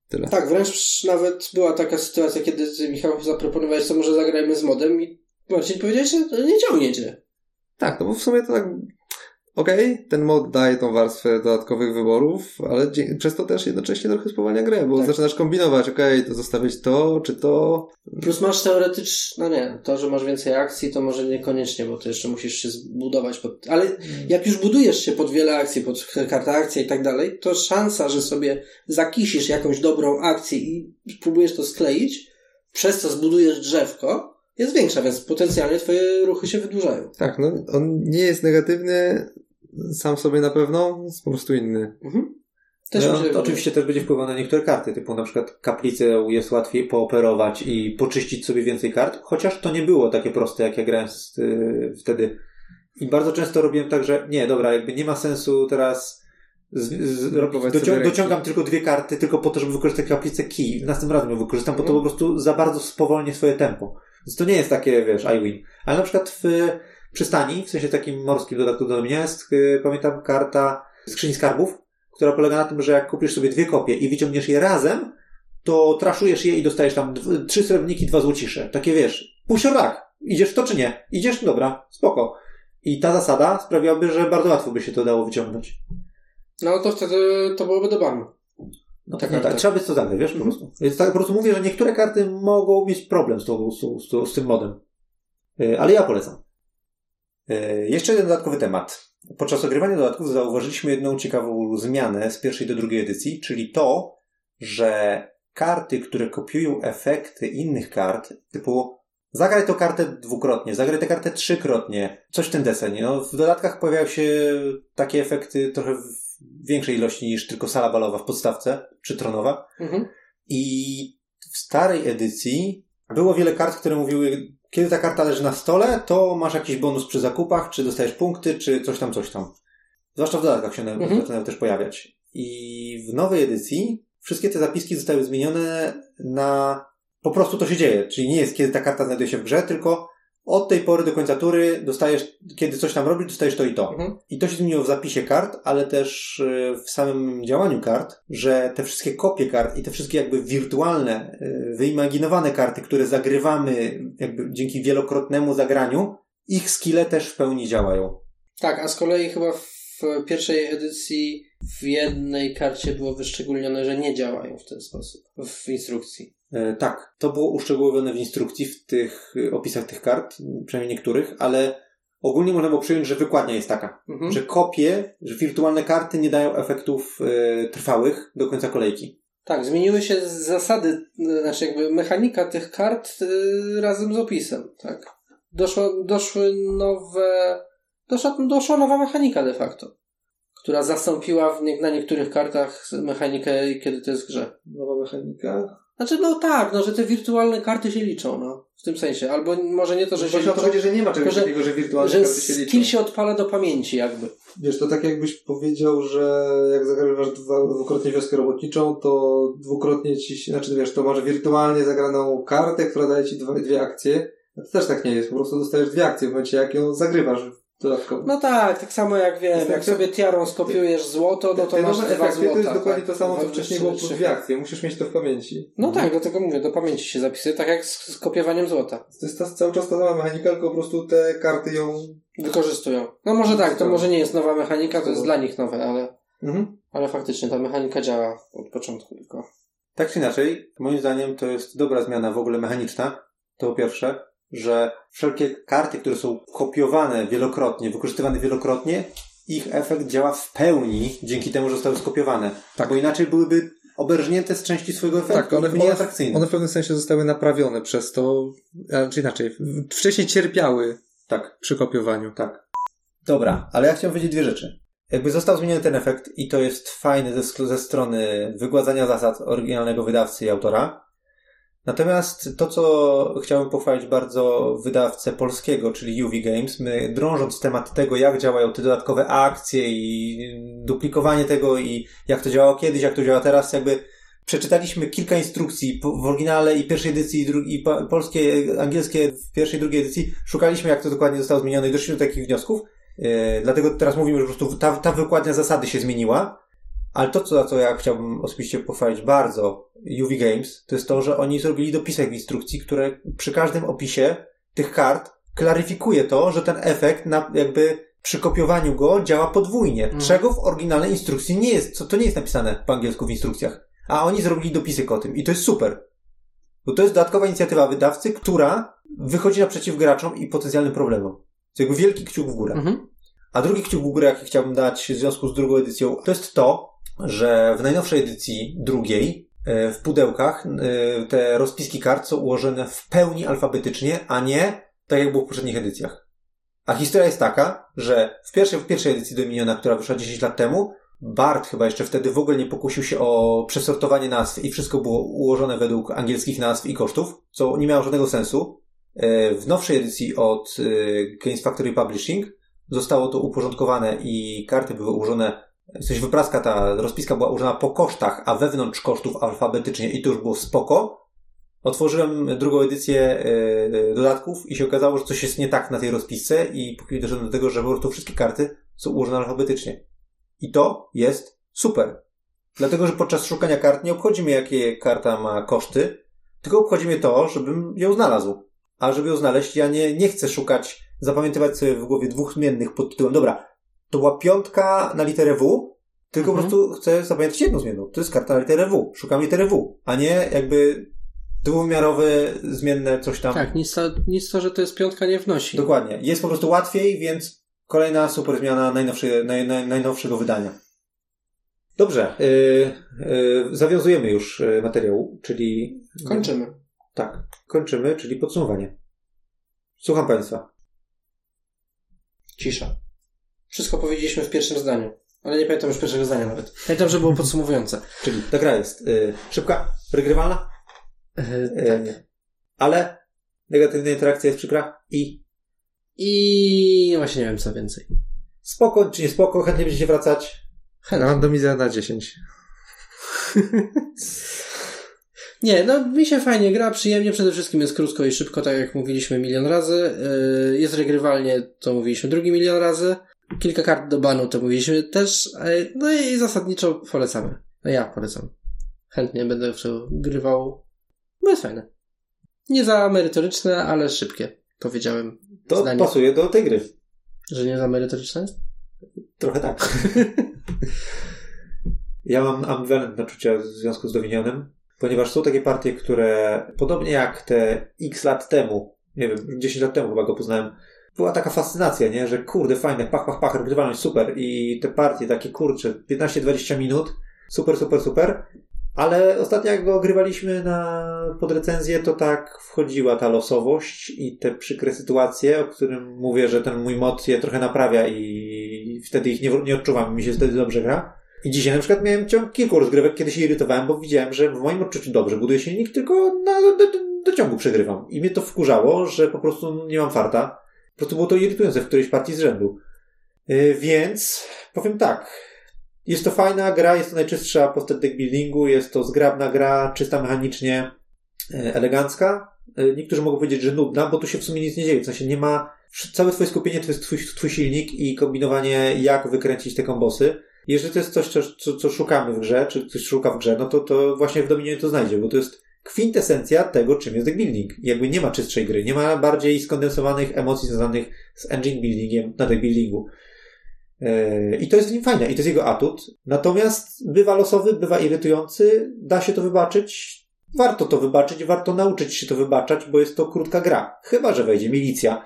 Tyle. Tak, wręcz nawet była taka sytuacja, kiedy Michał zaproponowałeś, co może zagrajmy z modem i Marcin powiedziałeś, że to nie ciągniecie. Tak, no bo w sumie to tak. Okej, ten mod daje tą warstwę dodatkowych wyborów, ale przez to też jednocześnie trochę spowalnia grę, bo Tak. zaczynasz kombinować, okej, to zostawić to, czy to. Plus masz teoretyczne, no nie, to, że masz więcej akcji, to może niekoniecznie, bo to jeszcze musisz się zbudować pod, ale jak już budujesz się pod wiele akcji, pod kartę akcja i tak dalej, to szansa, że sobie zakisisz jakąś dobrą akcję i spróbujesz to skleić, przez co zbudujesz drzewko, jest większa, więc potencjalnie twoje ruchy się wydłużają. Tak, no on nie jest negatywny sam sobie na pewno, jest po prostu inny. Mhm. Też no, mi się to oczywiście też będzie wpływał na niektóre karty, typu na przykład kaplicę jest łatwiej pooperować i poczyścić sobie więcej kart, chociaż to nie było takie proste, jak ja grałem z, y, wtedy. I bardzo często robiłem tak, że nie, dobra, jakby nie ma sensu teraz z, z, robić, docią, dociągam tylko dwie karty, tylko po to, żeby wykorzystać kaplicę key. Następnym razem ją wykorzystam, bo to Mhm. po prostu za bardzo spowolni swoje tempo. Więc to nie jest takie, wiesz, I win. Ale na przykład w przystani, w sensie takim morskim dodatku do mnie jest, y, pamiętam, karta skrzyni skarbów, która polega na tym, że jak kupisz sobie dwie kopie i wyciągniesz je razem, to traszujesz je i dostajesz tam trzy srebrniki, dwa złocisze. Takie wiesz, pusiorlak. Idziesz to czy nie? Idziesz? Dobra, spoko. I ta zasada sprawiłaby, że bardzo łatwo by się to dało wyciągnąć. No to wtedy to byłoby do banu. No Tak, tak, tak. Trzeba by to zagrać, wiesz, po Mhm. prostu. Więc tak po prostu mówię, że niektóre karty mogą mieć problem z, tą, z, z, z tym modem. Y, Ale ja polecam. E, Jeszcze jeden dodatkowy temat. Podczas ogrywania dodatków zauważyliśmy jedną ciekawą zmianę z pierwszej do drugiej edycji, czyli to, że karty, które kopiują efekty innych kart, typu zagraj tą kartę dwukrotnie, zagraj tę kartę trzykrotnie, coś w ten deseń. No, w dodatkach pojawiają się takie efekty trochę większej ilości niż tylko sala balowa w podstawce, czy tronowa. Mhm. I w starej edycji było wiele kart, które mówiły, kiedy ta karta leży na stole, to masz jakiś bonus przy zakupach, czy dostajesz punkty, czy coś tam, coś tam. Zwłaszcza w dodatkach się one Mhm. zaczynają też pojawiać. I w nowej edycji wszystkie te zapiski zostały zmienione na po prostu to się dzieje. Czyli nie jest, kiedy ta karta znajduje się w grze, tylko od tej pory do końca tury dostajesz, kiedy coś tam robisz, dostajesz to i to. Mhm. I to się zmieniło w zapisie kart, ale też y, w samym działaniu kart, że te wszystkie kopie kart i te wszystkie jakby wirtualne, y, wyimaginowane karty, które zagrywamy jakby dzięki wielokrotnemu zagraniu, ich skille też w pełni działają. Tak, a z kolei chyba w pierwszej edycji w jednej karcie było wyszczególnione, że nie działają w ten sposób w instrukcji. E, Tak, to było uszczegółowione w instrukcji, w tych y, opisach tych kart, przynajmniej niektórych, ale ogólnie można było przyjąć, że wykładnia jest taka, Mhm. że kopie, że wirtualne karty nie dają efektów e, trwałych do końca kolejki. Tak, zmieniły się zasady, y, znaczy jakby mechanika tych kart y, razem z opisem, tak. Doszło, doszły nowe, doszła, doszła nowa mechanika de facto, która zastąpiła w na niektórych kartach mechanikę, kiedy to jest w grze. Nowa mechanika? Znaczy, no tak, no, że te wirtualne karty się liczą, no. W tym sensie. Albo może nie to, że się Właśnie o to liczą, chodzi, że nie ma czegoś że- takiego, że wirtualne że karty się liczą. skill się odpala do pamięci jakby. Wiesz, to tak jakbyś powiedział, że jak zagrywasz dwa, dwukrotnie wioskę robotniczą, to dwukrotnie ci, się- znaczy wiesz, to masz wirtualnie zagraną kartę, która daje ci dwa, dwie akcje. A to też tak nie jest, po prostu dostajesz dwie akcje w momencie, jak ją zagrywasz dodatkowo. No tak, tak samo jak wiem, jak sobie tiarą skopiujesz złoto, no to Te masz dwa efekty złota. to jest dokładnie tak. to samo, co wcześniej było po trzy. dwie akcje. Musisz mieć to w pamięci. No tak, dlatego mówię, do pamięci się zapisuje, tak jak z, z kopiowaniem złota. To jest ta, cały czas ta sama mechanika, tylko po prostu te karty ją... Wykorzystują. No może tak, to może nie jest nowa mechanika, to jest dla nich nowe, ale, Mhm. ale faktycznie ta mechanika działa od początku tylko. Tak czy inaczej, moim zdaniem to jest dobra zmiana w ogóle mechaniczna. To po pierwsze, że wszelkie karty, które są kopiowane wielokrotnie, wykorzystywane wielokrotnie, ich efekt działa w pełni dzięki temu, że zostały skopiowane. Tak. Bo inaczej byłyby oberżnięte z części swojego efektu. Tak, one, mniej atrakcyjne. one w pewnym sensie zostały naprawione przez to, czy inaczej, wcześniej cierpiały Tak. przy kopiowaniu. Tak. Dobra, ale ja chciałem powiedzieć dwie rzeczy. Jakby został zmieniony ten efekt i to jest fajne ze, ze strony wygładzania zasad oryginalnego wydawcy i autora. Natomiast to, co chciałbym pochwalić bardzo wydawcę polskiego, czyli UV Games, my drążąc temat tego, jak działają te dodatkowe akcje i duplikowanie tego i jak to działało kiedyś, jak to działa teraz, jakby przeczytaliśmy kilka instrukcji w oryginale i pierwszej edycji, i, dru- i polskie, angielskie w pierwszej, drugiej edycji. Szukaliśmy, jak to dokładnie zostało zmienione i doszliśmy do takich wniosków. E, dlatego teraz mówimy, że po prostu ta, ta wykładnia zasady się zmieniła. Ale to, co, za co ja chciałbym osobiście pochwalić bardzo UV Games, to jest to, że oni zrobili dopisek w instrukcji, które przy każdym opisie tych kart klaryfikuje to, że ten efekt na, jakby przy kopiowaniu go działa podwójnie, Mhm. czego w oryginalnej instrukcji nie jest, co to nie jest napisane po angielsku w instrukcjach. A oni zrobili dopisek o tym i to jest super. Bo to jest dodatkowa inicjatywa wydawcy, która wychodzi naprzeciw graczom i potencjalnym problemom. To jakby wielki kciuk w górę. Mhm. A drugi kciuk w górę, jaki chciałbym dać w związku z drugą edycją, to jest to, że w najnowszej edycji drugiej e, w pudełkach e, te rozpiski kart są ułożone w pełni alfabetycznie, a nie tak jak było w poprzednich edycjach. A historia jest taka, że w pierwszej, w pierwszej edycji Dominiona, która wyszła 10 lat temu, Bart chyba jeszcze wtedy w ogóle nie pokusił się o przesortowanie nazw i wszystko było ułożone według angielskich nazw i kosztów, co nie miało żadnego sensu. E, W nowszej edycji od Games Factory Publishing zostało to uporządkowane i karty były ułożone, w sensie wypraska ta rozpiska była ułożona po kosztach, a wewnątrz kosztów alfabetycznie i to już było spoko. Otworzyłem drugą edycję e, dodatków i się okazało, że coś jest nie tak na tej rozpisce i chwili doszedłem do tego, że po prostu wszystkie karty są ułożone alfabetycznie. I to jest super. Dlatego, że podczas szukania kart nie obchodzi mnie, jakie karta ma koszty, tylko obchodzi mnie to, żebym ją znalazł. A żeby ją znaleźć, ja nie, nie chcę szukać, zapamiętywać sobie w głowie dwóch zmiennych pod tytułem, dobra, to była piątka na literę W, tylko Mhm. po prostu chcę zapamiętać jedną zmienną. To jest karta na literę W. Szukam litery W, a nie jakby dwuwymiarowy, zmienne, coś tam. Tak, nic to, nic to, że to jest piątka nie wnosi. Dokładnie. Jest po prostu łatwiej, więc kolejna super zmiana najnowsze, naj, naj, najnowszego wydania. Dobrze. Yy, yy, zawiązujemy już yy, materiał, czyli... Kończymy. Tak, kończymy, czyli podsumowanie. Słucham Państwa. Cisza. Wszystko powiedzieliśmy w pierwszym zdaniu. Ale nie pamiętam już pierwszego zdania nawet. Pamiętam, że było podsumowujące. Czyli ta gra jest yy, szybka, wygrywalna, Yy, yy, ale negatywna interakcja jest przykra i I właśnie nie wiem co więcej. spoko czy nie spoko, chętnie będziecie wracać. Randomizacja na 10. Nie, no mi się fajnie gra, przyjemnie, przede wszystkim jest krótko i szybko, tak jak mówiliśmy milion razy. Yy, Jest regrywalnie, to mówiliśmy drugi milion razy. Kilka kart do banu, to mówiliśmy też. Yy, No i zasadniczo polecamy. No ja polecam. Chętnie będę w to grywał. No jest fajne. Nie za merytoryczne, ale szybkie. Powiedziałem, To Zdanie. pasuje do tej gry. że nie za merytoryczne? Trochę tak. ja mam ambiwalentne uczucia w związku z Dominionem, ponieważ są takie partie, które podobnie jak te x lat temu, nie wiem, 10 lat temu chyba go poznałem, była taka fascynacja, nie? Że kurde, fajne, pach, pach, pach, regrywalność, super. I te partie takie, kurcze, 15-20 minut, super, super, super. Ale ostatnio jak go ogrywaliśmy na podrecenzję, to tak wchodziła ta losowość i te przykre sytuacje, o którym mówię, że ten mój mod je trochę naprawia i wtedy ich nie, nie odczuwam, mi się wtedy dobrze gra. I dzisiaj na przykład miałem ciąg kilku rozgrywek, kiedy się irytowałem, bo widziałem, że w moim odczuciu dobrze buduje silnik, tylko na, do, do, do ciągu przegrywam. I mnie to wkurzało, że po prostu nie mam farta. Po prostu było to irytujące w którejś partii z rzędu. Yy, więc powiem tak. Jest to fajna gra, jest to najczystsza postać buildingu, jest to zgrabna gra, czysta mechanicznie, e, elegancka. E, Niektórzy mogą powiedzieć, że nudna, bo tu się w sumie nic nie dzieje. W sensie nie ma. Całe twoje skupienie to jest twój, twój silnik i kombinowanie, jak wykręcić te kombosy. Jeżeli to jest coś, co, co, co szukamy w grze, czy ktoś szuka w grze, no to, to właśnie w Dominionie to znajdzie, bo to jest kwintesencja tego, czym jest deck building. Jakby nie ma czystszej gry, nie ma bardziej skondensowanych emocji związanych z engine buildingiem na deck buildingu. Yy, I to jest w nim fajne, i to jest jego atut. Natomiast bywa losowy, bywa irytujący, da się to wybaczyć. Warto to wybaczyć, warto nauczyć się to wybaczać, bo jest to krótka gra. Chyba, że wejdzie milicja.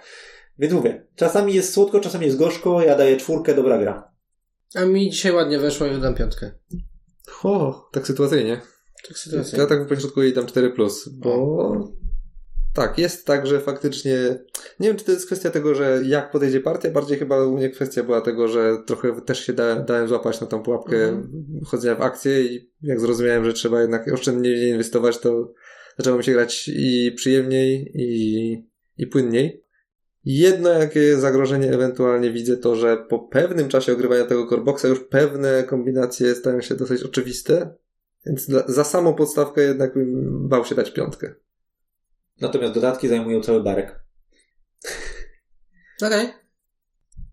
Więc mówię, czasami jest słodko, czasami jest gorzko, ja daję czwórkę, dobra gra. A mi dzisiaj ładnie weszło i wydam piątkę. O, tak sytuacyjnie. Tak sytuacja. Ja tak po środku jej dam 4, bo tak, jest tak, że faktycznie. Nie wiem, czy to jest kwestia tego, że jak podejdzie partia, bardziej chyba u mnie kwestia była tego, że trochę też się da, dałem złapać na tą pułapkę Mhm. chodzenia w akcję i jak zrozumiałem, że trzeba jednak oszczędnie inwestować, to zaczęło mi się grać i przyjemniej, i, i płynniej. Jedno jakie zagrożenie ewentualnie widzę, to że po pewnym czasie ogrywania tego coreboxa już pewne kombinacje stają się dosyć oczywiste, więc dla, za samą podstawkę jednak bym bał się dać piątkę. Natomiast dodatki zajmują cały barek. Okej.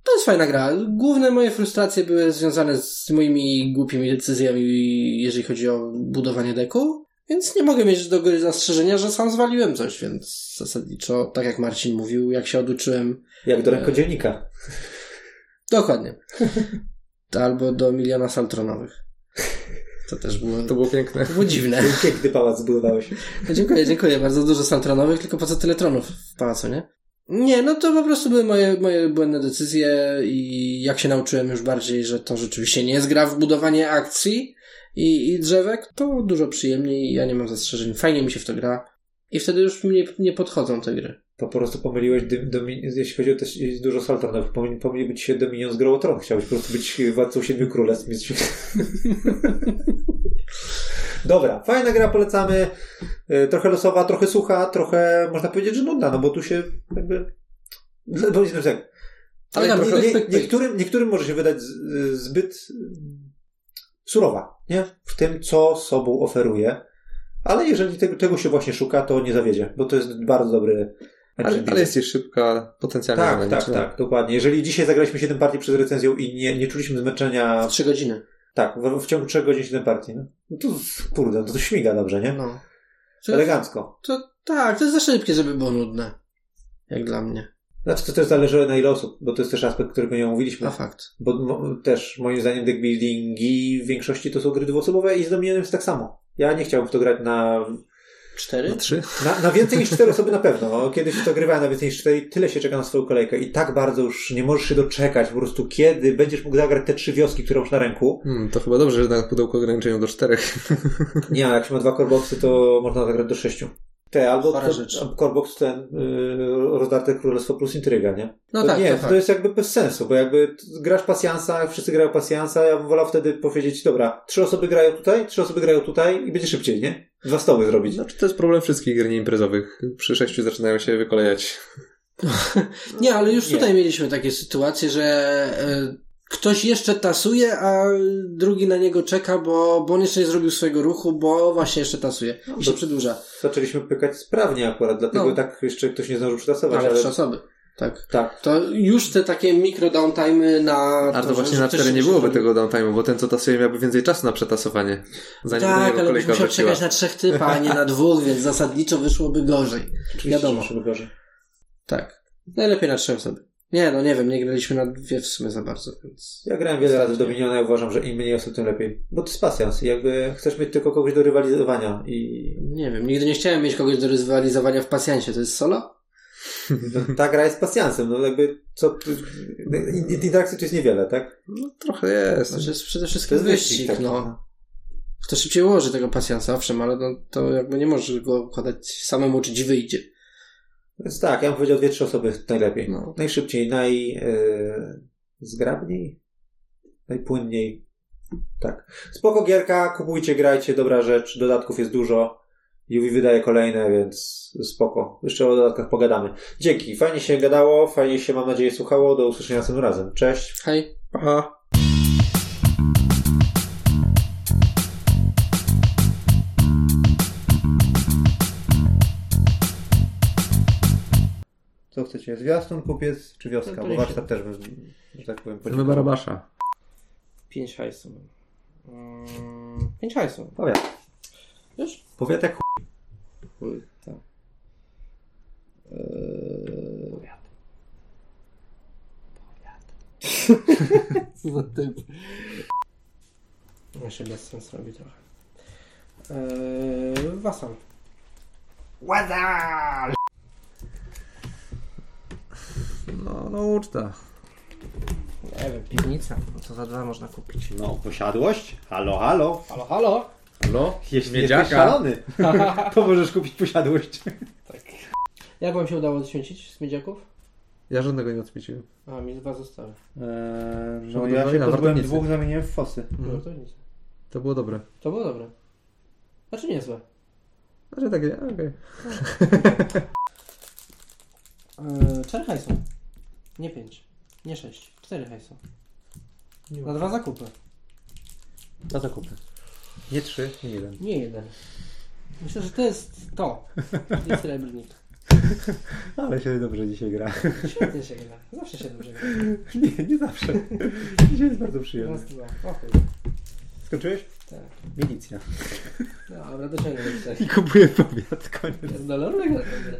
To jest fajna gra. Główne moje frustracje były związane z moimi głupimi decyzjami, jeżeli chodzi o budowanie deku. Więc nie mogę mieć do gry zastrzeżenia, że sam zwaliłem coś, więc zasadniczo, tak jak Marcin mówił, jak się oduczyłem. Jak do rękodzielnika. Dokładnie. Albo do miliona saltronowych. To też było, To było piękne. to było dziwne. Piękny pałac zbudowałeś. Dziękuję, dziękuję. Bardzo dużo saltronowych, tylko po co tyle tronów w pałacu, nie? Nie, no to po prostu były moje, moje błędne decyzje i jak się nauczyłem już bardziej, że to rzeczywiście nie jest gra w budowanie akcji i, i drzewek, to dużo przyjemniej ja nie mam zastrzeżeń. Fajnie mi się w to gra i wtedy już mnie nie podchodzą te gry. Po prostu pomyliłeś, domi, jeśli chodzi o też dużo saltonów, pomyli, pomyli być się Dominion z Grą Tron. Chciałbyś po prostu być władcą siedmiu królestw. Dobra, fajna gra, polecamy. E, Trochę losowa, trochę sucha, trochę można powiedzieć, że nudna, no bo tu się jakby... No, Powiedzmy tak. Ale nie, nie, niektórym, niektórym może się wydać z- zbyt mm, surowa, nie? W tym, co sobą oferuje. Ale jeżeli tego, tego się właśnie szuka, to nie zawiedzie, bo to jest bardzo dobry Ale, ale jest szybka, potencjalnie tak, tak, tak, dokładnie. Jeżeli dzisiaj zagraliśmy 7 partii przed recenzją i nie, nie czuliśmy zmęczenia, Trzy godziny. tak, w, w ciągu 3 godzin 7 partii, no, no to kurde, no to śmiga dobrze, nie? No. To, Elegancko. to, tak, to jest za szybkie, żeby było nudne. Jak dla mnie. Znaczy to też zależy na ile osób, bo to jest też aspekt, którego nie omówiliśmy. Na fakt. Bo mo, też moim zdaniem deck buildingi w większości to są gry dwuosobowe i z Dominionem jest tak samo. Ja nie chciałbym w to grać na Cztery? No, trzy? Na, na więcej niż cztery osoby na pewno. No, Kiedyś to grywałem na więcej niż cztery, tyle się czeka na swoją kolejkę i tak bardzo już nie możesz się doczekać po prostu, kiedy będziesz mógł zagrać te trzy wioski, które masz na ręku. Hmm, to chyba dobrze, że na pudełku ograniczeniu do czterech. Nie, a jak się ma dwa coreboxy, to można zagrać do sześciu. Te, albo to, rzecz. corebox ten, yy, rozdarte królestwo plus intryga, nie? No to tak, nie, to to, tak. jest jakby bez sensu, bo jakby grasz pasjansa, wszyscy grają pasjansa, ja bym wolał wtedy powiedzieć, dobra, trzy osoby grają tutaj, trzy osoby grają tutaj i będzie szybciej, nie? Dwa stoły zrobić. Znaczy, to jest problem wszystkich gier nieimprezowych. Przy sześciu zaczynają się wykolejać. Nie, ale już Nie. tutaj mieliśmy takie sytuacje, że e, ktoś jeszcze tasuje, a drugi na niego czeka, bo, bo on jeszcze nie zrobił swojego ruchu, bo właśnie jeszcze tasuje. I się to- przedłuża. Zaczęliśmy pykać sprawnie akurat, dlatego No. tak jeszcze ktoś nie zdążył przetasować, Ale ale... trzy osoby. Tak. Tak. To już te takie mikro downtime'y na... A to że- właśnie na cztery nie byłoby tego downtime'u, bo ten, co tasuje, miałby więcej czasu na przetasowanie. Zanim do Tak, niego ale byś musiał czekać na trzech typa, a nie na dwóch, więc zasadniczo wyszłoby gorzej. Oczywiście, Wiadomo. żeby gorzej. Tak. Najlepiej na trzy osoby. Nie, no nie wiem, nie graliśmy na dwie w sumie za bardzo, więc... Ja grałem wiele razy w Dominiona i uważam, że im mniej osób, tym lepiej. Bo to jest pasjans jakby chcesz mieć tylko kogoś do rywalizowania i Nie wiem, nigdy nie chciałem mieć kogoś do rywalizowania w pasjansie. To jest solo? ta gra jest pasjansem, no jakby co... Interakcji tu jest niewiele, tak? No, trochę jest. To jest przede To wszystkim jest wyścig, wyścig taki, no. Kto szybciej ułoży tego pasjansa, owszem, ale no, to jakby nie możesz go układać samemu, czy ci wyjdzie. Więc tak, ja bym powiedział dwie, trzy osoby najlepiej. No. Najszybciej, naj... Yy, zgrabniej? Najpłynniej. Tak. Spoko gierka, kupujcie, grajcie, dobra rzecz, dodatków jest dużo. Yubi wydaje kolejne, więc spoko. Jeszcze o dodatkach pogadamy. Dzięki, fajnie się gadało, fajnie się, mam nadzieję, słuchało. Do usłyszenia następnym razem. Cześć. Hej. Pa. Co chcecie? Zwiastun, kupiec czy wioska? No to Bo warsztat też bym, że tak powiem, Chcemy Barabasza. Pięć hajsu. Mm, pięć hajsu. Powiat. Już? Powiat jak Chuj, tak. Eee... Powiat. Powiat. Co za typ. Się bez sensu robi trochę. Eee, wasal. Wasal! No, no uczta. Nie wiem, piwnica. Co za dwa można kupić. No, posiadłość? Halo, halo. Halo, halo? Halo? Jeśli jesteś szalony, to możesz kupić posiadłość. Jak wam się udało odświęcić z miedziaków? Ja żadnego nie odświeciłem. A, mi dwa zostały. Eee, no no ja się się pozbyłem dwóch, zamieniłem w fosy. No to nic. To było dobre. To było dobre. Znaczy niezłe. Znaczy takie, okej. Eee, cztery hajsu. Nie pięć. Nie sześć. Cztery hajsu. Na dwa zakupy. Dwa zakupy. Nie trzy, nie jeden. Nie jeden. Myślę, że to jest to. I srebrnik. Ale się dobrze dzisiaj gra. Świetnie się gra. Zawsze się dobrze gra. Nie, nie zawsze. Dzisiaj jest bardzo przyjemny. Raz, dwa. O chuj. Skończyłeś? Tak. Milicja. Dobra, dociągnę do trzech. I kupuję powiat, koniec. Wygrasz tę grę.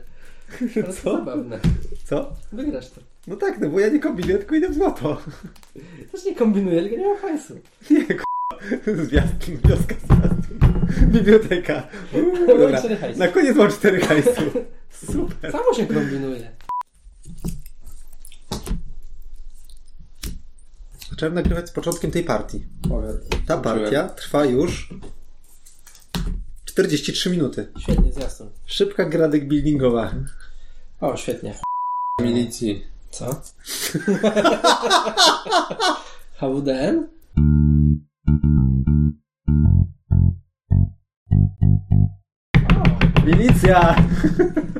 Ale to Co? zabawne. Co? Wygrasz to. No tak, no bo ja nie kombinuję, tylko idę w złoto. Też nie kombinuję, tylko nie mam hajsu. Nie, k***a. Zwiastun, wioska zwiastun. Biblioteka. Uuu, dobra. Na koniec mam cztery hajsu. Super. Samo się kombinuje. Zacząłem nagrywać z początkiem tej partii. Ta partia trwa już 43 minuty. Świetnie, zjasno. Szybka gra deck buildingowa. O, świetnie. Milicji. Co? HWDN? Milicja!